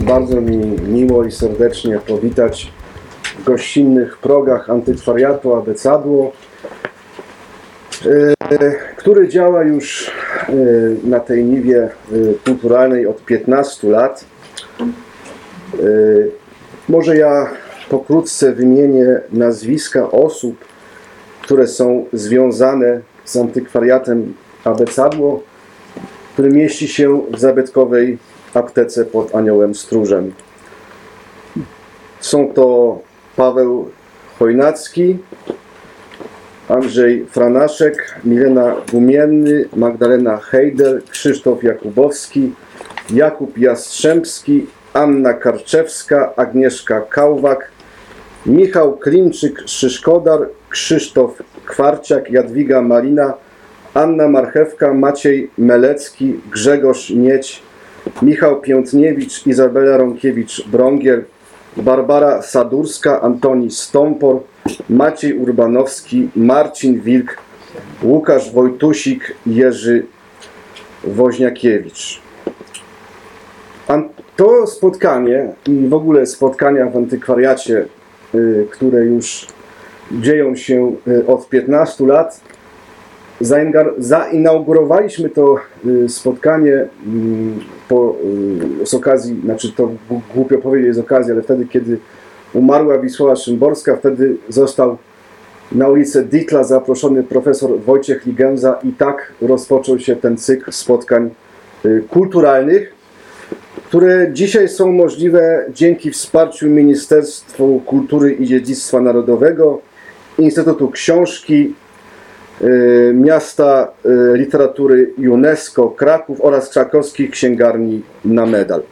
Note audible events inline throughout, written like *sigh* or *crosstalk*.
Bardzo mi miło i serdecznie powitać w gościnnych progach antykwariatu Abecadło, e, który działa już e, na tej niwie e, kulturalnej od 15 lat. Może ja pokrótce wymienię nazwiska osób, które są związane z antykwariatem Abecadło, który mieści się w zabytkowej aptece pod Aniołem Stróżem. Są to Paweł Chojnacki, Andrzej Franaszek, Milena Gumienny, Magdalena Hejder, Krzysztof Jakubowski, Jakub Jastrzębski, Anna Karczewska, Agnieszka Kałwak, Michał Klimczyk-Szyszkodar, Krzysztof Kwarciak, Jadwiga Marina, Anna Marchewka, Maciej Melecki, Grzegorz Nieć, Michał Piątniewicz, Izabela Rąkiewicz-Brągiel, Barbara Sadurska, Antoni Stąpor, Maciej Urbanowski, Marcin Wilk, Łukasz Wojtusik, Jerzy Woźniakiewicz. To spotkanie i w ogóle spotkania w antykwariacie, y, które już dzieją się y, od 15 lat, zainaugurowaliśmy to y, spotkanie mm, po, y, z okazji, znaczy to głupio powiedzieć z okazji, ale wtedy, kiedy umarła Wisława Szymborska, wtedy został na ulicę Ditla zaproszony profesor Wojciech Ligenza i tak rozpoczął się ten cykl spotkań y, kulturalnych, które dzisiaj są możliwe dzięki wsparciu Ministerstwu Kultury i Dziedzictwa Narodowego, Instytutu Książki, Miasta y, Literatury UNESCO Kraków oraz Krakowskiej Księgarni na Medal.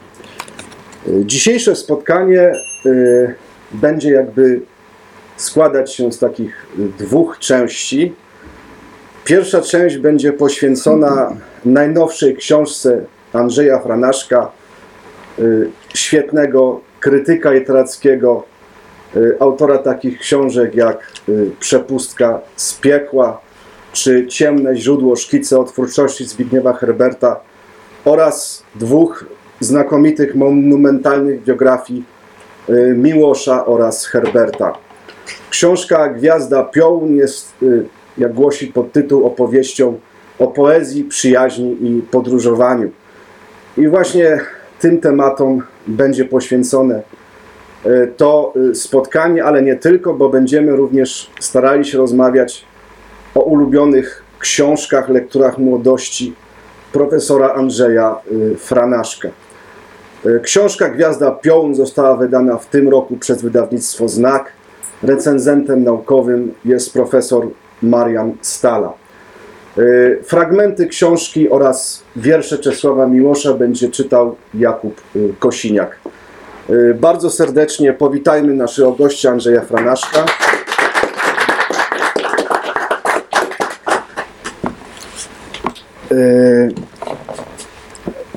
Y, Dzisiejsze spotkanie y, będzie jakby składać się z takich y, dwóch części. Pierwsza część będzie poświęcona najnowszej książce Andrzeja Franaszka, y, świetnego krytyka literackiego, y, autora takich książek jak y, Przepustka z piekła czy Ciemne źródło szkice o twórczości Zbigniewa Herberta oraz dwóch znakomitych monumentalnych biografii y, Miłosza oraz Herberta. Książka Gwiazda Piołun jest, y, jak głosi podtytuł, opowieścią o poezji, przyjaźni i podróżowaniu. I właśnie tym tematom będzie poświęcone y, to spotkanie, ale nie tylko, bo będziemy również starali się rozmawiać o ulubionych książkach, lekturach młodości profesora Andrzeja y, Franaszka. Y, Książka Gwiazda Piołun została wydana w tym roku przez wydawnictwo Znak. Recenzentem naukowym jest profesor Marian Stala. Y, Fragmenty książki oraz wiersze Czesława Miłosza będzie czytał Jakub Kosiniak. Bardzo serdecznie powitajmy naszego gościa Andrzeja Franaszka.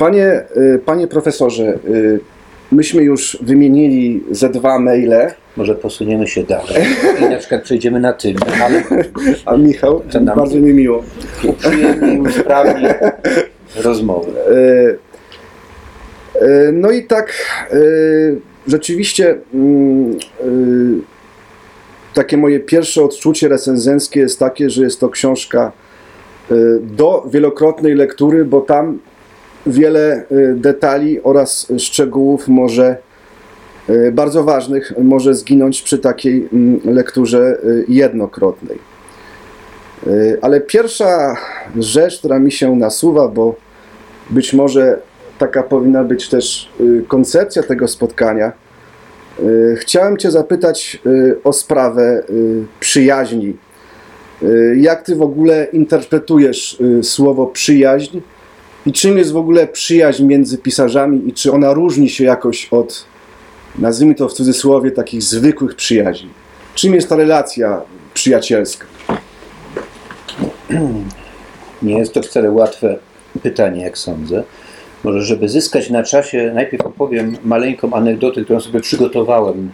Panie, y, panie profesorze, y, myśmy już wymienili ze dwa maile, Może posuniemy się dalej i na przykład przejdziemy na tym, ale *laughs* a Michał, bardzo mi miło. uprzyjemni i usprawni *laughs* rozmowę. Y, y, No i tak rzeczywiście mm, takie moje pierwsze odczucie recenzenckie jest takie, że jest to książka do wielokrotnej lektury, bo tam wiele y, detali oraz szczegółów może y, bardzo ważnych może zginąć przy takiej mm, lekturze y, jednokrotnej. Y, Ale pierwsza rzecz, która mi się nasuwa, bo być może taka powinna być też y, koncepcja tego spotkania. Y, Chciałem Cię zapytać y, o sprawę y, przyjaźni. Y, Jak Ty w ogóle interpretujesz y, słowo przyjaźń i czym jest w ogóle przyjaźń między pisarzami i czy ona różni się jakoś od, nazwijmy to w cudzysłowie, takich zwykłych przyjaźni? Czym jest ta relacja przyjacielska? Nie jest to wcale łatwe pytanie, jak sądzę. Może, żeby zyskać na czasie, najpierw opowiem maleńką anegdotę, którą sobie przygotowałem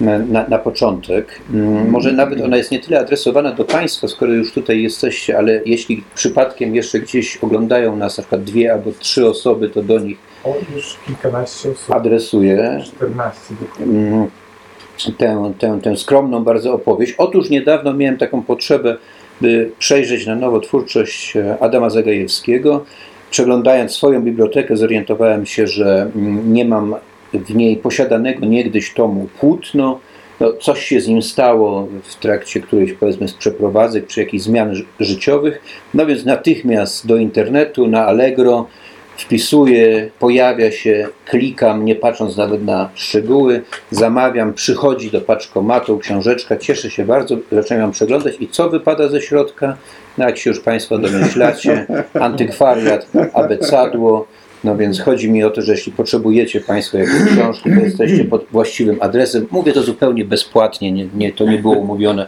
na, na, na początek. Mm, Może nawet ona jest nie tyle adresowana do Państwa, skoro już tutaj jesteście, ale jeśli przypadkiem jeszcze gdzieś oglądają nas na przykład dwie albo trzy osoby, to do nich O, już kilkanaście osób. adresuję. 14 dokładnie. Mm, tę, tę, tę skromną bardzo opowieść. Otóż niedawno miałem taką potrzebę, by przejrzeć na nowo twórczość e, Adama Zagajewskiego. Przeglądając swoją bibliotekę, zorientowałem się, że mm, nie mam w niej posiadanego niegdyś tomu Płótno. No, coś się z nim stało w trakcie którejś, powiedzmy, z przeprowadzek czy jakichś zmian ży- życiowych. No więc natychmiast do internetu, na Allegro, wpisuję, pojawia się, klikam, nie patrząc nawet na szczegóły, zamawiam, przychodzi do paczkomatu książeczka, cieszę się bardzo, zaczynam ją przeglądać i co wypada ze środka? No jak się już Państwo domyślacie, *laughs* antykwariat, abecadło, no więc chodzi mi o to, że jeśli potrzebujecie Państwo jakieś książki, to jesteście pod właściwym adresem. Mówię to zupełnie bezpłatnie, nie, nie, to nie było umówione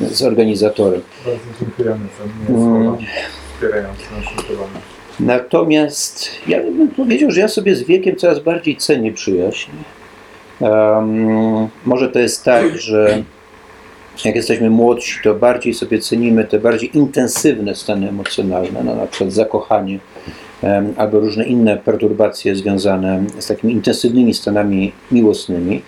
z organizatorem. Bardzo dziękujemy za miłe słowa wspierające naszą działalność. Natomiast ja bym powiedział, że ja sobie z wiekiem coraz bardziej cenię przyjaźń. Em, może to jest tak, że jak jesteśmy młodsi, to bardziej sobie cenimy te bardziej intensywne stany emocjonalne, no na przykład zakochanie em, albo różne inne perturbacje związane z takimi intensywnymi stanami miłosnymi,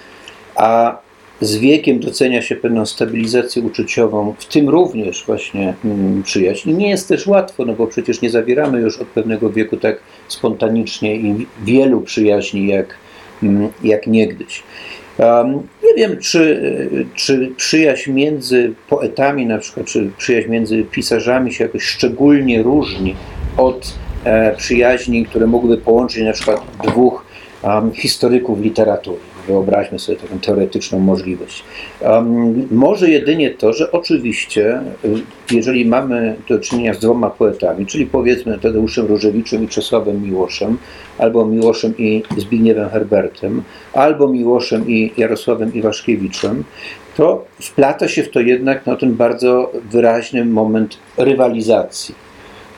a z wiekiem docenia się pewną stabilizację uczuciową, w tym również właśnie mm, przyjaźń. I nie jest też łatwo, no bo przecież nie zawieramy już od pewnego wieku tak spontanicznie i wielu przyjaźni jak, mm, jak niegdyś. Um, nie wiem, czy, czy przyjaźń między poetami, na przykład, czy przyjaźń między pisarzami się jakoś szczególnie różni od e, przyjaźni, które mogłyby połączyć na przykład dwóch um, historyków literatury. Wyobraźmy sobie taką teoretyczną możliwość. Um, może jedynie to, że oczywiście, y, jeżeli mamy do czynienia z dwoma poetami, czyli powiedzmy Tadeuszem Różewiczem i Czesławem Miłoszem, albo Miłoszem i Zbigniewem Herbertem, albo Miłoszem i Jarosławem Iwaszkiewiczem, to wplata się w to jednak no, ten bardzo wyraźny moment rywalizacji,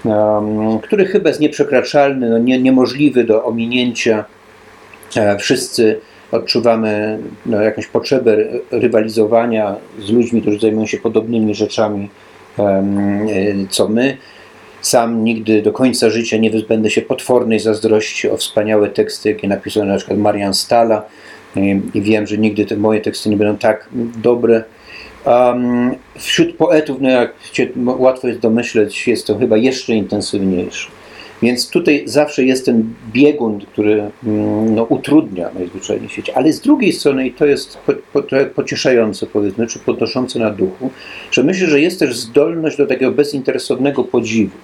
um, który chyba jest nieprzekraczalny, no, nie, niemożliwy do ominięcia. E, Wszyscy odczuwamy no, jakąś potrzebę ry- rywalizowania z ludźmi, którzy zajmują się podobnymi rzeczami e, co my. Sam nigdy do końca życia nie wyzbędę się potwornej zazdrości o wspaniałe teksty, jakie napisał na przykład Marian Stala i wiem, że nigdy te moje teksty nie będą tak dobre. Um, wśród poetów, no jak się łatwo jest domyśleć, jest to chyba jeszcze intensywniejsze. Więc tutaj zawsze jest ten biegun, który mm, no, utrudnia najzwyczajniej w. Ale z drugiej strony, i to jest po, po, trochę pocieszające, powiedzmy, czy podnoszące na duchu, że myślę, że jest też zdolność do takiego bezinteresownego podziwu.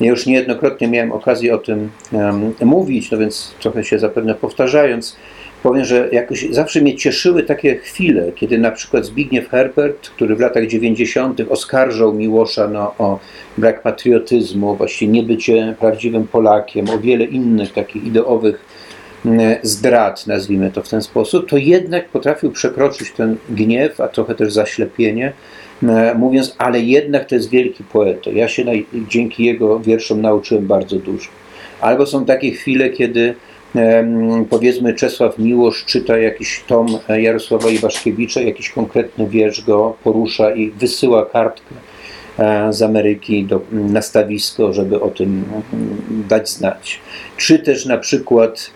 Ja już niejednokrotnie miałem okazję o tym em, mówić, no więc trochę się zapewne powtarzając, powiem, że jakoś zawsze mnie cieszyły takie chwile, kiedy na przykład Zbigniew Herbert, który w latach 90. oskarżał Miłosza no, o brak patriotyzmu, właściwie niebycie prawdziwym Polakiem, o wiele innych takich ideowych mm, zdrad, nazwijmy to w ten sposób, to jednak potrafił przekroczyć ten gniew, a trochę też zaślepienie, e, mówiąc, ale jednak to jest wielki poeta. Ja się dzięki jego wierszom nauczyłem bardzo dużo. Albo są takie chwile, kiedy powiedzmy Czesław Miłosz czyta jakiś tom Jarosława Iwaszkiewicza, jakiś konkretny wiersz go porusza i wysyła kartkę e, z Ameryki do, na stawisko, żeby o tym mm, dać znać. Czy też na przykład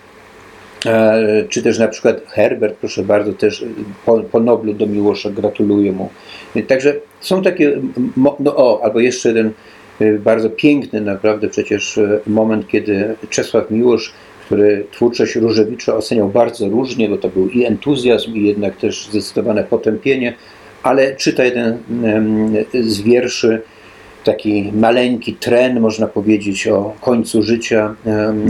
E, czy też na przykład Herbert, proszę bardzo, też po, po Noblu do Miłosza gratuluję mu. Także są takie, no o, albo jeszcze jeden e, bardzo piękny naprawdę przecież e, moment, kiedy Czesław Miłosz, który twórczość Różewicza oceniał bardzo różnie, bo to był i entuzjazm, i jednak też zdecydowane potępienie, ale czyta jeden z wierszy, taki maleńki tren, można powiedzieć, o końcu życia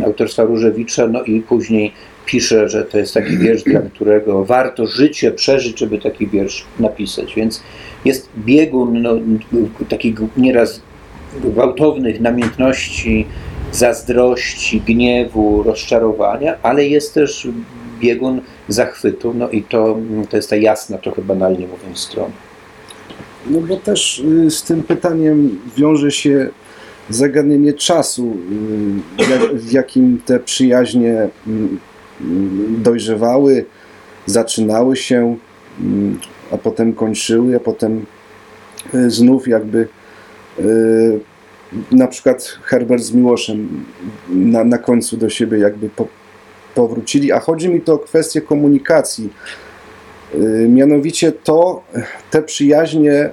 autorstwa Różewicza, no i później pisze, że to jest taki wiersz, dla którego warto życie przeżyć, żeby taki wiersz napisać. Więc jest biegun no, takich nieraz gwałtownych namiętności, zazdrości, gniewu, rozczarowania, ale jest też biegun zachwytu, no i to, to jest ta jasna, trochę banalnie mówiąc, strona. No bo też y, z tym pytaniem wiąże się zagadnienie czasu, y, w jakim te przyjaźnie mm, mm, dojrzewały, zaczynały się, mm, a potem kończyły, a potem y, znów jakby na przykład Herbert z Miłoszem na, na końcu do siebie jakby po, powrócili, a chodzi mi to o kwestię komunikacji. Y, Mianowicie to, te przyjaźnie,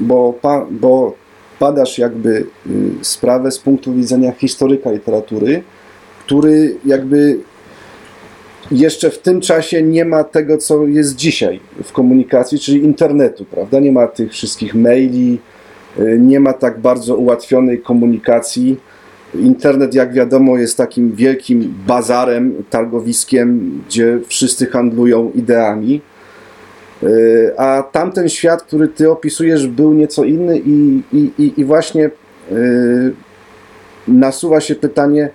bo, pa, bo badasz jakby y, sprawę z punktu widzenia historyka literatury, który jakby jeszcze w tym czasie nie ma tego, co jest dzisiaj w komunikacji, czyli internetu, prawda? Nie ma tych wszystkich maili, nie ma tak bardzo ułatwionej komunikacji. Internet, jak wiadomo, jest takim wielkim bazarem, targowiskiem, gdzie wszyscy handlują ideami. Y, A tamten świat, który ty opisujesz, był nieco inny i, i, i, właśnie y, nasuwa się pytanie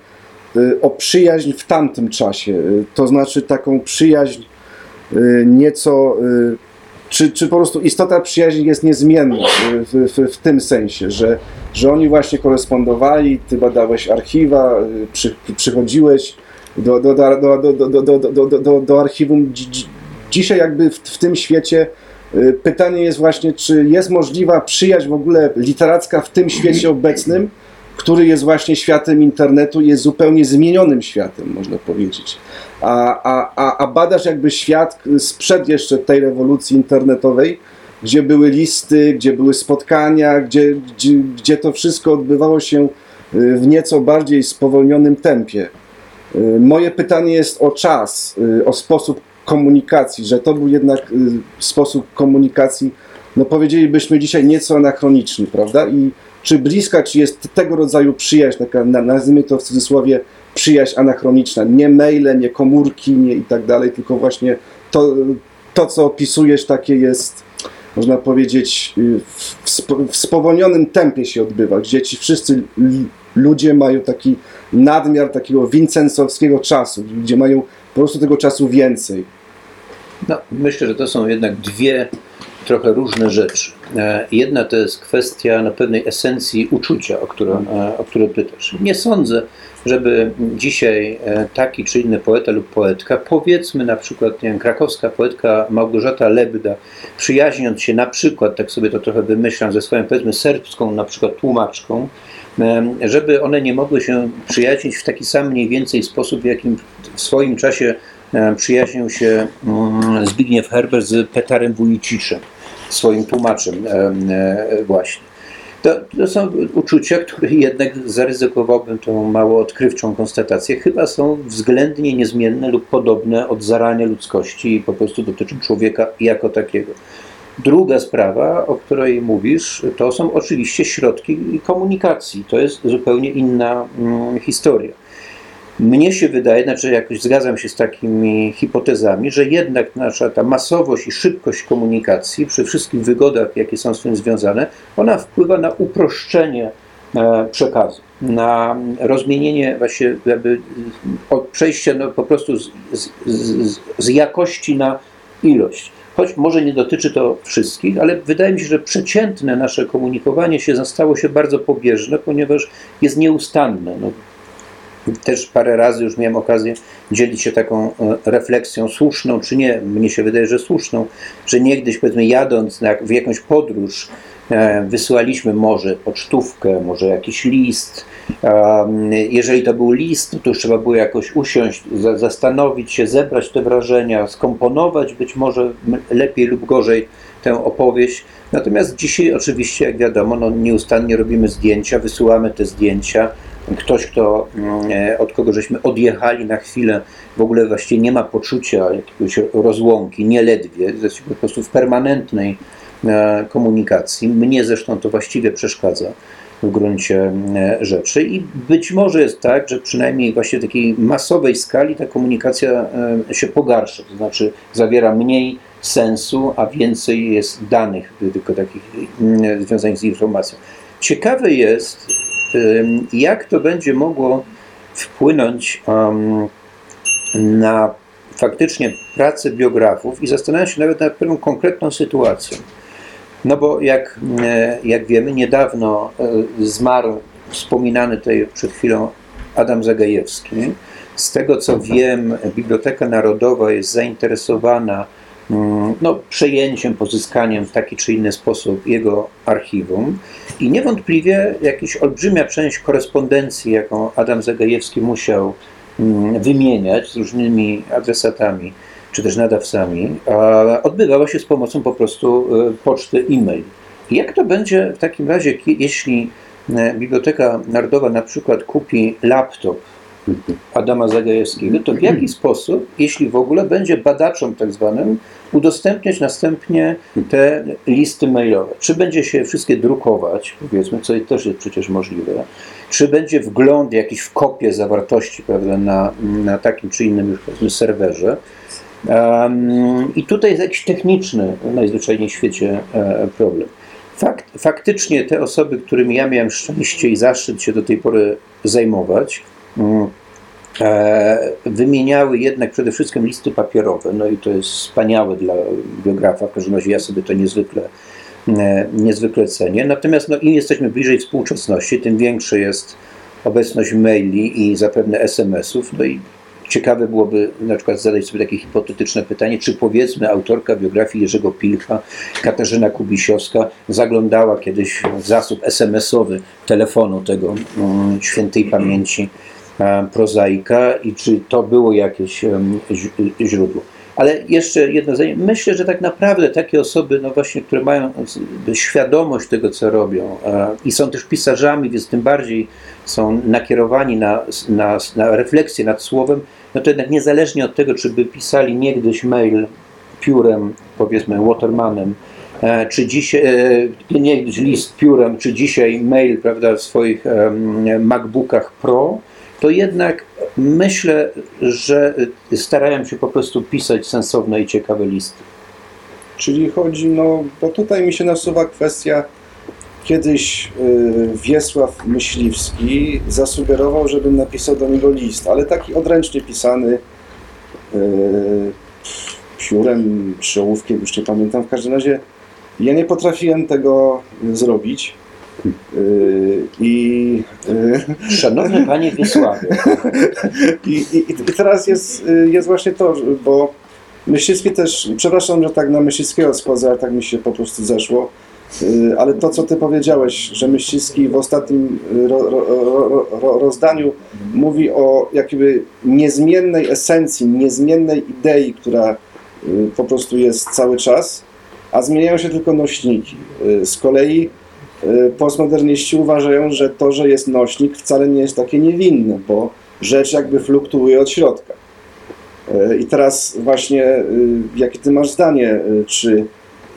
y, o przyjaźń w tamtym czasie. Y, To znaczy taką przyjaźń y, nieco. Y, Czy, czy po prostu istota przyjaźni jest niezmienna y, w, w, w tym sensie, że, że oni właśnie korespondowali, ty badałeś archiwa, y, przy, przychodziłeś do, do, do, do, do, do, do, do, do, archiwum. Dzi- dzi- Dzisiaj jakby w, w tym świecie y, pytanie jest właśnie, czy jest możliwa przyjaźń w ogóle literacka w tym świecie obecnym, który jest właśnie światem internetu, jest zupełnie zmienionym światem, można powiedzieć. A, a, a, a badasz jakby świat sprzed jeszcze tej rewolucji internetowej, gdzie były listy, gdzie były spotkania, gdzie, gdzie, gdzie to wszystko odbywało się y, w nieco bardziej spowolnionym tempie. Y, Moje pytanie jest o czas, y, o sposób komunikacji, że to był jednak sposób komunikacji, no powiedzielibyśmy dzisiaj nieco anachroniczny, prawda? I czy bliska, czy jest tego rodzaju przyjaźń, taka, na- nazwijmy to w cudzysłowie, przyjaźń anachroniczna, nie maile, nie komórki, nie i tak dalej, tylko właśnie to, to co opisujesz, takie jest, można powiedzieć, y, w, spo- w spowolnionym tempie się odbywa, gdzie ci wszyscy ludzie mają taki nadmiar takiego wincensowskiego czasu, gdzie mają po prostu tego czasu więcej. No, myślę, że to są jednak dwie trochę różne rzeczy. E, Jedna to jest kwestia na pewnej esencji uczucia, o które, e, o które pytasz. Nie sądzę, żeby dzisiaj e, taki czy inny poeta lub poetka, powiedzmy na przykład nie wiem, krakowska poetka Małgorzata Lebda, przyjaźniąc się na przykład, tak sobie to trochę wymyślam, ze swoją powiedzmy serbską na przykład tłumaczką, żeby one nie mogły się przyjaźnić w taki sam mniej więcej sposób, w jakim w swoim czasie przyjaźnił się mm, Zbigniew Herbert z Petarem Wójciszem, swoim tłumaczem em, e, właśnie. To, to są uczucia, które jednak zaryzykowałbym tą mało odkrywczą konstatację, chyba są względnie niezmienne lub podobne od zarania ludzkości i po prostu dotyczą człowieka jako takiego. Druga sprawa, o której mówisz, to są oczywiście środki komunikacji. To jest zupełnie inna mm, historia. Mnie się wydaje, znaczy jakoś zgadzam się z takimi hipotezami, że jednak nasza ta masowość i szybkość komunikacji przy wszystkich wygodach, jakie są z tym związane, ona wpływa na uproszczenie e, przekazu, na rozmienienie właśnie jakby od przejścia no, po prostu z, z, z, z jakości na ilość. Choć może nie dotyczy to wszystkich, ale wydaje mi się, że przeciętne nasze komunikowanie się stało się bardzo pobieżne, ponieważ jest nieustanne. No, też parę razy już miałem okazję dzielić się taką e, refleksją, słuszną czy nie, mnie się wydaje, że słuszną, że niegdyś powiedzmy jadąc na, w jakąś podróż e, wysyłaliśmy może pocztówkę, może jakiś list. Um, jeżeli to był list, to już trzeba było jakoś usiąść, za, zastanowić się, zebrać te wrażenia, skomponować być może lepiej lub gorzej tę opowieść. Natomiast dzisiaj oczywiście, jak wiadomo, no, nieustannie robimy zdjęcia, wysyłamy te zdjęcia. Ktoś, kto, mm, e, od kogo żeśmy odjechali na chwilę, w ogóle właściwie nie ma poczucia jakiegoś rozłąki, nie ledwie, jest po prostu w permanentnej e, komunikacji. Mnie zresztą to właściwie przeszkadza w gruncie e, rzeczy i być może jest tak, że przynajmniej właśnie w takiej masowej skali ta komunikacja się pogarsza, to znaczy zawiera mniej sensu, a więcej jest danych tylko takich mm, związanych z informacją. Ciekawe jest, jak to będzie mogło wpłynąć na faktycznie pracę biografów i zastanawiam się nawet nad pewną konkretną sytuacją. No bo jak, e, jak wiemy, niedawno e, zmarł wspominany tutaj przed chwilą Adam Zagajewski. Z tego co wiem, Biblioteka Narodowa jest zainteresowana no, przejęciem, pozyskaniem w taki czy inny sposób jego archiwum i niewątpliwie jakaś olbrzymia część korespondencji, jaką Adam Zagajewski musiał mm, wymieniać z różnymi adresatami czy też nadawcami, odbywała się z pomocą po prostu e, poczty e-mail. Jak to będzie w takim razie, jeśli e, Biblioteka Narodowa na przykład kupi laptop Adama Zagajewskiego, to w jaki *clears throat* sposób, jeśli w ogóle będzie badaczom tak zwanym, udostępniać następnie te listy mailowe? Czy będzie się wszystkie drukować, powiedzmy, co też jest przecież możliwe, czy będzie wgląd jakiś w kopię zawartości prawda, na, na takim czy innym już powiedzmy serwerze, Um, I tutaj jest jakiś techniczny, najzwyczajniej w świecie, e, problem. Fakt, faktycznie te osoby, którymi ja miałem szczęście i zaszczyt się do tej pory zajmować, wymieniały jednak przede wszystkim listy papierowe, no i to jest wspaniałe dla biografa, w każdym razie ja sobie to niezwykle, e, niezwykle cenię. Natomiast no, im jesteśmy bliżej współczesności, tym większa jest obecność maili i zapewne SMS-ów, no i Ciekawe byłoby na przykład zadać sobie takie hipotetyczne pytanie, czy powiedzmy autorka biografii Jerzego Pilcha, Katarzyna Kubisiowska, zaglądała kiedyś w zasób SMS-owy telefonu tego mm, świętej pamięci e, prozaika i czy to było jakieś źródło. Ale jeszcze jedno zdanie. Myślę, że tak naprawdę takie osoby, no właśnie, które mają z- świadomość tego, co robią e, i są też pisarzami, więc tym bardziej są nakierowani na, na, na refleksję nad słowem, no to jednak niezależnie od tego, czy by pisali niegdyś mail piórem, powiedzmy Watermanem, e, czy dzisiaj, e, niegdyś list piórem, czy dzisiaj mail, prawda, w swoich MacBookach Pro, to jednak myślę, że starają się po prostu pisać sensowne i ciekawe listy. Czyli chodzi, no, bo tutaj mi się nasuwa kwestia, kiedyś y, Wiesław Myśliwski zasugerował, żebym napisał do niego list, ale taki odręcznie pisany y, piórem czy ołówkiem, już nie pamiętam, w każdym razie ja nie potrafiłem tego zrobić. Y, I y, Szanowny Panie Wiesławie, *laughs* I, i, I teraz jest, y, jest właśnie to, bo Myśliwski też, przepraszam, że tak na Myśliwskiego schodzę, ale tak mi się po prostu zeszło, ale to, co ty powiedziałeś, że Myśliwski w ostatnim ro, ro, ro, ro, rozdaniu mówi o jakby niezmiennej esencji, niezmiennej idei, która po prostu jest cały czas, a zmieniają się tylko nośniki. Z kolei postmoderniści uważają, że to, że jest nośnik wcale nie jest takie niewinne, bo rzecz jakby fluktuuje od środka. Y, I teraz właśnie, y, jakie ty masz zdanie, y, czy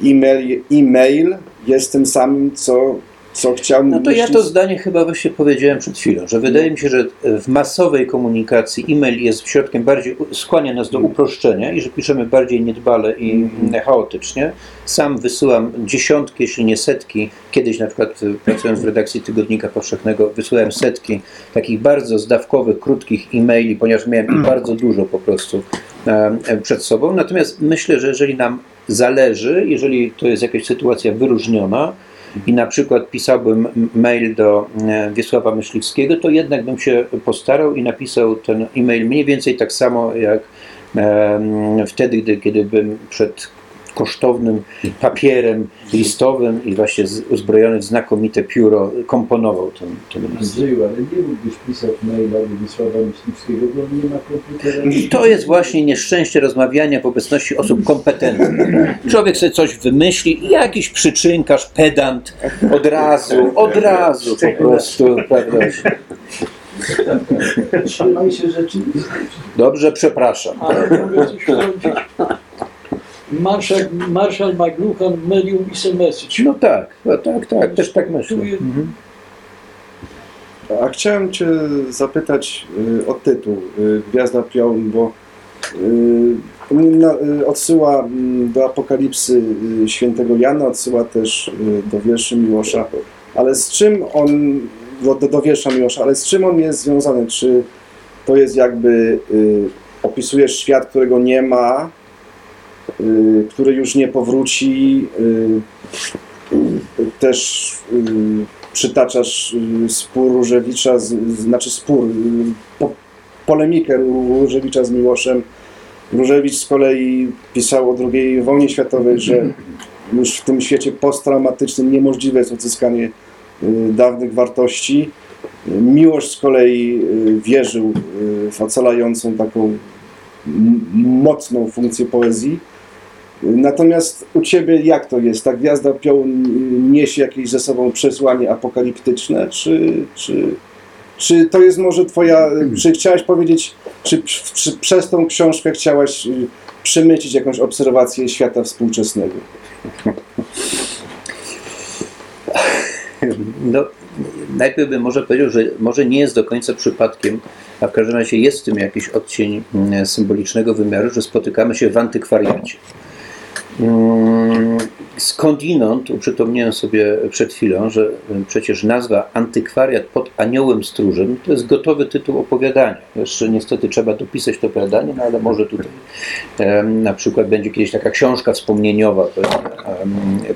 e-mail, e-mail jest tym samym, co, co chciał No to ja to zdanie chyba właśnie powiedziałem przed chwilą, że wydaje mi się, że w masowej komunikacji e-mail jest środkiem bardziej, skłania nas do uproszczenia i że piszemy bardziej niedbale i chaotycznie. Sam wysyłam dziesiątki, jeśli nie setki, kiedyś na przykład y, pracując w redakcji Tygodnika Powszechnego wysyłałem setki takich bardzo zdawkowych, krótkich e-maili, ponieważ miałem ich bardzo dużo po prostu przed sobą. Natomiast myślę, że jeżeli nam zależy, jeżeli to jest jakaś sytuacja wyróżniona, i na przykład pisałbym mail do e, Wiesława Myśliwskiego, to jednak bym się postarał i napisał ten e-mail mniej więcej tak samo jak wtedy, gdy, kiedy bym przed kosztownym papierem listowym i właśnie uzbrojony w znakomite pióro komponował ten, ten list. Andrzeju, ale nie mógłbyś pisać maila do Wiesława Myśliwskiego, bo on nie ma komputera. I to jest właśnie nieszczęście rozmawiania w obecności osób kompetentnych. Człowiek sobie coś wymyśli i jakiś przyczynkarz, pedant od razu, od razu po prostu, prawda? Trzymaj się rzeczywistości. Dobrze, przepraszam. Ale mogę coś. Marszał, marszał McLuhan mylił SMS-y. No tak, no tak, tak, też tak myślę. Mhm. A chciałem Cię zapytać y, o tytuł y, Gwiazda Pion, bo y, na, y, odsyła mm, do Apokalipsy y, świętego Jana, odsyła też y, do wierszy Miłosza, ale z czym on, do, do, wiersza Miłosza, ale z czym on jest związany? Czy to jest jakby, y, opisujesz świat, którego nie ma, który już nie powróci, y, y, też y, przytaczasz y, spór Różewicza, znaczy spór, y, po, polemikę Różewicza z Miłoszem. Różewicz z kolei pisał o II wojnie światowej, że już w tym świecie posttraumatycznym niemożliwe jest odzyskanie y, dawnych wartości. Miłość z kolei y, wierzył y, w ocalającą taką mocną funkcję poezji. Natomiast u Ciebie jak to jest? Ta gwiazda piołun niesie jakieś ze sobą przesłanie apokaliptyczne, czy, czy, czy to jest może Twoja, *clears throat* czy chciałaś powiedzieć, czy pr- przez tą książkę chciałaś y, przemycić jakąś obserwację świata współczesnego? No, najpierw bym może powiedział, że może nie jest do końca przypadkiem, a w każdym razie jest w tym jakiś odcień mm, symbolicznego wymiaru, że spotykamy się w antykwariacie. Mm, Skądinąd uprzytomniłem sobie przed chwilą, że mm, przecież nazwa Antykwariat pod Aniołem Stróżem to jest gotowy tytuł opowiadania. Jeszcze niestety trzeba dopisać to opowiadanie, no ale może tutaj na przykład będzie kiedyś taka książka wspomnieniowa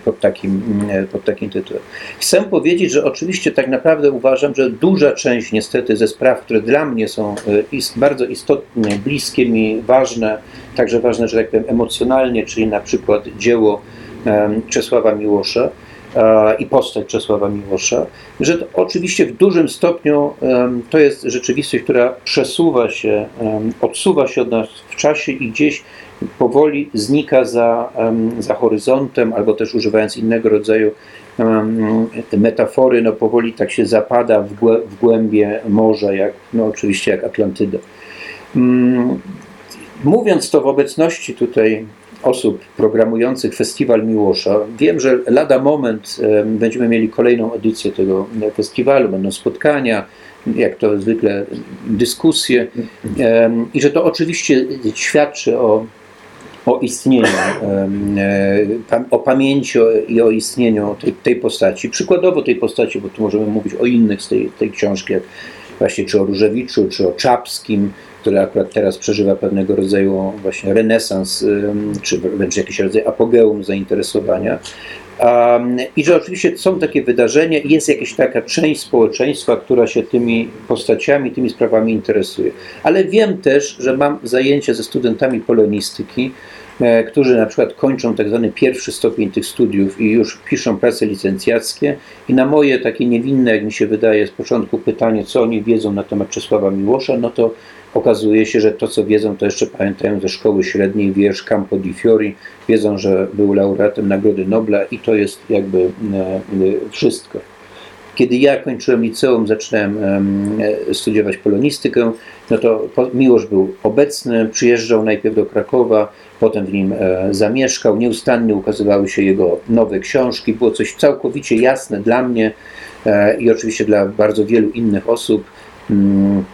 pod, takim, mm, pod takim tytułem. Chcę powiedzieć, że oczywiście tak naprawdę uważam, że duża część niestety ze spraw, które dla mnie są e, bardzo istotnie, bliskie mi, ważne, także ważne, że tak powiem, emocjonalnie, czyli na przykład dzieło Czesława Miłosza e, i postać Czesława Miłosza, że oczywiście w dużym stopniu to jest rzeczywistość, która przesuwa się, odsuwa się od nas w czasie i gdzieś powoli znika za, za horyzontem, albo też używając innego rodzaju metafory, no powoli tak się zapada w, głę, w głębie morza, jak, no oczywiście jak Atlantyda. Mówiąc to w obecności tutaj osób programujących Festiwal Miłosza, wiem, że lada moment em, będziemy mieli kolejną edycję tego e, festiwalu, będą spotkania, jak to zwykle dyskusje i że to oczywiście świadczy o o istnieniu, e, o pamięci i o istnieniu tej, tej postaci. Przykładowo tej postaci, bo tu możemy mówić o innych z tej, tej książki, jak właśnie czy o Różewiczu, czy o Czapskim, który akurat teraz przeżywa pewnego rodzaju właśnie renesans, czy wręcz jakiś rodzaj apogeum zainteresowania. I że oczywiście są takie wydarzenia jest jakaś taka część społeczeństwa, która się tymi postaciami, tymi sprawami interesuje. Ale wiem też, że mam zajęcia ze studentami polonistyki, e, którzy na przykład kończą tak zwany pierwszy stopień tych studiów i już piszą prace licencjackie i na moje takie niewinne, jak mi się wydaje z początku pytanie, co oni wiedzą na temat Czesława Miłosza, no to okazuje się, że to co wiedzą, to jeszcze pamiętają ze szkoły średniej wiersz Campo di Fiori, wiedzą, że był laureatem Nagrody Nobla i to jest jakby e, e, wszystko. Kiedy ja kończyłem liceum, zaczynałem em, e, studiować polonistykę, no to Miłosz był obecny, przyjeżdżał najpierw do Krakowa, potem w nim zamieszkał, nieustannie ukazywały się jego nowe książki, było coś całkowicie jasne dla mnie i oczywiście dla bardzo wielu innych osób, mm,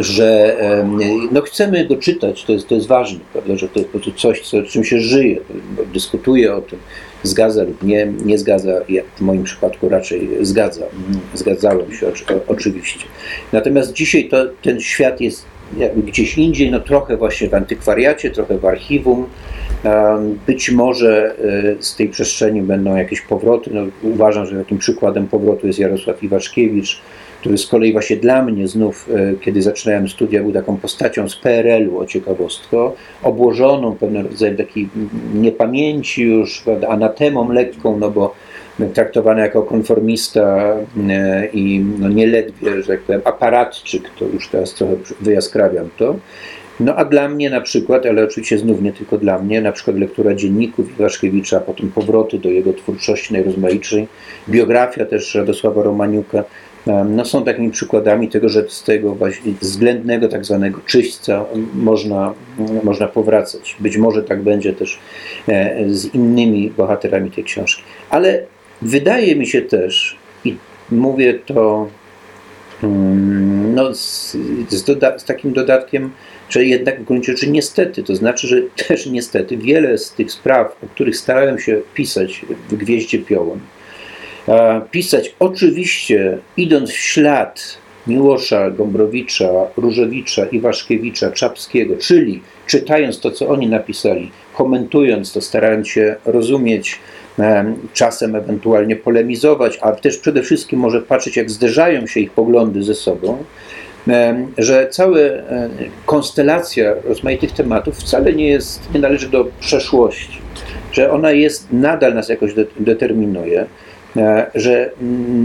że no chcemy go czytać, to jest, to jest ważne, prawda, że to jest po prostu coś, co, czym się żyje, dyskutuje o tym, zgadza lub nie, nie zgadza, ja w moim przypadku raczej zgadza, zgadzałem się oczywiście. Natomiast dzisiaj to, ten świat jest gdzieś indziej, no trochę właśnie w antykwariacie, trochę w archiwum, Być może e, z tej przestrzeni będą jakieś powroty. No, uważam, że takim przykładem powrotu jest Jarosław Iwaszkiewicz, który z kolei właśnie dla mnie znów, e, kiedy zaczynałem studia, był taką postacią z PRL-u, o ciekawostko, obłożoną pewnym rodzajem takiej niepamięci już, prawda, anatemą lekką, no bo traktowany jako konformista e, i no nieledwie, że tak powiem, aparatczyk, to już teraz trochę wyjaskrawiam to. No a dla mnie na przykład, ale oczywiście znów nie tylko dla mnie, na przykład lektura dzienników Iwaszkiewicza, potem powroty do jego twórczości najrozmaitszej, biografia też Radosława Romaniuka, no są takimi przykładami tego, że z tego właśnie względnego tak zwanego czyśćca można, można powracać. Być może tak będzie też e, z innymi bohaterami tej książki. Ale wydaje mi się też, i mówię to mm, no, z, z, doda- z takim dodatkiem, że jednak w gruncie rzeczy niestety, to znaczy, że *laughs* też niestety wiele z tych spraw, o których starałem się pisać w Gwieździe Piołun, e, pisać oczywiście idąc w ślad Miłosza, Gombrowicza, Różewicza, Iwaszkiewicza, Czapskiego, czyli czytając to, co oni napisali, komentując to, starając się rozumieć em, czasem ewentualnie polemizować, a też przede wszystkim może patrzeć, jak zderzają się ich poglądy ze sobą, em, że cała e, konstelacja rozmaitych tematów wcale nie jest, nie należy do przeszłości, że ona jest, nadal nas jakoś de- determinuje, e, że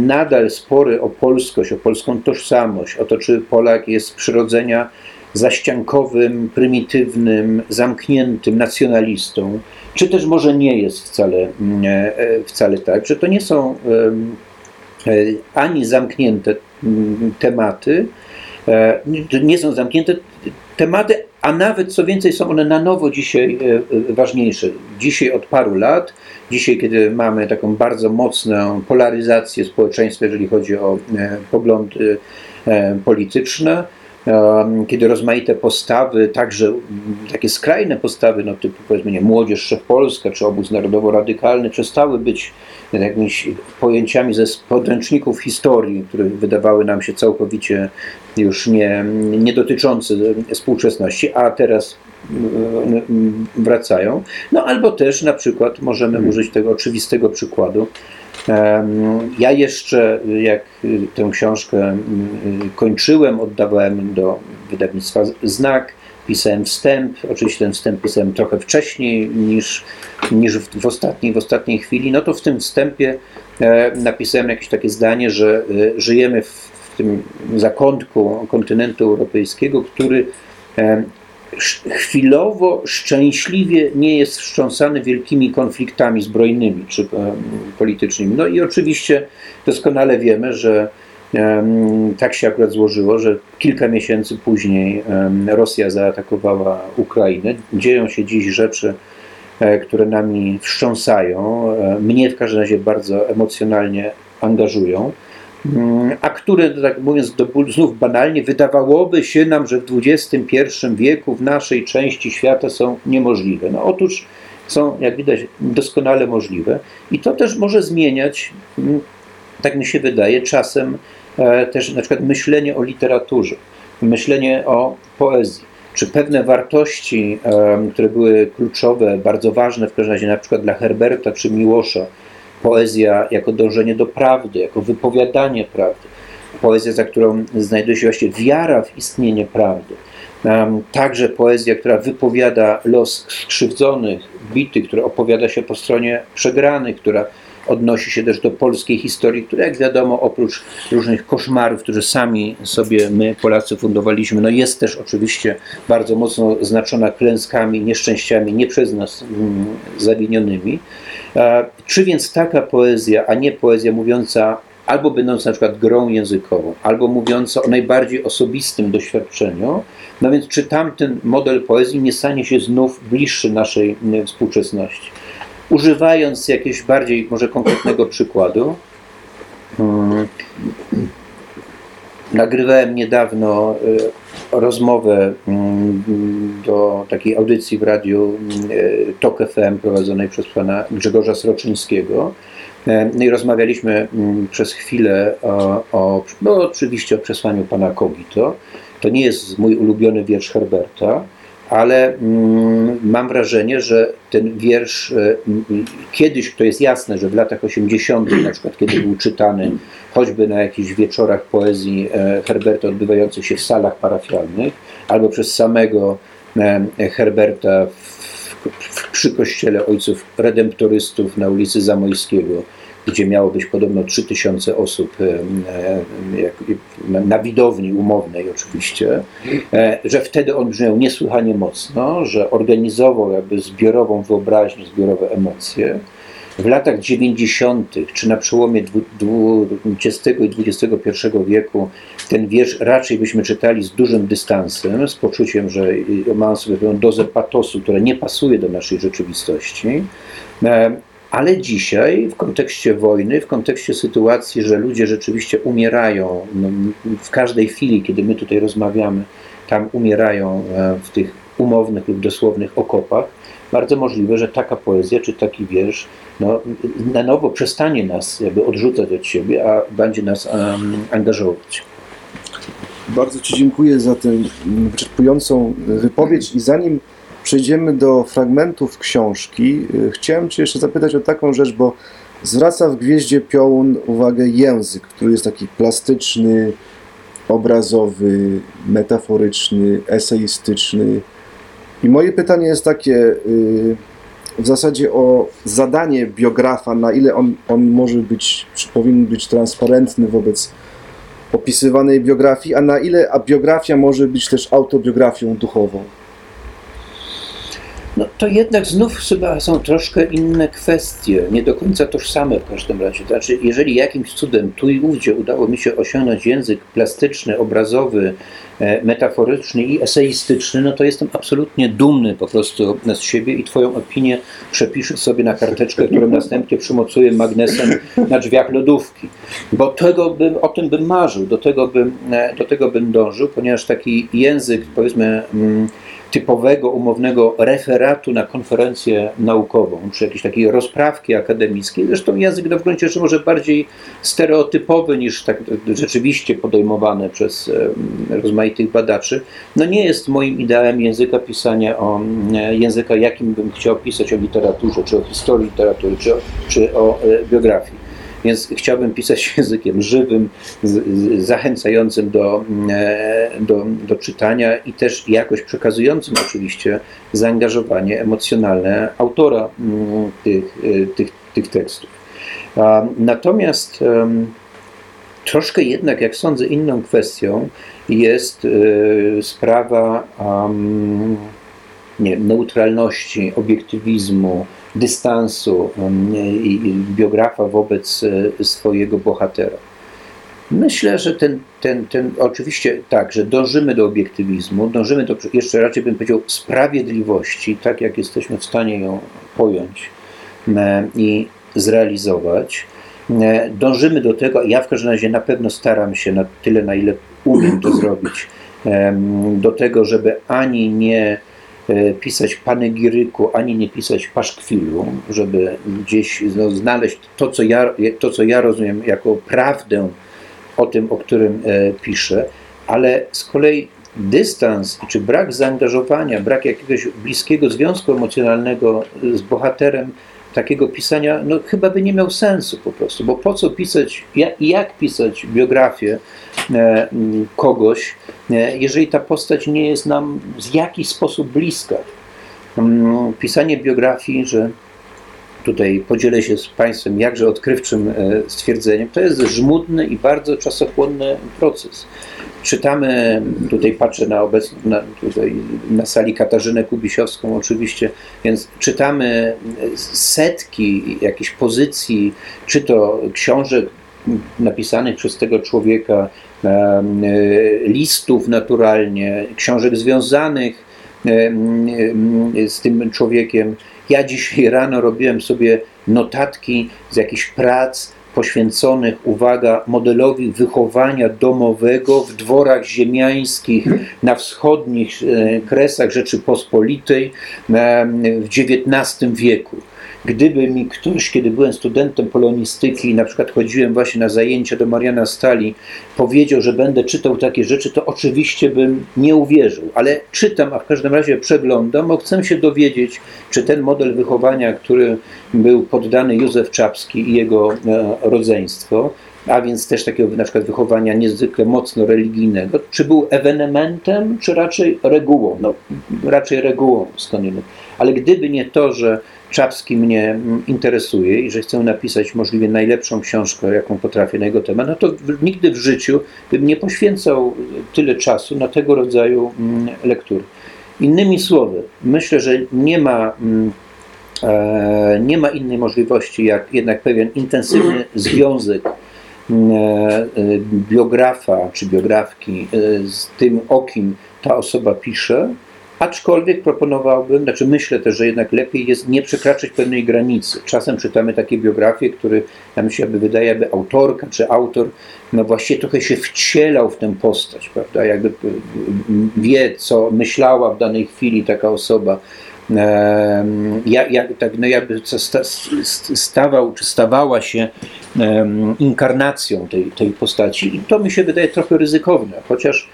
nadal spory o polskość, o polską tożsamość, o to, czy Polak jest z przyrodzenia zaściankowym, prymitywnym, zamkniętym nacjonalistą, czy też może nie jest wcale, mm, e, wcale tak, że to nie są e, ani zamknięte mm, tematy, e, nie- nie są zamknięte tematy, a nawet co więcej są one na nowo dzisiaj e, e, ważniejsze. Dzisiaj od paru lat, dzisiaj kiedy mamy taką bardzo mocną polaryzację społeczeństwa, jeżeli chodzi o e, poglądy e, polityczne, kiedy rozmaite postawy, także mm, takie skrajne postawy, no typu powiedzmy nie, Młodzież Wszechpolska czy Obóz Narodowo-Radykalny przestały być jakimiś pojęciami ze podręczników historii, które wydawały nam się całkowicie już nie, nie dotyczące współczesności, a teraz mm, mm, wracają. No albo też na przykład możemy użyć tego oczywistego przykładu. Ja jeszcze, jak y, tę książkę mm, y, kończyłem, oddawałem do wydawnictwa Znak, pisałem wstęp. Oczywiście ten wstęp pisałem trochę wcześniej niż, niż w, w, ostatniej, w ostatniej chwili. No to w tym wstępie e, napisałem jakieś takie zdanie, że żyjemy w, w tym zakątku kontynentu europejskiego, który chwilowo, szczęśliwie nie jest wstrząsany wielkimi konfliktami zbrojnymi czy em, politycznymi. No i oczywiście doskonale wiemy, że tak się akurat złożyło, że kilka miesięcy później Rosja zaatakowała Ukrainę. Dzieją się dziś rzeczy, e, które nami wstrząsają, e, mnie w każdym razie bardzo emocjonalnie angażują. Mm, a które, tak mówiąc do znów banalnie, wydawałoby się nam, że w XXI wieku w naszej części świata są niemożliwe. No otóż są, jak widać, doskonale możliwe i to też może zmieniać, mm, tak mi się wydaje, czasem e, też na przykład myślenie o literaturze, myślenie o poezji, czy pewne wartości, które były kluczowe, bardzo ważne w każdym razie na przykład dla Herberta czy Miłosza, poezja jako dążenie do prawdy, jako wypowiadanie prawdy, poezja, za którą znajduje się właśnie wiara w istnienie prawdy. Także poezja, która wypowiada los skrzywdzonych, bitych, która opowiada się po stronie przegranych, która odnosi się też do polskiej historii, która jak wiadomo oprócz różnych koszmarów, które sami sobie my Polacy fundowaliśmy, no jest też oczywiście bardzo mocno znaczona klęskami, nieszczęściami nie przez nas mm, zawinionymi. E, Czy więc taka poezja, a nie poezja mówiąca albo będąca na przykład grą językową, albo mówiąca o najbardziej osobistym doświadczeniu, no więc czy tamten model poezji nie stanie się znów bliższy naszej mm, współczesności? Używając jakiegoś bardziej może konkretnego przykładu, mm, nagrywałem niedawno y, rozmowę mm, do takiej audycji w radiu y, TOK FM prowadzonej przez pana Grzegorza Sroczyńskiego. E, No i rozmawialiśmy mm, przez chwilę o, o no oczywiście o przesłaniu pana Kogito. To nie jest mój ulubiony wiersz Herberta, ale mm, mam wrażenie, że ten wiersz e, kiedyś, to jest jasne, że w latach 80., na przykład kiedy był czytany choćby na jakichś wieczorach poezji e, Herberta odbywających się w salach parafialnych, albo przez samego e, Herberta w, w, przy kościele ojców redemptorystów na ulicy Zamojskiego, gdzie miało być podobno 3000 osób e, e, na, widowni umownej oczywiście, e, że wtedy on brzmiał niesłychanie mocno, że organizował jakby zbiorową wyobraźnię, zbiorowe emocje. W latach 90., czy na przełomie XX i XXI wieku, ten wiersz raczej byśmy czytali z dużym dystansem, z poczuciem, że ma on sobie pewną dozę patosu, która nie pasuje do naszej rzeczywistości. Ale dzisiaj, w kontekście wojny, w kontekście sytuacji, że ludzie rzeczywiście umierają, no, w każdej chwili, kiedy my tutaj rozmawiamy, tam umierają e, w tych umownych lub dosłownych okopach, bardzo możliwe, że taka poezja czy taki wiersz no, na nowo przestanie nas jakby odrzucać od siebie, a będzie nas em, angażować. Bardzo Ci dziękuję za tę wyczerpującą wypowiedź i zanim przejdziemy do fragmentów książki, y, chciałem Cię jeszcze zapytać o taką rzecz, bo zwraca w Gwieździe Piołun uwagę język, który jest taki plastyczny, obrazowy, metaforyczny, eseistyczny. I moje pytanie jest takie, y, w zasadzie o zadanie biografa, na ile on, on może być, czy powinien być transparentny wobec opisywanej biografii, a na ile a biografia może być też autobiografią duchową. No to jednak znów chyba są troszkę inne kwestie, nie do końca tożsame w każdym razie. Znaczy, jeżeli jakimś cudem tu i ówdzie udało mi się osiągnąć język plastyczny, obrazowy, e, metaforyczny i eseistyczny, no to jestem absolutnie dumny po prostu z siebie i Twoją opinię przepiszę sobie na karteczkę, którą następnie przymocuję magnesem na drzwiach lodówki. Bo tego bym, o tym bym marzył, do tego bym, e, do tego bym dążył, ponieważ taki język, powiedzmy, mm, typowego, umownego referatu na konferencję naukową, czy jakiejś takiej rozprawki akademickiej. Zresztą język no w gruncie rzeczy może bardziej stereotypowy niż tak rzeczywiście podejmowany przez rozmaitych badaczy. No nie jest moim ideałem języka pisania o e, języka, jakim bym chciał pisać o literaturze, czy o historii literatury, czy o, czy o e, biografii. Więc chciałbym pisać *laughs* językiem żywym, zachęcającym do, e, do, do czytania i też jakoś przekazującym oczywiście zaangażowanie emocjonalne autora mm, tych, e, tych, tych tekstów. Natomiast troszkę jednak, jak sądzę, inną kwestią jest e, sprawa nie, neutralności, obiektywizmu, dystansu i biografa wobec e, swojego bohatera. Myślę, że ten, ten, ten, oczywiście tak, że dążymy do obiektywizmu, dążymy do, jeszcze raczej bym powiedział, sprawiedliwości, tak jak jesteśmy w stanie ją pojąć e, i zrealizować. E, Dążymy do tego, ja w każdym razie na pewno staram się na tyle, na ile umiem to zrobić, do tego, żeby ani nie e, pisać panegiryku, ani nie pisać paszkwilu, żeby gdzieś no, znaleźć to co, ja, to, co ja rozumiem jako prawdę o tym, o którym e, piszę, ale z kolei dystans czy brak zaangażowania, brak jakiegoś bliskiego związku emocjonalnego z bohaterem takiego pisania, no chyba by nie miał sensu po prostu, bo po co pisać, jak, jak pisać biografię e, kogoś, e, jeżeli ta postać nie jest nam w jakiś sposób bliska. Mm, Pisanie biografii, że tutaj podzielę się z Państwem jakże odkrywczym e, stwierdzeniem, to jest żmudny i bardzo czasochłonny proces. Czytamy, tutaj patrzę na obecną, na, tutaj na sali Katarzynę Kubisiowską oczywiście, więc czytamy setki jakichś pozycji, czy to książek napisanych przez tego człowieka, em, e, listów naturalnie, książek związanych z tym człowiekiem. Ja dzisiaj rano robiłem sobie notatki z jakichś prac poświęconych, uwaga, modelowi wychowania domowego w dworach ziemiańskich na wschodnich e, kresach Rzeczypospolitej w XIX wieku. Gdyby mi ktoś, kiedy byłem studentem polonistyki na przykład chodziłem właśnie na zajęcia do Mariana Stali, powiedział, że będę czytał takie rzeczy, to oczywiście bym nie uwierzył. Ale czytam, a w każdym razie przeglądam, bo chcę się dowiedzieć, czy ten model wychowania, który był poddany Józef Czapski i jego e, rodzeństwo, a więc też takiego na przykład wychowania niezwykle mocno religijnego, czy był ewenementem, czy raczej regułą? No, raczej regułą skądinąd. Ale gdyby nie to, że Czapski mnie mm, interesuje i że chcę napisać możliwie najlepszą książkę, jaką potrafię na jego temat, no to nigdy w życiu bym nie poświęcał tyle czasu na tego rodzaju mm, lektury. Innymi słowy, myślę, że nie ma, mm, e, nie ma innej możliwości, jak jednak pewien intensywny *clears throat* związek e, e, biografa czy biografki e, z tym, o kim ta osoba pisze, Aczkolwiek proponowałbym, znaczy myślę też, że jednak lepiej jest nie przekraczać pewnej granicy. Czasem czytamy takie biografie, które nam się jakby wydaje, jakby autorka czy autor no właściwie trochę się wcielał w tę postać, prawda? Jakby mm, wie, co myślała w danej chwili taka osoba. Em, jak, jak, tak, no jakby sta- st- stawał, czy stawała się inkarnacją tej, tej postaci. I to mi się wydaje trochę ryzykowne, chociaż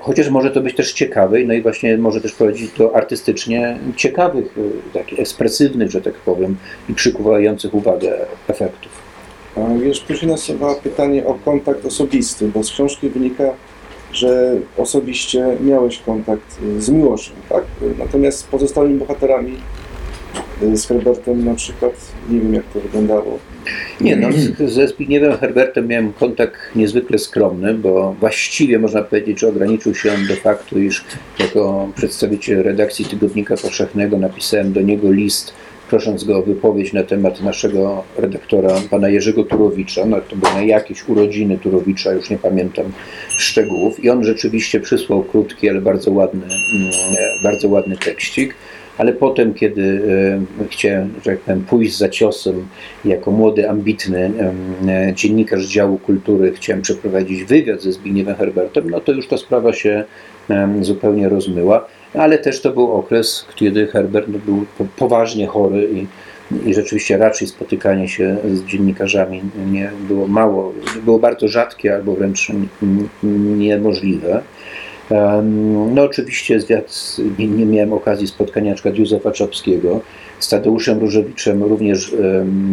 Chociaż może to być też ciekawe, no i właśnie może też prowadzić do artystycznie ciekawych, e, takich ekspresywnych, że tak powiem, i przykuwających uwagę efektów. A wiesz, później nasuwa pytanie o kontakt osobisty, bo z książki wynika, że osobiście miałeś kontakt z Miłoszem, tak? Natomiast z pozostałymi bohaterami, z Herbertem na przykład, nie wiem jak to wyglądało. Nie no, z- ze Zbigniewem Herbertem miałem kontakt niezwykle skromny, bo właściwie można powiedzieć, że ograniczył się on do faktu, iż jako przedstawiciel redakcji Tygodnika Powszechnego napisałem do niego list, prosząc go o wypowiedź na temat naszego redaktora, pana Jerzego Turowicza. No, to były na jakieś urodziny Turowicza, już nie pamiętam szczegółów. I on rzeczywiście przysłał krótki, ale bardzo ładny, mm, bardzo ładny tekścik. Ale potem, kiedy e, chciałem, że tak powiem, pójść za ciosem, jako młody, ambitny e, dziennikarz działu kultury, chciałem przeprowadzić wywiad ze Zbigniewem Herbertem, no to już ta sprawa się zupełnie rozmyła. Ale też to był okres, kiedy Herbert no, był po- poważnie chory i, i rzeczywiście raczej spotykanie się z dziennikarzami nie było mało, było bardzo rzadkie albo wręcz niemożliwe. No oczywiście nie, nie miałem okazji spotkania przykład Józefa Czapskiego z Tadeuszem Różewiczem, również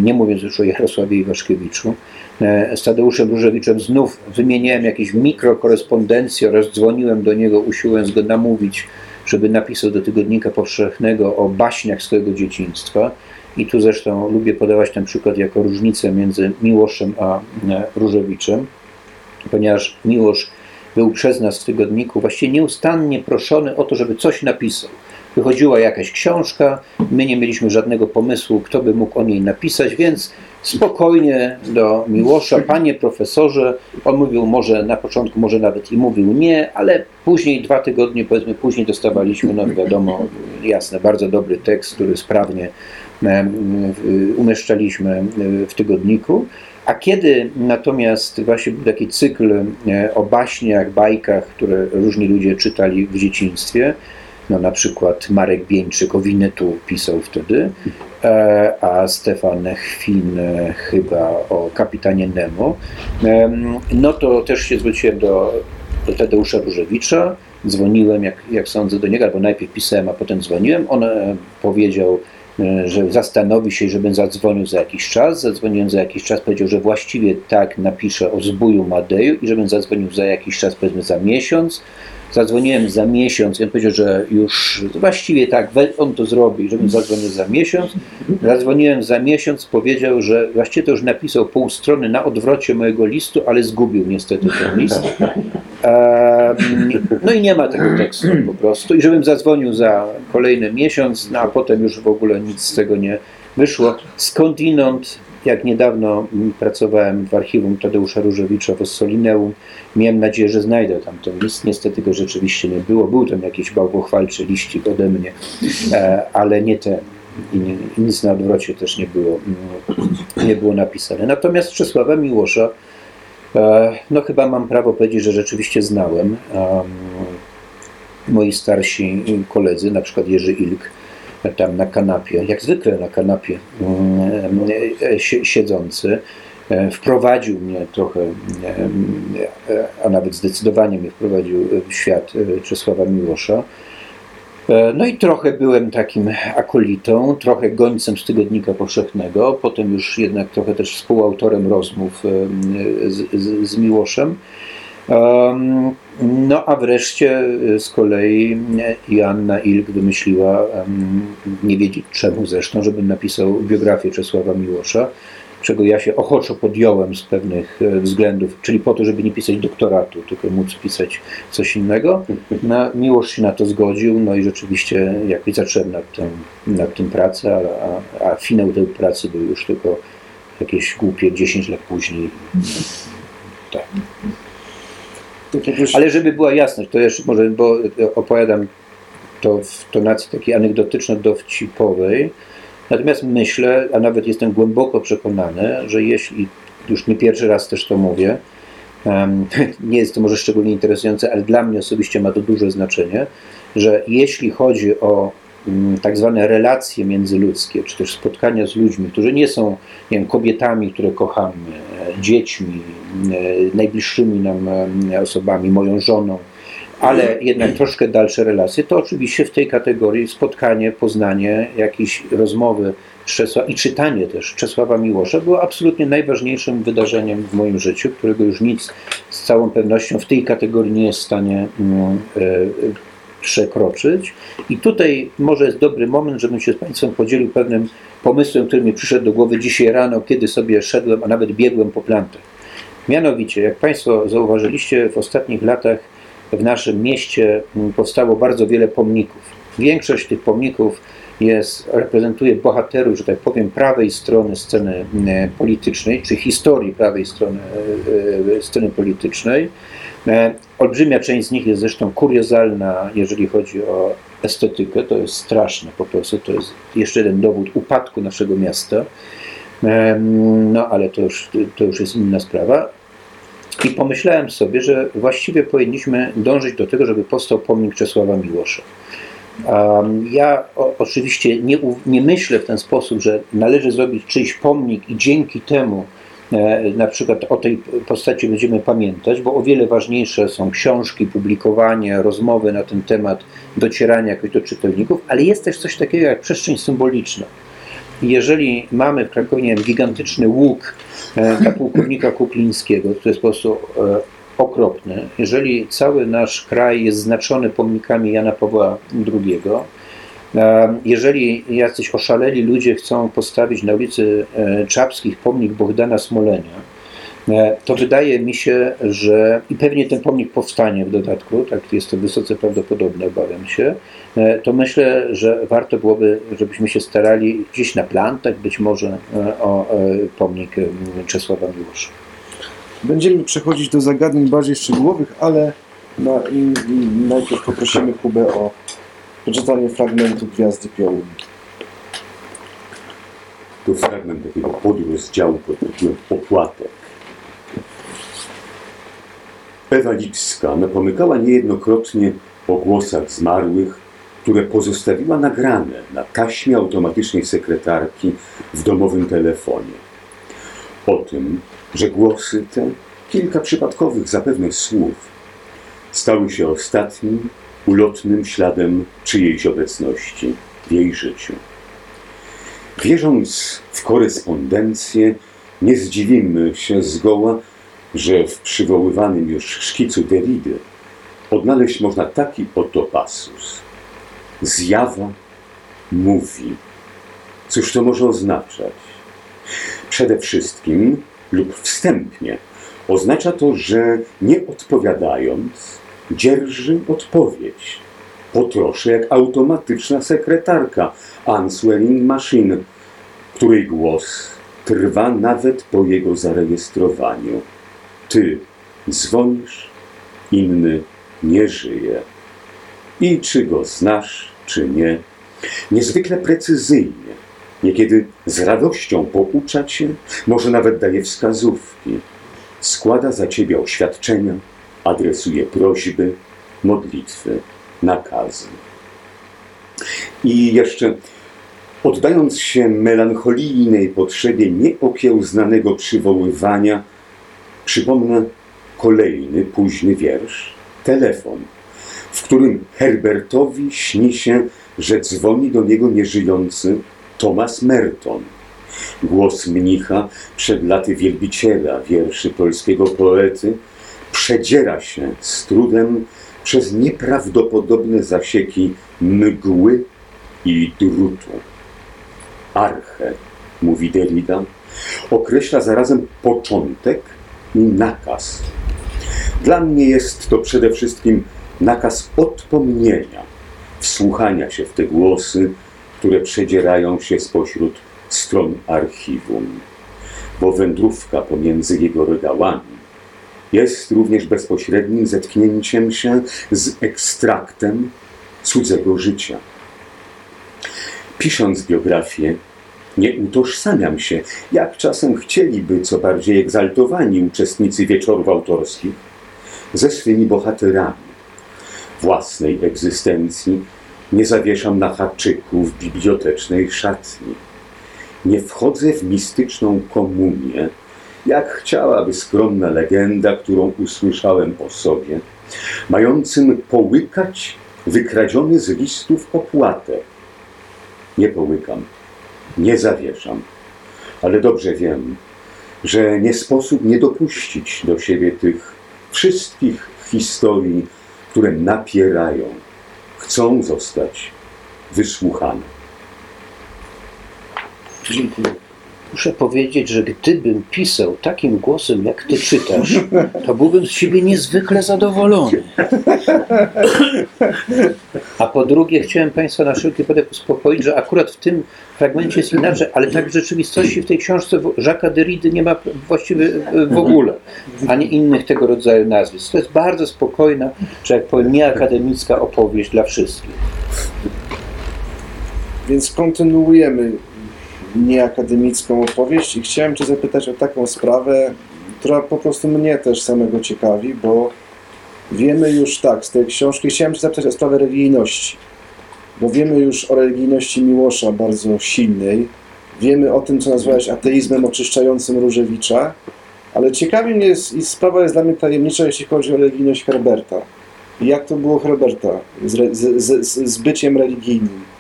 nie mówiąc już o Jarosławie Iwaszkiewiczu. E, Z Tadeuszem Różewiczem znów wymieniałem jakieś mikrokorespondencje oraz dzwoniłem do niego, usiłując go namówić, żeby napisał do Tygodnika Powszechnego o baśniach swojego dzieciństwa. I tu zresztą lubię podawać ten przykład jako różnicę między Miłoszem a e, Różewiczem, ponieważ Miłosz był przez nas w tygodniku właściwie nieustannie proszony o to, żeby coś napisał. Wychodziła jakaś książka, my nie mieliśmy żadnego pomysłu, kto by mógł o niej napisać, więc spokojnie do Miłosza, panie profesorze, on mówił może na początku, może nawet i mówił nie, ale później, dwa tygodnie powiedzmy później dostawaliśmy, no wiadomo, jasne, bardzo dobry tekst, który sprawnie umieszczaliśmy e, w tygodniku. A kiedy natomiast właśnie był taki cykl e, o baśniach, bajkach, które różni ludzie czytali w dzieciństwie, no na przykład Marek Bieńczyk o Winetu pisał wtedy, e, a Stefan Chwin e, chyba o kapitanie Nemo, em, no to też się zwróciłem do, do Tadeusza Różewicza, dzwoniłem, jak, jak sądzę, do niego, albo najpierw pisałem, a potem dzwoniłem. On e, powiedział, e, że zastanowi się, żebym zadzwonił za jakiś czas. Zadzwoniłem za jakiś czas, powiedział, że właściwie tak napiszę o zbóju Madeju i żebym zadzwonił za jakiś czas, powiedzmy za miesiąc. Zadzwoniłem za miesiąc i on powiedział, że już właściwie tak, on to zrobi, żebym zadzwonił za miesiąc. Zadzwoniłem za miesiąc, powiedział, że właściwie to już napisał pół strony na odwrocie mojego listu, ale zgubił niestety ten list. No i nie ma tego tekstu po prostu. I żebym zadzwonił za kolejny miesiąc, no a potem już w ogóle nic z tego nie wyszło. Skądinąd, jak niedawno mm, pracowałem w archiwum Tadeusza Różewicza w Ossolineum, miałem nadzieję, że znajdę tam ten list. Niestety go rzeczywiście nie było. Był tam jakiś bałwochwalczy liścik ode mnie, e, ale nie ten. I nic na odwrocie też nie było, mm, nie było napisane. Natomiast Czesława Miłosza E, No chyba mam prawo powiedzieć, że rzeczywiście znałem. Em, Moi starsi koledzy, na przykład Jerzy Ilk, tam na kanapie, jak zwykle na kanapie mm, e, sie- siedzący, e, wprowadził mnie trochę, e, a nawet zdecydowanie mnie wprowadził w świat e, Czesława Miłosza. E, No i trochę byłem takim akolitą, trochę gońcem z Tygodnika Powszechnego, potem już jednak trochę też współautorem rozmów e, z, z, z Miłoszem. No a wreszcie e, z kolei e, Joanna Ilk wymyśliła, nie wiedzieć czemu zresztą, żebym napisał biografię Czesława Miłosza, czego ja się ochoczo podjąłem z pewnych e, względów, czyli po to, żeby nie pisać doktoratu, tylko móc pisać coś innego. No, Miłosz się na to zgodził, no i rzeczywiście jakoś zacząłem nad tym, nad tym pracę, a, a finał tej pracy był już tylko jakieś głupie 10 lat później. Tak. Ale żeby była jasność, to jeszcze może, bo opowiadam to w tonacji takiej anegdotyczno-dowcipowej, natomiast myślę, a nawet jestem głęboko przekonany, że jeśli, już nie pierwszy raz też to mówię, *laughs* nie jest to może szczególnie interesujące, ale dla mnie osobiście ma to duże znaczenie, że jeśli chodzi o tak zwane relacje międzyludzkie, czy też spotkania z ludźmi, którzy nie są nie wiem, kobietami, które kochamy, e, dziećmi, e, najbliższymi nam e, osobami, moją żoną, ale jednak troszkę dalsze relacje, to oczywiście w tej kategorii spotkanie, poznanie, jakieś rozmowy Czesła i czytanie też Czesława Miłosza było absolutnie najważniejszym wydarzeniem w moim życiu, którego już nic z całą pewnością w tej kategorii nie jest w stanie mm, przekroczyć. I tutaj może jest dobry moment, żebym się z Państwem podzielił pewnym pomysłem, który mi przyszedł do głowy dzisiaj rano, kiedy sobie szedłem, a nawet biegłem po plantach. Mianowicie, jak Państwo zauważyliście, w ostatnich latach w naszym mieście powstało bardzo wiele pomników. Większość tych pomników jest, reprezentuje bohaterów, że tak powiem, prawej strony sceny e, politycznej, czy historii prawej strony e, e, sceny politycznej. Olbrzymia część z nich jest zresztą kuriozalna, jeżeli chodzi o estetykę. To jest straszne po prostu. To jest jeszcze jeden dowód upadku naszego miasta. No ale to już, to już jest inna sprawa. I pomyślałem sobie, że właściwie powinniśmy dążyć do tego, żeby powstał pomnik Czesława Miłosza. Ja oczywiście nie, nie myślę w ten sposób, że należy zrobić czyjś pomnik i dzięki temu e, na przykład o tej postaci będziemy pamiętać, bo o wiele ważniejsze są książki, publikowanie, rozmowy na ten temat, docieranie jakoś do czytelników, ale jest też coś takiego jak przestrzeń symboliczna. Jeżeli mamy w Krakowie wiem, gigantyczny łuk e, dla pułkownika Kuklińskiego, to jest po prostu e, okropny. Jeżeli cały nasz kraj jest znaczony pomnikami Jana Pawła II, jeżeli jacyś oszaleli ludzie chcą postawić na ulicy e, Czapskich pomnik Bogdana Smolenia, e, to wydaje mi się, że i pewnie ten pomnik powstanie w dodatku, tak jest to wysoce prawdopodobne, obawiam się, e, to myślę, że warto byłoby, żebyśmy się starali gdzieś na plantach być może o pomnik Czesława Miłosza. Będziemy przechodzić do zagadnień bardziej szczegółowych, ale na, najpierw poprosimy Kubę o przeczytanie fragmentu Gwiazdy Piołun. To fragment takiego podrozdziału pod tytułem Opłatek. Ewa Lipska napomykała niejednokrotnie o głosach zmarłych, które pozostawiła nagrane na taśmie automatycznej sekretarki w domowym telefonie. O tym, że głosy te, kilka przypadkowych zapewne słów, stały się ostatnim, ulotnym śladem czyjejś obecności w jej życiu. Wierząc w korespondencję, nie zdziwimy się zgoła, że w przywoływanym już szkicu Derrida odnaleźć można taki oto pasus. Zjawa mówi. Cóż to może oznaczać? Przede wszystkim lub wstępnie oznacza to, że nie odpowiadając, dzierży odpowiedź. Potroszę jak automatyczna sekretarka Answering Machine, której głos trwa nawet po jego zarejestrowaniu. Ty dzwonisz, inny nie żyje. I czy go znasz, czy nie, niezwykle precyzyjnie, niekiedy z radością poucza cię, może nawet daje wskazówki, składa za ciebie oświadczenia, adresuje prośby, modlitwy, nakazy. I jeszcze oddając się melancholijnej potrzebie nieokiełznanego przywoływania, przypomnę kolejny późny wiersz, telefon, w którym Herbertowi śni się, że dzwoni do niego nieżyjący Thomas Merton. Głos mnicha przed laty wielbiciela wierszy polskiego poety przedziera się z trudem przez nieprawdopodobne zasieki mgły i drutu. Arche, mówi Derrida, określa zarazem początek i nakaz. Dla mnie jest to przede wszystkim nakaz odpomnienia, wsłuchania się w te głosy, które przedzierają się spośród stron archiwum, bo wędrówka pomiędzy jego regałami jest również bezpośrednim zetknięciem się z ekstraktem cudzego życia. Pisząc biografię, nie utożsamiam się, jak czasem chcieliby co bardziej egzaltowani uczestnicy wieczorów autorskich, ze swymi bohaterami. Własnej egzystencji nie zawieszam na haczyku w bibliotecznej szatni. Nie wchodzę w mistyczną komunię, jak chciałaby skromna legenda, którą usłyszałem o sobie mającym połykać wykradziony z listów opłatek. Nie połykam, nie zawieszam, ale dobrze wiem, że nie sposób nie dopuścić do siebie tych wszystkich historii, które napierają, chcą zostać wysłuchane. Dziękuję. Muszę powiedzieć, że gdybym pisał takim głosem, jak ty czytasz, to byłbym z siebie niezwykle zadowolony. A po drugie, chciałem Państwa na wszelki wypadek uspokoić, że akurat w tym fragmencie jest inaczej, ale tak w rzeczywistości w tej książce Jacques'a Derrida nie ma właściwie w ogóle, ani innych tego rodzaju nazwisk. To jest bardzo spokojna, że jak powiem, nieakademicka opowieść dla wszystkich. Więc kontynuujemy nieakademicką opowieść i chciałem Cię zapytać o taką sprawę, która po prostu mnie też samego ciekawi, bo wiemy już tak z tej książki, chciałem Cię zapytać o sprawę religijności, bo wiemy już o religijności Miłosza bardzo silnej, wiemy o tym, co nazwałeś ateizmem oczyszczającym Różewicza, ale ciekawi mnie jest, i sprawa jest dla mnie tajemnicza, jeśli chodzi o religijność Herberta. Jak to było Herberta z, z, z, z byciem religijnym?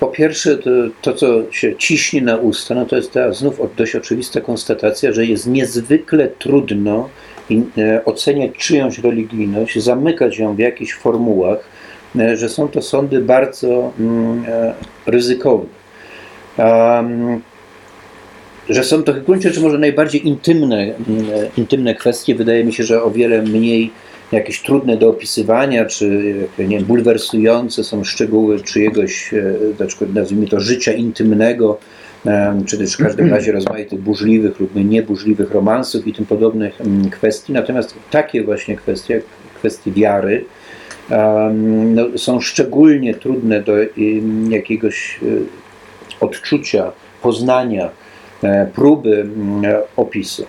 Po pierwsze, to, to, co się ciśnie na usta, no to jest ta znów dość oczywista konstatacja, że jest niezwykle trudno e, oceniać czyjąś religijność, zamykać ją w jakichś formułach, e, że są to sądy bardzo mm, e, ryzykowne. Um, że są to w gruncie rzeczy może najbardziej intymne, mm, intymne kwestie. Wydaje mi się, że o wiele mniej jakieś trudne do opisywania, czy jak, nie wiem, bulwersujące są szczegóły czyjegoś, e, na przykład nazwijmy to życia intymnego, czy też w każdym razie rozmaitych burzliwych lub nieburzliwych romansów i tym podobnych kwestii. Natomiast takie właśnie kwestie, jak kwestie wiary, no, są szczególnie trudne do jakiegoś e, odczucia, poznania, e, próby e, opisu.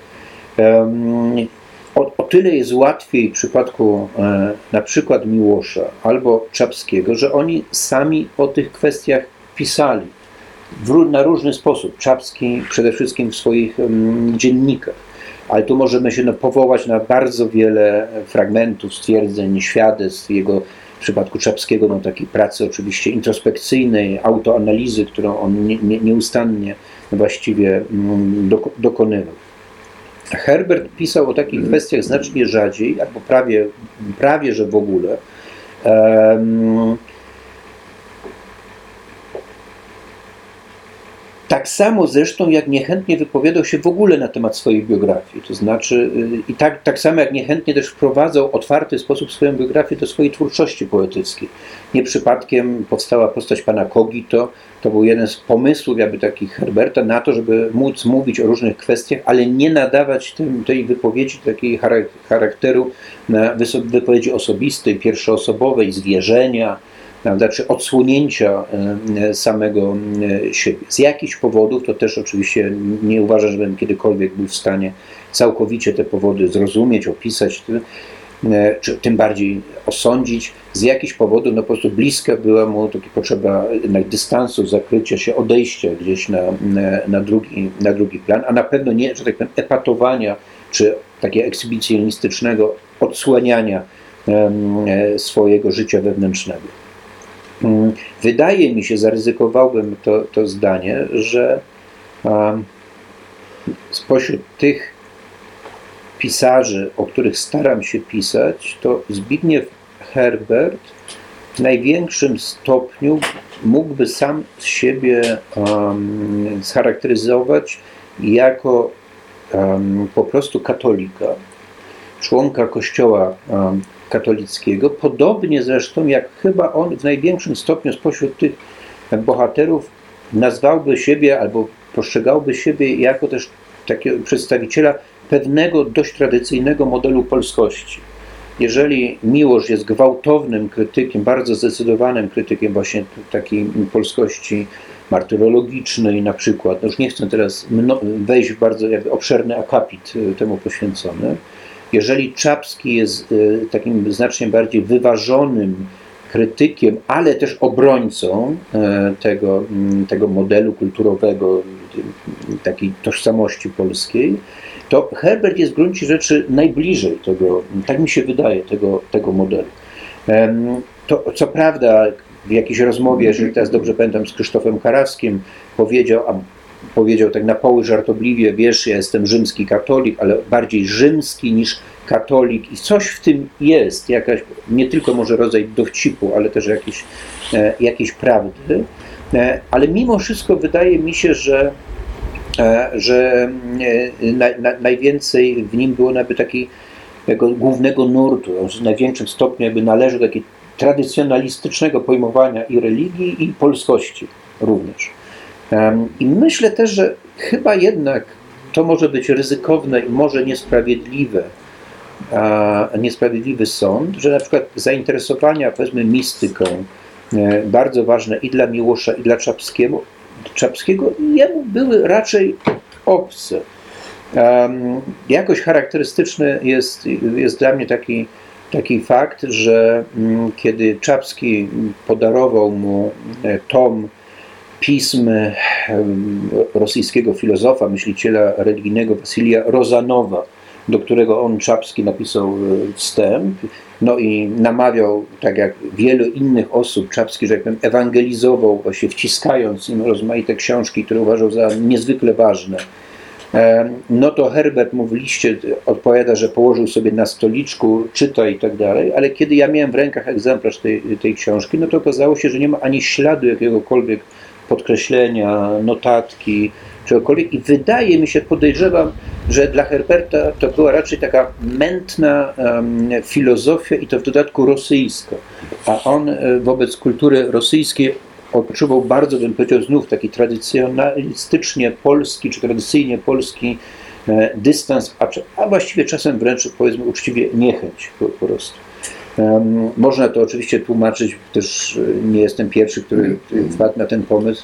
O, o tyle jest łatwiej w przypadku e, na przykład Miłosza albo Czapskiego, że oni sami o tych kwestiach pisali w, na różny sposób. Czapski przede wszystkim w swoich em, dziennikach. Ale tu możemy się no, powołać na bardzo wiele fragmentów, stwierdzeń, świadectw jego w przypadku Czapskiego, no, takiej pracy oczywiście introspekcyjnej, autoanalizy, którą on nie, nie, nieustannie właściwie mm, doko- dokonywał. Herbert pisał o takich kwestiach znacznie rzadziej, albo prawie, prawie że w ogóle. Tak samo zresztą, jak niechętnie wypowiadał się w ogóle na temat swojej biografii. To znaczy, y, i tak, tak samo jak niechętnie też wprowadzał otwarty sposób swoją biografię do swojej twórczości poetyckiej. Nie przypadkiem powstała postać pana Kogito. To był jeden z pomysłów, jakby takich Herberta, na to, żeby móc mówić o różnych kwestiach, ale nie nadawać tym, tej wypowiedzi takiej charak- charakteru na wypowiedzi osobistej, pierwszoosobowej, zwierzenia, prawda, czy odsłonięcia e, samego e, siebie. Z jakichś powodów, to też oczywiście nie uważam, żebym kiedykolwiek był w stanie całkowicie te powody zrozumieć, opisać, czy tym bardziej osądzić. Z jakichś powodów no po prostu bliska była mu taka potrzeba jednak dystansu, zakrycia się, odejścia gdzieś na, na, drugi, na drugi plan, a na pewno nie, że tak powiem, epatowania, czy takiego ekshibicjonistycznego odsłaniania e, swojego życia wewnętrznego. Mm, Wydaje mi się, zaryzykowałbym to, to zdanie, że spośród tych pisarzy, o których staram się pisać, to Zbigniew Herbert w największym stopniu mógłby sam siebie um, scharakteryzować jako um, po prostu katolika, członka kościoła um, katolickiego, podobnie zresztą jak chyba on w największym stopniu spośród tych bohaterów nazwałby siebie albo postrzegałby siebie jako też takiego przedstawiciela pewnego dość tradycyjnego modelu polskości. Jeżeli Miłosz jest gwałtownym krytykiem, bardzo zdecydowanym krytykiem właśnie takiej polskości martyrologicznej na przykład, no już nie chcę teraz wejść w bardzo obszerny akapit y, temu poświęcony, jeżeli Czapski jest y, takim znacznie bardziej wyważonym krytykiem, ale też obrońcą e, tego, mm, tego modelu kulturowego, y, takiej tożsamości polskiej, to Herbert jest w gruncie rzeczy najbliżej tego, tak mi się wydaje, tego, tego modelu. To co prawda w jakiejś rozmowie, jeżeli teraz dobrze pamiętam, z Krzysztofem Karawskim powiedział, a powiedział tak na poły żartobliwie, wiesz, ja jestem rzymski katolik, ale bardziej rzymski niż katolik i coś w tym jest, jakaś, nie tylko może rodzaj dowcipu, ale też jakieś, e, jakiejś prawdy, e, ale mimo wszystko wydaje mi się, że że e, na, na, najwięcej w nim było jakby takiego głównego nurtu, on w największym stopniu jakby należy do takiego tradycjonalistycznego pojmowania i religii, i polskości również. I myślę też, że chyba jednak to może być ryzykowne i może niesprawiedliwe, niesprawiedliwy sąd, że na przykład zainteresowania, powiedzmy, mistyką, e, bardzo ważne i dla Miłosza, i dla Czapskiego, Czapskiego jemu były raczej obce. Um, jakoś charakterystyczny jest, jest dla mnie taki, taki fakt, że mm, kiedy Czapski podarował mu e, tom pism em, rosyjskiego filozofa, myśliciela religijnego Wasilija Rozanowa, do którego on Czapski napisał e, wstęp, no i namawiał, tak jak wielu innych osób, Czapski, że jak powiem, ewangelizował, właśnie wciskając im rozmaite książki, które uważał za niezwykle ważne. E, No to Herbert mu w liście odpowiada, że położył sobie na stoliczku, czyta i tak dalej, ale kiedy ja miałem w rękach egzemplarz tej, tej książki, no to okazało się, że nie ma ani śladu jakiegokolwiek podkreślenia, notatki, czegokolwiek i wydaje mi się, podejrzewam, że dla Herberta to była raczej taka mętna em, filozofia i to w dodatku rosyjska, a on e, wobec kultury rosyjskiej odczuwał bardzo, bym powiedział, znów taki tradycjonalistycznie polski, czy tradycyjnie polski e, dystans, a, a właściwie czasem wręcz, powiedzmy uczciwie, niechęć po, po prostu. Em, Można to oczywiście tłumaczyć, też e, nie jestem pierwszy, który który wpadł na ten pomysł,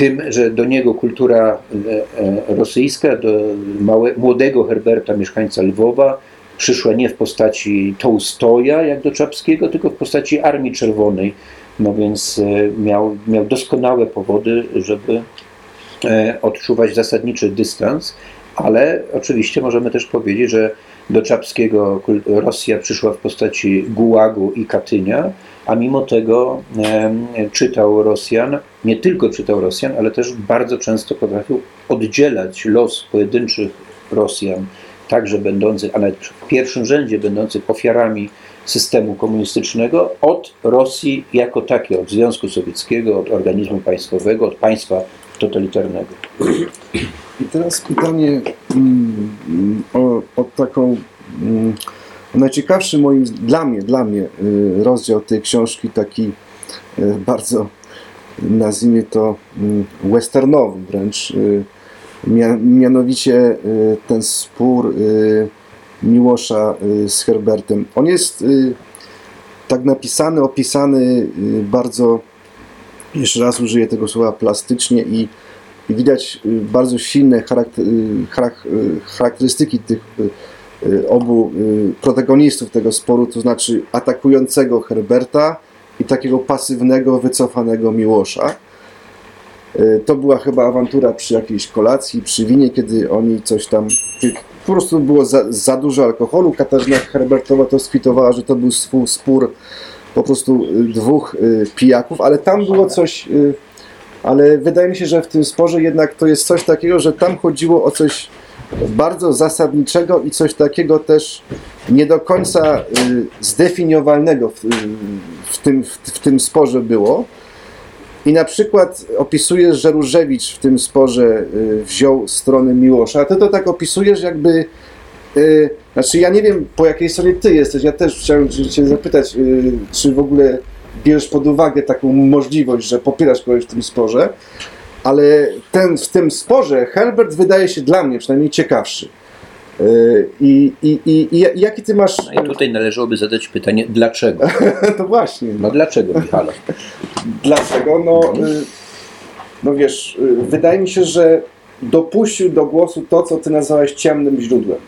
tym, że do niego kultura e, e, rosyjska, do małe, młodego Herberta, mieszkańca Lwowa, przyszła nie w postaci Tołstoja, jak do Czapskiego, tylko w postaci Armii Czerwonej. No więc e, miał, miał doskonałe powody, żeby odczuwać zasadniczy dystans, ale oczywiście możemy też powiedzieć, że do Czapskiego Rosja przyszła w postaci Gułagu i Katynia, a mimo tego czytał Rosjan, nie tylko czytał Rosjan, ale też bardzo często potrafił oddzielać los pojedynczych Rosjan, także będących, a nawet w pierwszym rzędzie będących ofiarami systemu komunistycznego, od Rosji jako takiej, od Związku Sowieckiego, od organizmu państwowego, od państwa totalitarnego. I teraz pytanie mm, o, o taką mm, najciekawszy moim, dla mnie, dla mnie y, rozdział tej książki, taki y, bardzo, nazwijmy to mm, westernowy wręcz, y, mia, mianowicie ten spór Miłosza z Herbertem. On jest tak napisany, opisany bardzo, jeszcze raz użyję tego słowa, plastycznie i widać bardzo silne charakter, charak- charakterystyki tych obu y, protagonistów tego sporu, to znaczy atakującego Herberta i takiego pasywnego, wycofanego Miłosza. Y, To była chyba awantura przy jakiejś kolacji, przy winie, kiedy oni coś tam. Po prostu było za, za dużo alkoholu. Katarzyna Herbertowa to skwitowała, że to był spór po prostu y, dwóch y, pijaków, ale tam było coś. y, ale wydaje mi się, że w tym sporze jednak to jest coś takiego, że tam chodziło o coś bardzo zasadniczego i coś takiego też nie do końca y, zdefiniowalnego w, w, tym, w, w tym sporze było. I na przykład opisujesz, że Różewicz w tym sporze y, wziął stronę Miłosza, a ty to tak opisujesz jakby y, znaczy ja nie wiem po jakiej stronie ty jesteś, ja też chciałem cię zapytać, y, czy w ogóle bierzesz pod uwagę taką możliwość, że popierasz kogoś w tym sporze, ale ten, w tym sporze Herbert wydaje się dla mnie przynajmniej ciekawszy. Y, I, i, i, i jaki ty masz. No i tutaj należałoby zadać pytanie, dlaczego? *laughs* To właśnie. No dlaczego, Michale? Dlaczego? No, y, no wiesz, y, wydaje mi się, że dopuścił do głosu to, co ty nazwałeś ciemnym źródłem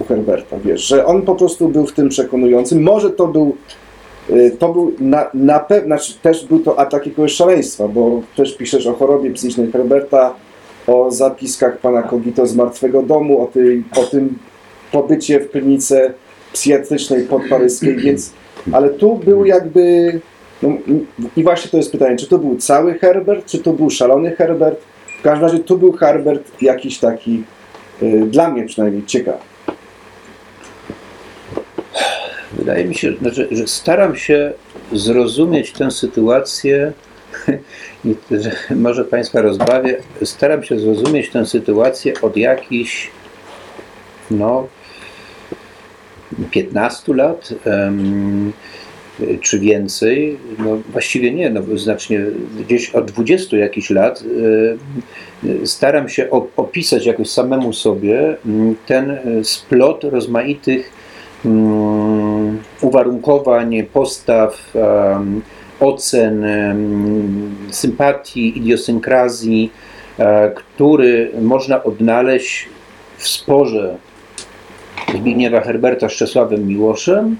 u Herberta, wiesz, że on po prostu był w tym przekonujący. Może to był, to był na, na pewno, znaczy też był to atak jakiegoś szaleństwa, bo też piszesz o chorobie psychicznej Herberta, o zapiskach pana Kogito z Martwego Domu, o, tej, o tym pobycie w klinice psychiatrycznej podparyskiej, *clears throat* więc, ale tu był jakby, no, i właśnie to jest pytanie, czy to był cały Herbert, czy to był szalony Herbert? W każdym razie tu był Herbert jakiś taki, y, dla mnie przynajmniej ciekawy. Wydaje mi się, znaczy, że staram się zrozumieć tę sytuację *laughs* i że może Państwa rozbawię, staram się zrozumieć tę sytuację od jakichś no 15 lat em, czy więcej, no właściwie nie, no znacznie gdzieś od 20 jakichś lat staram się op- opisać jakoś samemu sobie m, ten e, splot rozmaitych mm, uwarunkowań, postaw, ocen, sympatii, idiosynkrazji, e, który można odnaleźć w sporze Zbigniewa Herberta z Czesławem Miłoszem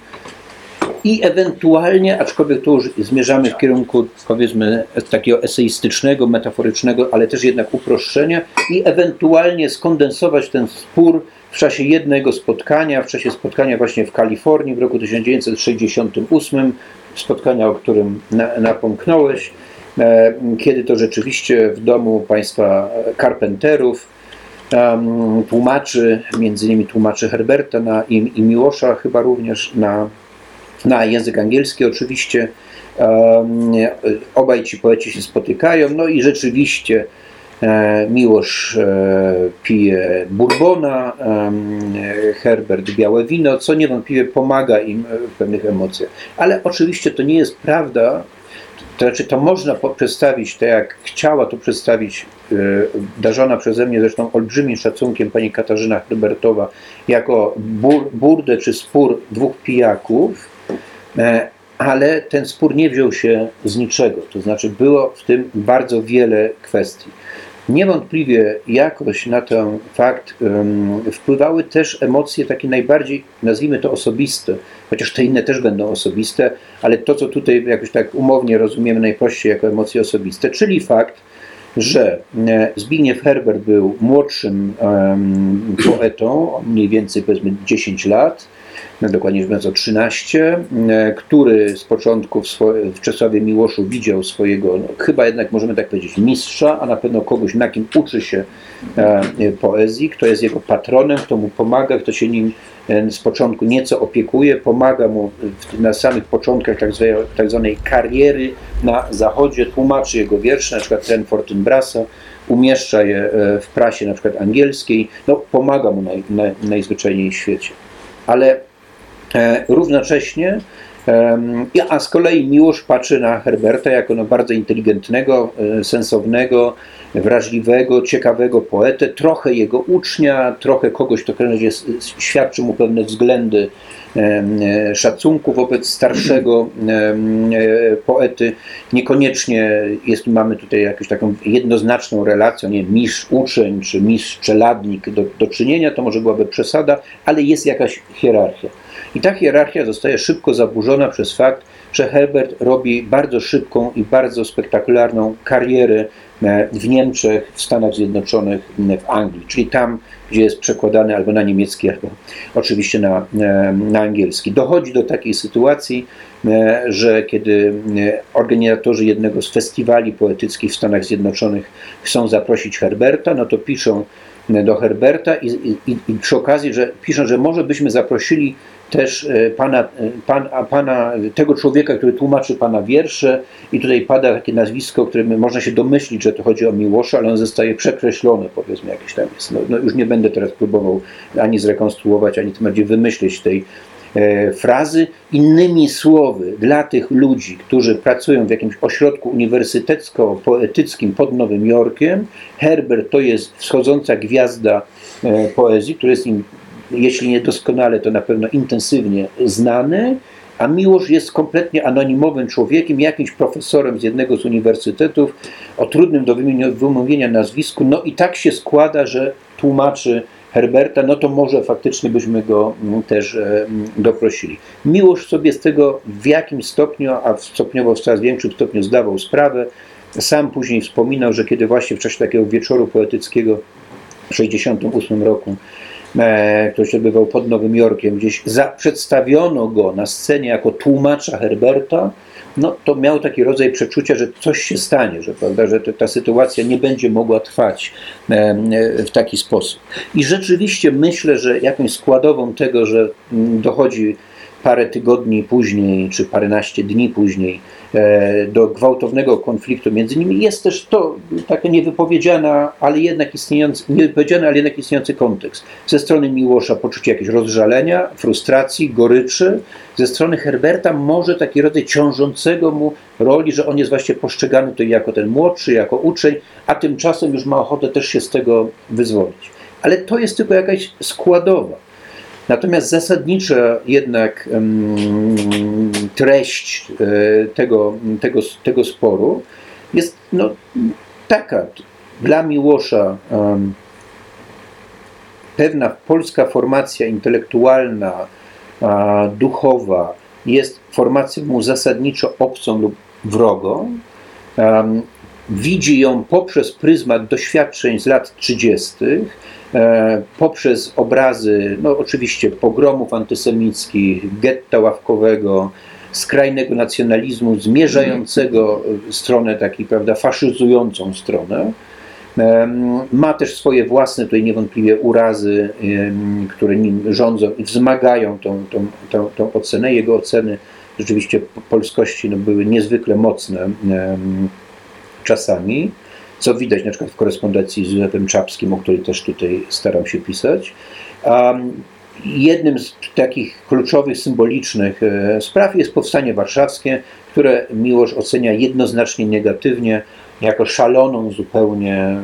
i ewentualnie, aczkolwiek tu już zmierzamy w kierunku powiedzmy takiego eseistycznego, metaforycznego, ale też jednak uproszczenia i ewentualnie skondensować ten spór w czasie jednego spotkania, w czasie spotkania właśnie w Kalifornii w roku 1968, spotkania, o którym na, napomknąłeś, e, kiedy to rzeczywiście w domu państwa Carpenterów um, tłumaczy, między innymi tłumaczy Herberta na, i, i Miłosza chyba również na, na język angielski oczywiście. Obaj ci poeci się spotykają, no i rzeczywiście Miłosz e, pije bourbona, Herbert białe wino, co niewątpliwie pomaga im e, w pewnych emocjach. Ale oczywiście to nie jest prawda, to znaczy to można przedstawić, tak jak chciała to przedstawić e, darzona przeze mnie zresztą olbrzymim szacunkiem pani Katarzyna Herbertowa, jako bur, burdę czy spór dwóch pijaków, e, ale ten spór nie wziął się z niczego, to znaczy było w tym bardzo wiele kwestii. Niewątpliwie jakoś na ten fakt wpływały też emocje takie najbardziej, nazwijmy to osobiste, chociaż te inne też będą osobiste, ale to, co tutaj jakoś tak umownie rozumiemy najprościej jako emocje osobiste, czyli fakt, że e, Zbigniew Herbert był młodszym poetą, mniej więcej powiedzmy 10 lat, dokładnie rzecz biorąc o 13, e, który z początku w, w Czesławie Miłoszu widział swojego, no, chyba jednak możemy tak powiedzieć, mistrza, a na pewno kogoś, na kim uczy się e, e, poezji, kto jest jego patronem, kto mu pomaga, kto się nim z początku nieco opiekuje, pomaga mu w, na samych początkach tak zwanej, tak zwanej kariery na zachodzie, tłumaczy jego wiersze, na przykład ten Fortinbrasa, umieszcza je w prasie na przykład angielskiej, no pomaga mu naj, naj, najzwyczajniej w świecie. Ale równocześnie, em, ja- a z kolei Miłosz patrzy na Herberta jako na bardzo inteligentnego, e, sensownego, wrażliwego, ciekawego poetę, trochę jego ucznia, trochę kogoś, kto s- świadczy mu pewne względy e, szacunku wobec starszego e, poety. Niekoniecznie jest, mamy tutaj jakąś taką jednoznaczną relację, nie mistrz-uczeń czy mistrz-czeladnik do, do czynienia, to może byłaby przesada, ale jest jakaś hierarchia. I ta hierarchia zostaje szybko zaburzona przez fakt, że Herbert robi bardzo szybką i bardzo spektakularną karierę e, w Niemczech, w Stanach Zjednoczonych, w Anglii, czyli tam, gdzie jest przekładany albo na niemiecki, albo oczywiście na, e, na angielski. Dochodzi do takiej sytuacji, e, że kiedy organizatorzy jednego z festiwali poetyckich w Stanach Zjednoczonych chcą zaprosić Herberta, no to piszą do Herberta i, i, i przy okazji, że piszą, że może byśmy zaprosili też e, pana, e, pan, pana, tego człowieka, który tłumaczy pana wiersze i tutaj pada takie nazwisko, którym można się domyślić, że to chodzi o Miłosza, ale on zostaje przekreślony, powiedzmy, jakiś tam jest. No, no już nie będę teraz próbował ani zrekonstruować, ani tym bardziej wymyślić tej e, frazy. Innymi słowy, dla tych ludzi, którzy pracują w jakimś ośrodku uniwersytecko-poetyckim pod Nowym Jorkiem, Herbert to jest wschodząca gwiazda e, poezji, który jest im jeśli nie doskonale, to na pewno intensywnie znany, a Miłosz jest kompletnie anonimowym człowiekiem, jakimś profesorem z jednego z uniwersytetów o trudnym do wymówienia nazwisku. No i tak się składa, że tłumaczy Herberta, no to może faktycznie byśmy go mm, też e, mm, doprosili. Miłosz sobie z tego w jakimś stopniu, a stopniowo w coraz większym stopniu zdawał sprawę, sam później wspominał, że kiedy właśnie w czasie takiego wieczoru poetyckiego w 1968 roku, który się odbywał pod Nowym Jorkiem, gdzieś za, przedstawiono go na scenie jako tłumacza Herberta, no to miał taki rodzaj przeczucia, że coś się stanie, że, prawda, że ta, sytuacja nie będzie mogła trwać e, e, w taki sposób. I rzeczywiście myślę, że jakąś składową tego, że mm, dochodzi parę tygodni później, czy paręnaście dni później e, do gwałtownego konfliktu między nimi, jest też to taka niewypowiedziana, ale jednak istniejący, niewypowiedziany, ale jednak istniejący kontekst. Ze strony Miłosza poczucie jakiegoś rozżalenia, frustracji, goryczy, ze strony Herberta może taki rodzaj ciążącego mu roli, że on jest właśnie postrzegany tutaj jako ten młodszy, jako uczeń, a tymczasem już ma ochotę też się z tego wyzwolić. Ale to jest tylko jakaś składowa. Natomiast zasadnicza jednak em, treść e, tego, tego, tego sporu jest no, taka. Dla Miłosza pewna polska formacja intelektualna, duchowa jest formacją zasadniczo obcą lub wrogą. Widzi ją poprzez pryzmat doświadczeń z lat 30., e, poprzez obrazy, no oczywiście pogromów antysemickich, getta ławkowego, skrajnego nacjonalizmu zmierzającego w stronę takiej, prawda, faszyzującą stronę. Ma też swoje własne tutaj niewątpliwie urazy, które nim rządzą i wzmagają tą, tą, tą, tą ocenę. Jego oceny rzeczywiście po- polskości no, były niezwykle mocne czasami, co widać na przykład w korespondencji z Józefem Czapskim, o której też tutaj staram się pisać. Jednym z takich kluczowych, symbolicznych e, spraw jest powstanie warszawskie, które Miłosz ocenia jednoznacznie negatywnie, jako szaloną zupełnie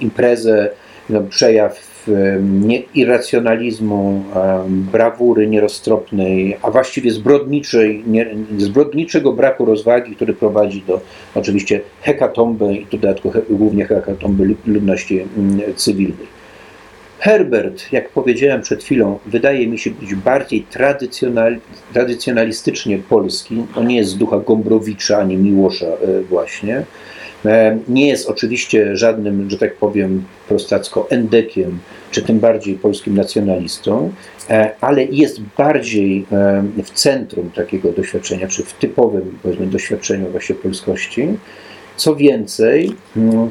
imprezę, no, przejaw nie, irracjonalizmu, brawury nieroztropnej, a właściwie zbrodniczej, nie, zbrodniczego braku rozwagi, który prowadzi do oczywiście hekatomby i w dodatku he, głównie hekatomby lu- ludności mm, cywilnej. Herbert, jak powiedziałem przed chwilą, wydaje mi się być bardziej tradycjonal, tradycjonalistycznie polski. On nie jest z ducha Gombrowicza ani Miłosza e, właśnie. E, Nie jest oczywiście żadnym, że tak powiem, prostacko endekiem, czy tym bardziej polskim nacjonalistą, e, ale jest bardziej w centrum takiego doświadczenia, czy w typowym powiedzmy, doświadczeniu właśnie polskości. Co więcej, mm,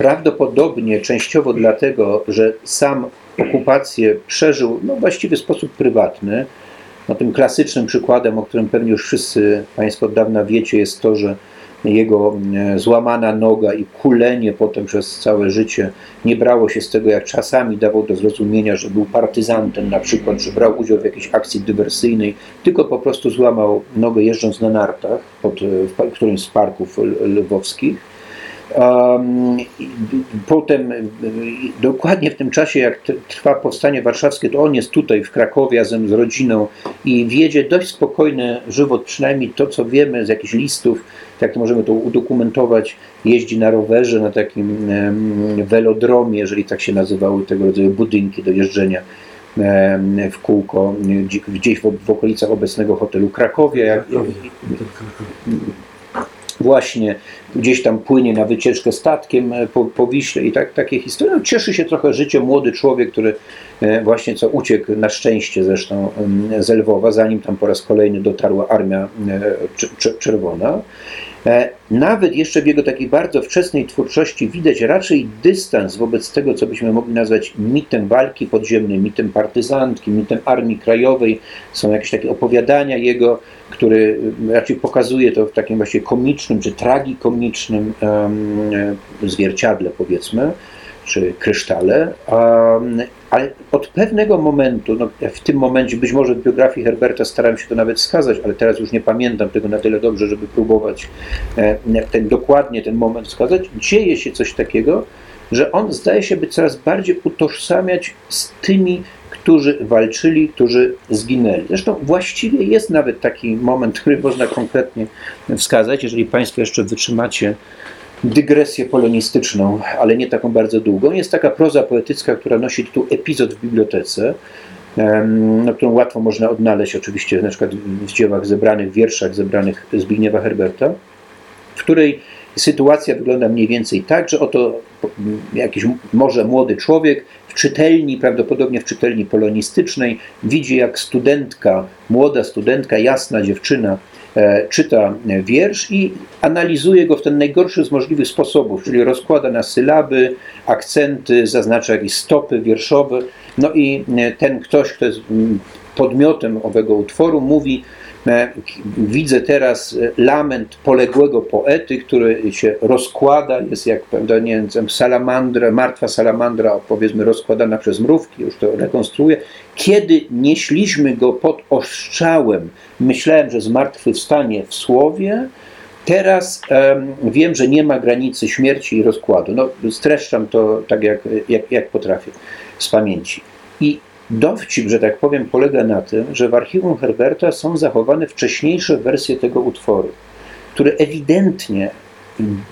prawdopodobnie częściowo dlatego, że sam okupację przeżył no, właściwie w sposób prywatny. No, tym klasycznym przykładem, o którym pewnie już wszyscy Państwo od dawna wiecie, jest to, że jego e, złamana noga i kulenie potem przez całe życie nie brało się z tego, jak czasami dawał do zrozumienia, że był partyzantem na przykład, że brał udział w jakiejś akcji dywersyjnej, tylko po prostu złamał nogę jeżdżąc na nartach pod, e, w którymś z parków lwowskich. Um, Potem, y, dokładnie w tym czasie, jak trwa powstanie warszawskie, to on jest tutaj w Krakowie razem z rodziną i wiedzie dość spokojny żywot, przynajmniej to, co wiemy z jakichś listów, to możemy to udokumentować, jeździ na rowerze na takim em, velodromie, jeżeli tak się nazywały tego rodzaju budynki do jeżdżenia w kółko, gdzie- gdzieś w, okolicach obecnego hotelu Krakowie. Jak, właśnie gdzieś tam płynie na wycieczkę statkiem e, po, po Wiśle i tak, takie historie. No, cieszy się trochę życiem młody człowiek, który e, właśnie co uciekł, na szczęście zresztą z Lwowa, zanim tam po raz kolejny dotarła armia e, cz- cz- czerwona. E, Nawet jeszcze w jego takiej bardzo wczesnej twórczości widać raczej dystans wobec tego, co byśmy mogli nazwać mitem walki podziemnej, mitem partyzantki, mitem armii krajowej. Są jakieś takie opowiadania jego, który raczej pokazuje to w takim właśnie komicznym czy tragikomicznym e, zwierciadle, powiedzmy, czy krysztale. ale od pewnego momentu, no w tym momencie, być może w biografii Herberta starałem się to nawet wskazać, ale teraz już nie pamiętam tego na tyle dobrze, żeby próbować e, ten, dokładnie ten moment wskazać, dzieje się coś takiego, że on zdaje się być coraz bardziej utożsamiać z tymi, którzy walczyli, którzy zginęli. Zresztą właściwie jest nawet taki moment, który można konkretnie wskazać, jeżeli Państwo jeszcze wytrzymacie dygresję polonistyczną, ale nie taką bardzo długą. Jest taka proza poetycka, która nosi tytuł Epizod w bibliotece, no, którą łatwo można odnaleźć oczywiście na przykład w dziełach zebranych, wierszach zebranych Zbigniewa Herberta, w której sytuacja wygląda mniej więcej tak, że oto jakiś może młody człowiek w czytelni, prawdopodobnie w czytelni polonistycznej, widzi jak studentka, młoda studentka, jasna dziewczyna, czyta e, wiersz i analizuje go w ten najgorszy z możliwych sposobów, czyli rozkłada na sylaby, akcenty, zaznacza jakieś stopy wierszowe. No i ten ktoś, kto jest mm, podmiotem owego utworu, mówi: Widzę teraz e, lament poległego poety, który się rozkłada, jest jak prawda, nie wiem, salamandra, martwa salamandra, powiedzmy, rozkładana przez mrówki, już to rekonstruuję. Kiedy nieśliśmy go pod ostrzałem, myślałem, że zmartwychwstanie w słowie, Teraz em, wiem, że nie ma granicy śmierci i rozkładu. No, streszczam to tak, jak, jak, jak potrafię z pamięci. I dowcip, że tak powiem, polega na tym, że w archiwum Herberta są zachowane wcześniejsze wersje tego utworu, które ewidentnie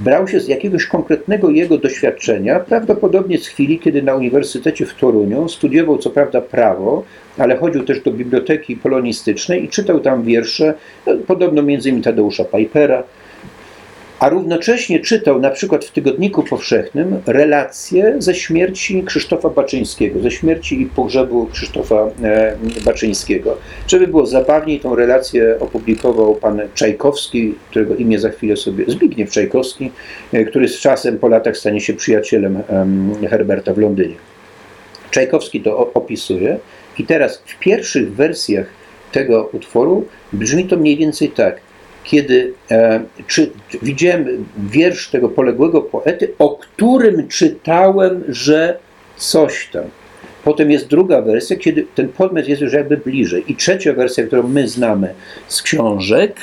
brał się z jakiegoś konkretnego jego doświadczenia, prawdopodobnie z chwili, kiedy na Uniwersytecie w Toruniu studiował co prawda prawo, ale chodził też do biblioteki polonistycznej i czytał tam wiersze, no, podobno między innymi Tadeusza Pipera, a równocześnie czytał na przykład w Tygodniku Powszechnym relacje ze śmierci Krzysztofa Baczyńskiego, ze śmierci i pogrzebu Krzysztofa e, Baczyńskiego. Żeby było zabawniej, tą relację opublikował pan Czajkowski, którego imię za chwilę sobie, Zbigniew Czajkowski, e, który z czasem po latach stanie się przyjacielem em, Herberta w Londynie. Czajkowski to opisuje i teraz w pierwszych wersjach tego utworu brzmi to mniej więcej tak. Kiedy e, czy, widziałem wiersz tego poległego poety, o którym czytałem, że coś tam. Potem jest druga wersja, kiedy ten podmiot jest już jakby bliżej. I trzecia wersja, którą my znamy z książek,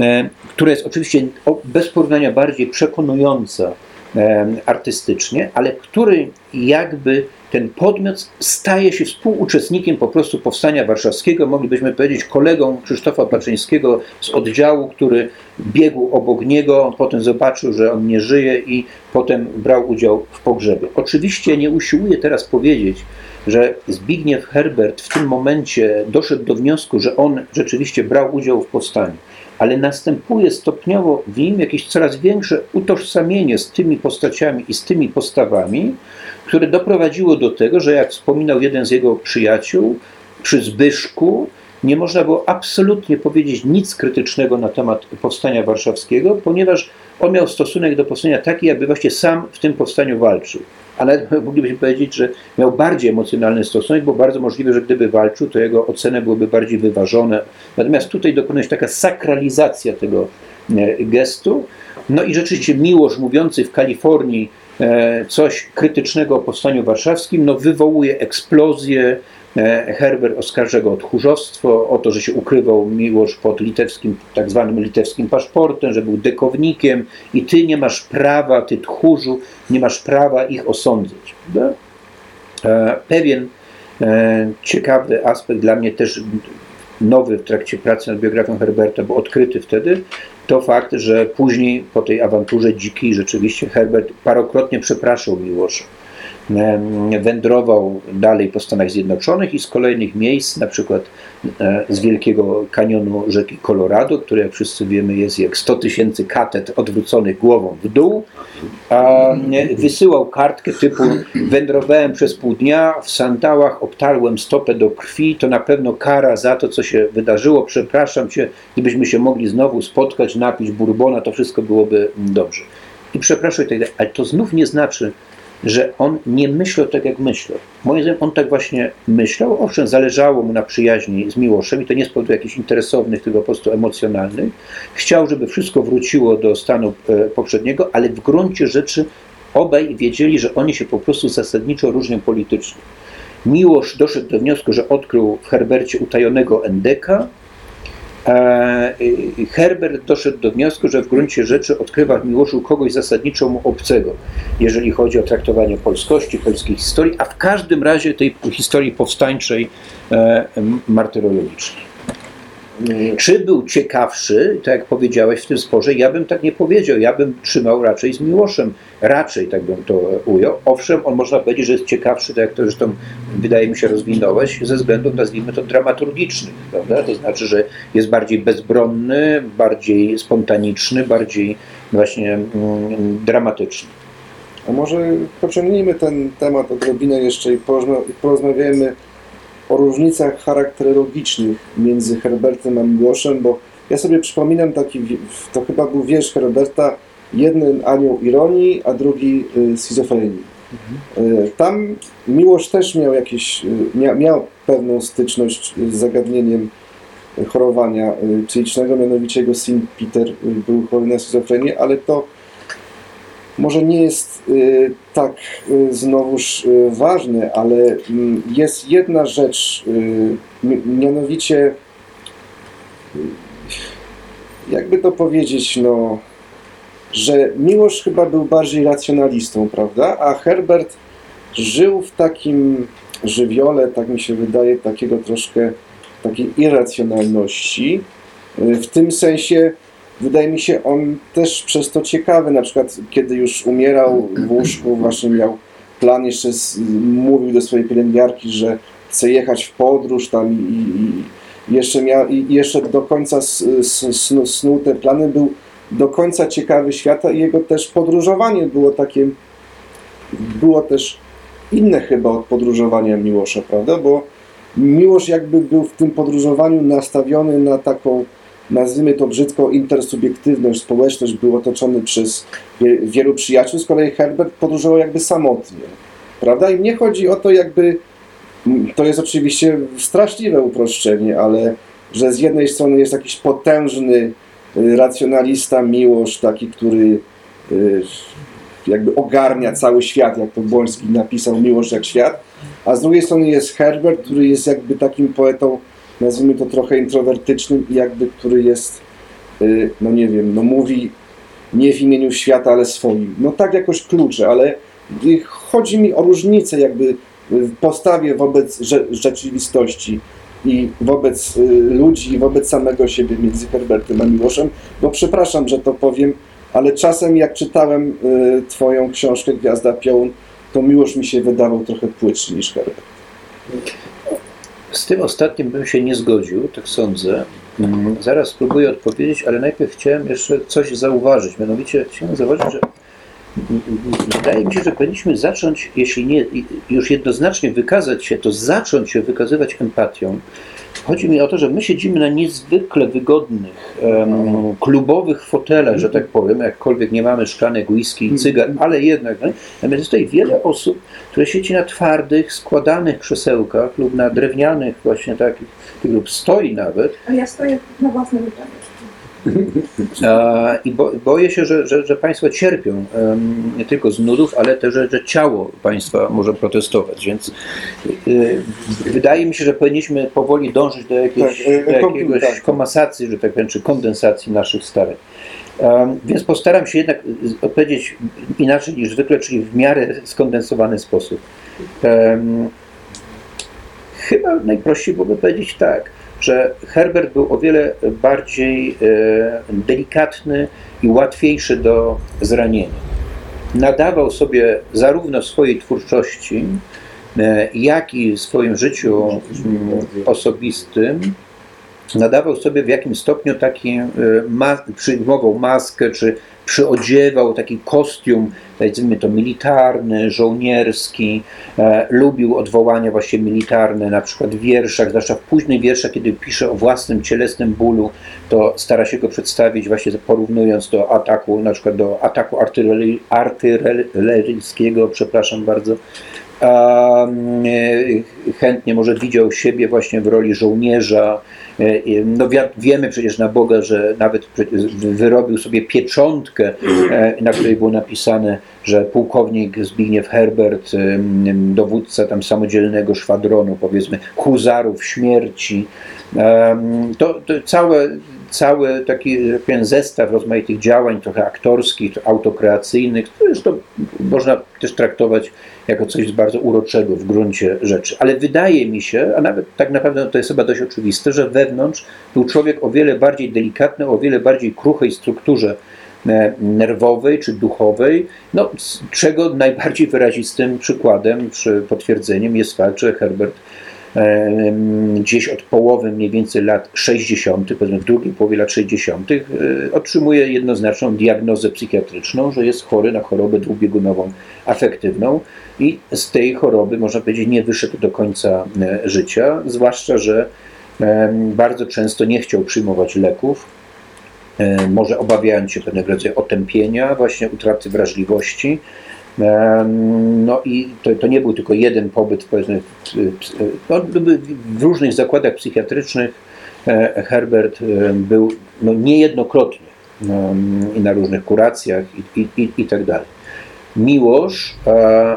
e, która jest oczywiście bez porównania bardziej przekonująca e, artystycznie, ale który jakby ten podmiot staje się współuczestnikiem po prostu powstania warszawskiego, moglibyśmy powiedzieć kolegą Krzysztofa Baczyńskiego z oddziału, który biegł obok niego, potem zobaczył, że on nie żyje i potem brał udział w pogrzebie. Oczywiście nie usiłuję teraz powiedzieć, że Zbigniew Herbert w tym momencie doszedł do wniosku, że on rzeczywiście brał udział w powstaniu, ale następuje stopniowo w nim jakieś coraz większe utożsamienie z tymi postaciami i z tymi postawami, które doprowadziło do tego, że jak wspominał jeden z jego przyjaciół, przy Zbyszku, nie można było absolutnie powiedzieć nic krytycznego na temat powstania warszawskiego, ponieważ on miał stosunek do powstania taki, jakby właśnie sam w tym powstaniu walczył. Ale *laughs* moglibyśmy powiedzieć, że miał bardziej emocjonalny stosunek, bo bardzo możliwe, że gdyby walczył, to jego oceny byłyby bardziej wyważone. Natomiast tutaj dokonuje się taka sakralizacja tego e, gestu. No i rzeczywiście Miłosz mówiący w Kalifornii e, coś krytycznego o powstaniu warszawskim, no wywołuje eksplozję. E, Herbert oskarża go o tchórzostwo, o to, że się ukrywał Miłosz pod litewskim, tak zwanym litewskim paszportem, że był dekownikiem i ty nie masz prawa, ty tchórzu, nie masz prawa ich osądzać. prawda? E, Pewien e, ciekawy aspekt dla mnie też nowy w trakcie pracy nad biografią Herberta, bo odkryty wtedy, to fakt, że później po tej awanturze dzikiej rzeczywiście Herbert parokrotnie przepraszał Miłosza. Em, Wędrował dalej po Stanach Zjednoczonych i z kolejnych miejsc, na przykład e, z Wielkiego Kanionu rzeki Colorado, który jak wszyscy wiemy jest jak 100 tysięcy katet odwróconych głową w dół, a nie, wysyłał kartkę typu wędrowałem przez pół dnia, w sandałach obtarłem stopę do krwi, to na pewno kara za to, co się wydarzyło, przepraszam cię, gdybyśmy się mogli znowu spotkać, napić bourbona, to wszystko byłoby dobrze. I przepraszam ale to znów nie znaczy, że on nie myślał tak, jak myślał. Moim zdaniem on tak właśnie myślał. Owszem, zależało mu na przyjaźni z Miłoszem i to nie z powodu jakichś interesownych, tylko po prostu emocjonalnych. Chciał, żeby wszystko wróciło do stanu e, poprzedniego, ale w gruncie rzeczy obaj wiedzieli, że oni się po prostu zasadniczo różnią politycznie. Miłosz doszedł do wniosku, że odkrył w Herbercie utajonego endeka, Herbert doszedł do wniosku, że w gruncie rzeczy odkrywa w Miłoszu kogoś zasadniczo mu obcego, jeżeli chodzi o traktowanie polskości, polskiej historii, a w każdym razie tej historii powstańczej, e, martyrologicznej. Czy był ciekawszy, tak jak powiedziałeś w tym sporze, ja bym tak nie powiedział. Ja bym trzymał raczej z Miłoszem. Raczej tak bym to ujął. Owszem, on można powiedzieć, że jest ciekawszy, tak jak to zresztą wydaje mi się rozwinąłeś, ze względów, nazwijmy to, dramaturgicznych. Prawda? To znaczy, że jest bardziej bezbronny, bardziej spontaniczny, bardziej właśnie mm, dramatyczny. A może pociągnijmy ten temat odrobinę jeszcze i porozma- porozmawiajmy o różnicach charakterologicznych między Herbertem a Miłoszem, bo ja sobie przypominam taki, to chyba był wiersz Herberta, jeden anioł ironii, a drugi y, schizofrenii. Y, Tam Miłosz też miał jakieś, y, mia, miał pewną styczność z zagadnieniem chorowania psychicznego, mianowicie jego syn Peter był chory na schizofrenię, ale to może nie jest y, tak y, znowuż y, ważne, ale mm, jest jedna rzecz, mi- mianowicie jakby to powiedzieć, no, że Miłosz chyba był bardziej racjonalistą, prawda? A Herbert żył w takim żywiole, tak mi się wydaje, takiego troszkę takiej irracjonalności. W tym sensie wydaje mi się on też przez to ciekawy, na przykład kiedy już umierał w łóżku, właśnie miał plan, jeszcze z, mówił do swojej pielęgniarki, że chce jechać w podróż tam i, i, jeszcze, miał, i jeszcze do końca snu, snuł te plany, był do końca ciekawy świata i jego też podróżowanie było takie, było też inne chyba od podróżowania Miłosza, prawda? Bo Miłosz jakby był w tym podróżowaniu nastawiony na taką nazwijmy to brzydko, intersubiektywność, społeczność, był otoczony przez wie- wielu przyjaciół, z kolei Herbert podróżował jakby samotnie, prawda? I nie chodzi o to jakby, to jest oczywiście straszliwe uproszczenie, ale że z jednej strony jest jakiś potężny y, racjonalista, miłość, taki, który y, jakby ogarnia cały świat, jak to Błoński napisał, miłość jak świat, a z drugiej strony jest Herbert, który jest jakby takim poetą nazwijmy to trochę introwertycznym i jakby, który jest, y, no nie wiem, no mówi nie w imieniu świata, ale swoim. No tak jakoś klucze, ale y, chodzi mi o różnicę jakby w postawie wobec rze- rzeczywistości i wobec y, ludzi i wobec samego siebie między Herbertem a Miłoszem, bo przepraszam, że to powiem, ale czasem jak czytałem twoją książkę Gwiazda Piołun, to Miłosz mi się wydawał trochę płytszy niż Herbert. Z tym ostatnim bym się nie zgodził, tak sądzę. Mm, Zaraz spróbuję odpowiedzieć, ale najpierw chciałem jeszcze coś zauważyć. Mianowicie chciałem zauważyć, że wydaje mi się, że powinniśmy zacząć, jeśli nie już jednoznacznie wykazać się, to zacząć się wykazywać empatią. Chodzi mi o to, że my siedzimy na niezwykle wygodnych, em, klubowych fotelach, że tak powiem, jakkolwiek nie mamy szklanek whisky i cygar, ale jednak. No, jest tutaj wiele osób, które siedzi na twardych, składanych krzesełkach lub na drewnianych właśnie takich, lub stoi nawet A ja stoję na własnym udziale. *laughs* E, I bo, boję się, że, że, że Państwo cierpią nie tylko z nudów, ale też, że, że ciało Państwa może protestować. Więc y, wydaje mi się, że powinniśmy powoli dążyć do, jakiejś, Tak, e, do kom- jakiegoś tak. komasacji, że tak powiem, czy kondensacji naszych starań. Więc postaram się jednak z- odpowiedzieć inaczej niż zwykle, czyli w miarę skondensowany sposób. Chyba najprościej byłoby powiedzieć tak, że Herbert był o wiele bardziej e, delikatny i łatwiejszy do zranienia. Nadawał sobie zarówno swojej twórczości, e, jak i swoim życiu mm, osobistym, nadawał sobie w jakimś stopniu taki, e, ma, przyjmował maskę, czy przyodziewał taki kostium, powiedzmy to militarny, żołnierski, e, lubił odwołania właśnie militarne, na przykład w wierszach, zwłaszcza w późnych wierszach, kiedy pisze o własnym cielesnym bólu, to stara się go przedstawić właśnie porównując do ataku, na przykład do ataku artyleryjskiego, przepraszam bardzo, a, e, chętnie może widział siebie właśnie w roli żołnierza. E, No wi- wiemy przecież na Boga, że nawet wyrobił sobie pieczątkę, e, na której było napisane, że pułkownik Zbigniew Herbert, dowódca tam samodzielnego szwadronu, powiedzmy, huzarów śmierci. To, to całe, cały taki tak powiem, zestaw rozmaitych działań, trochę aktorskich, autokreacyjnych, to zresztą można też traktować jako coś bardzo uroczego w gruncie rzeczy. Ale wydaje mi się, a nawet tak naprawdę to jest chyba dość oczywiste, że wewnątrz był człowiek o wiele bardziej delikatny, o wiele bardziej kruchej strukturze e, nerwowej czy duchowej, no, czego najbardziej wyrazistym przykładem czy potwierdzeniem jest fakt, że Herbert gdzieś od połowy mniej więcej lat 60., powiedzmy w drugiej połowie lat 60., e, otrzymuje jednoznaczną diagnozę psychiatryczną, że jest chory na chorobę dwubiegunową afektywną i z tej choroby, można powiedzieć, nie wyszedł do końca e, życia, zwłaszcza, że bardzo często nie chciał przyjmować leków, e, może obawiając się pewnego rodzaju otępienia, właśnie utraty wrażliwości. No i to, to nie był tylko jeden pobyt, powiedzmy, no, w różnych zakładach psychiatrycznych e, Herbert e, był no, niejednokrotnie i na różnych kuracjach i, i, i, i tak dalej. Miłosz,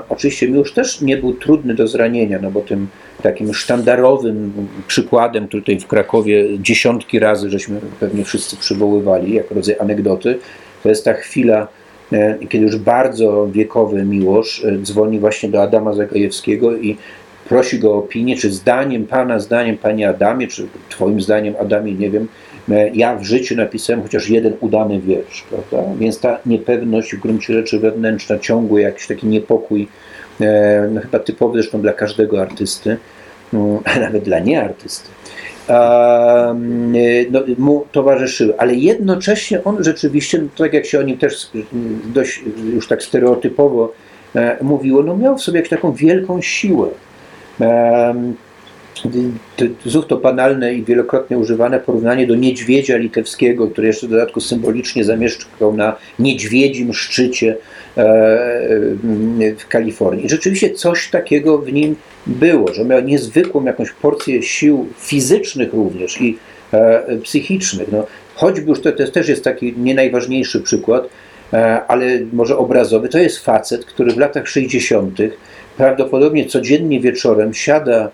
oczywiście Miłosz też nie był trudny do zranienia, no bo tym takim sztandarowym przykładem tutaj w Krakowie dziesiątki razy żeśmy pewnie wszyscy przywoływali jako rodzaj anegdoty, to jest ta chwila, kiedy już bardzo wiekowy Miłosz e, dzwoni właśnie do Adama Zagajewskiego i prosi go o opinię, czy zdaniem Pana, zdaniem Panie Adamie, czy Twoim zdaniem Adamie, nie wiem, e, ja w życiu napisałem chociaż jeden udany wiersz, prawda? Więc ta niepewność w gruncie rzeczy wewnętrzna, ciągły jakiś taki niepokój, e, no chyba typowy zresztą dla każdego artysty, mm, *laughs* a nawet dla nieartysty, no, mu towarzyszyły, ale jednocześnie on rzeczywiście, no, tak jak się o nim też dość już tak stereotypowo e, mówiło, no miał w sobie jakąś taką wielką siłę. Znów to banalne i wielokrotnie używane porównanie do niedźwiedzia litewskiego, który jeszcze w dodatku symbolicznie zamieszkał na niedźwiedzim szczycie w Kalifornii. Rzeczywiście coś takiego w nim było, że miał niezwykłą jakąś porcję sił fizycznych również i e, psychicznych. No, choćby już to, to też jest taki nie najważniejszy przykład, e, ale może obrazowy, to jest facet, który w latach 60. prawdopodobnie codziennie wieczorem siada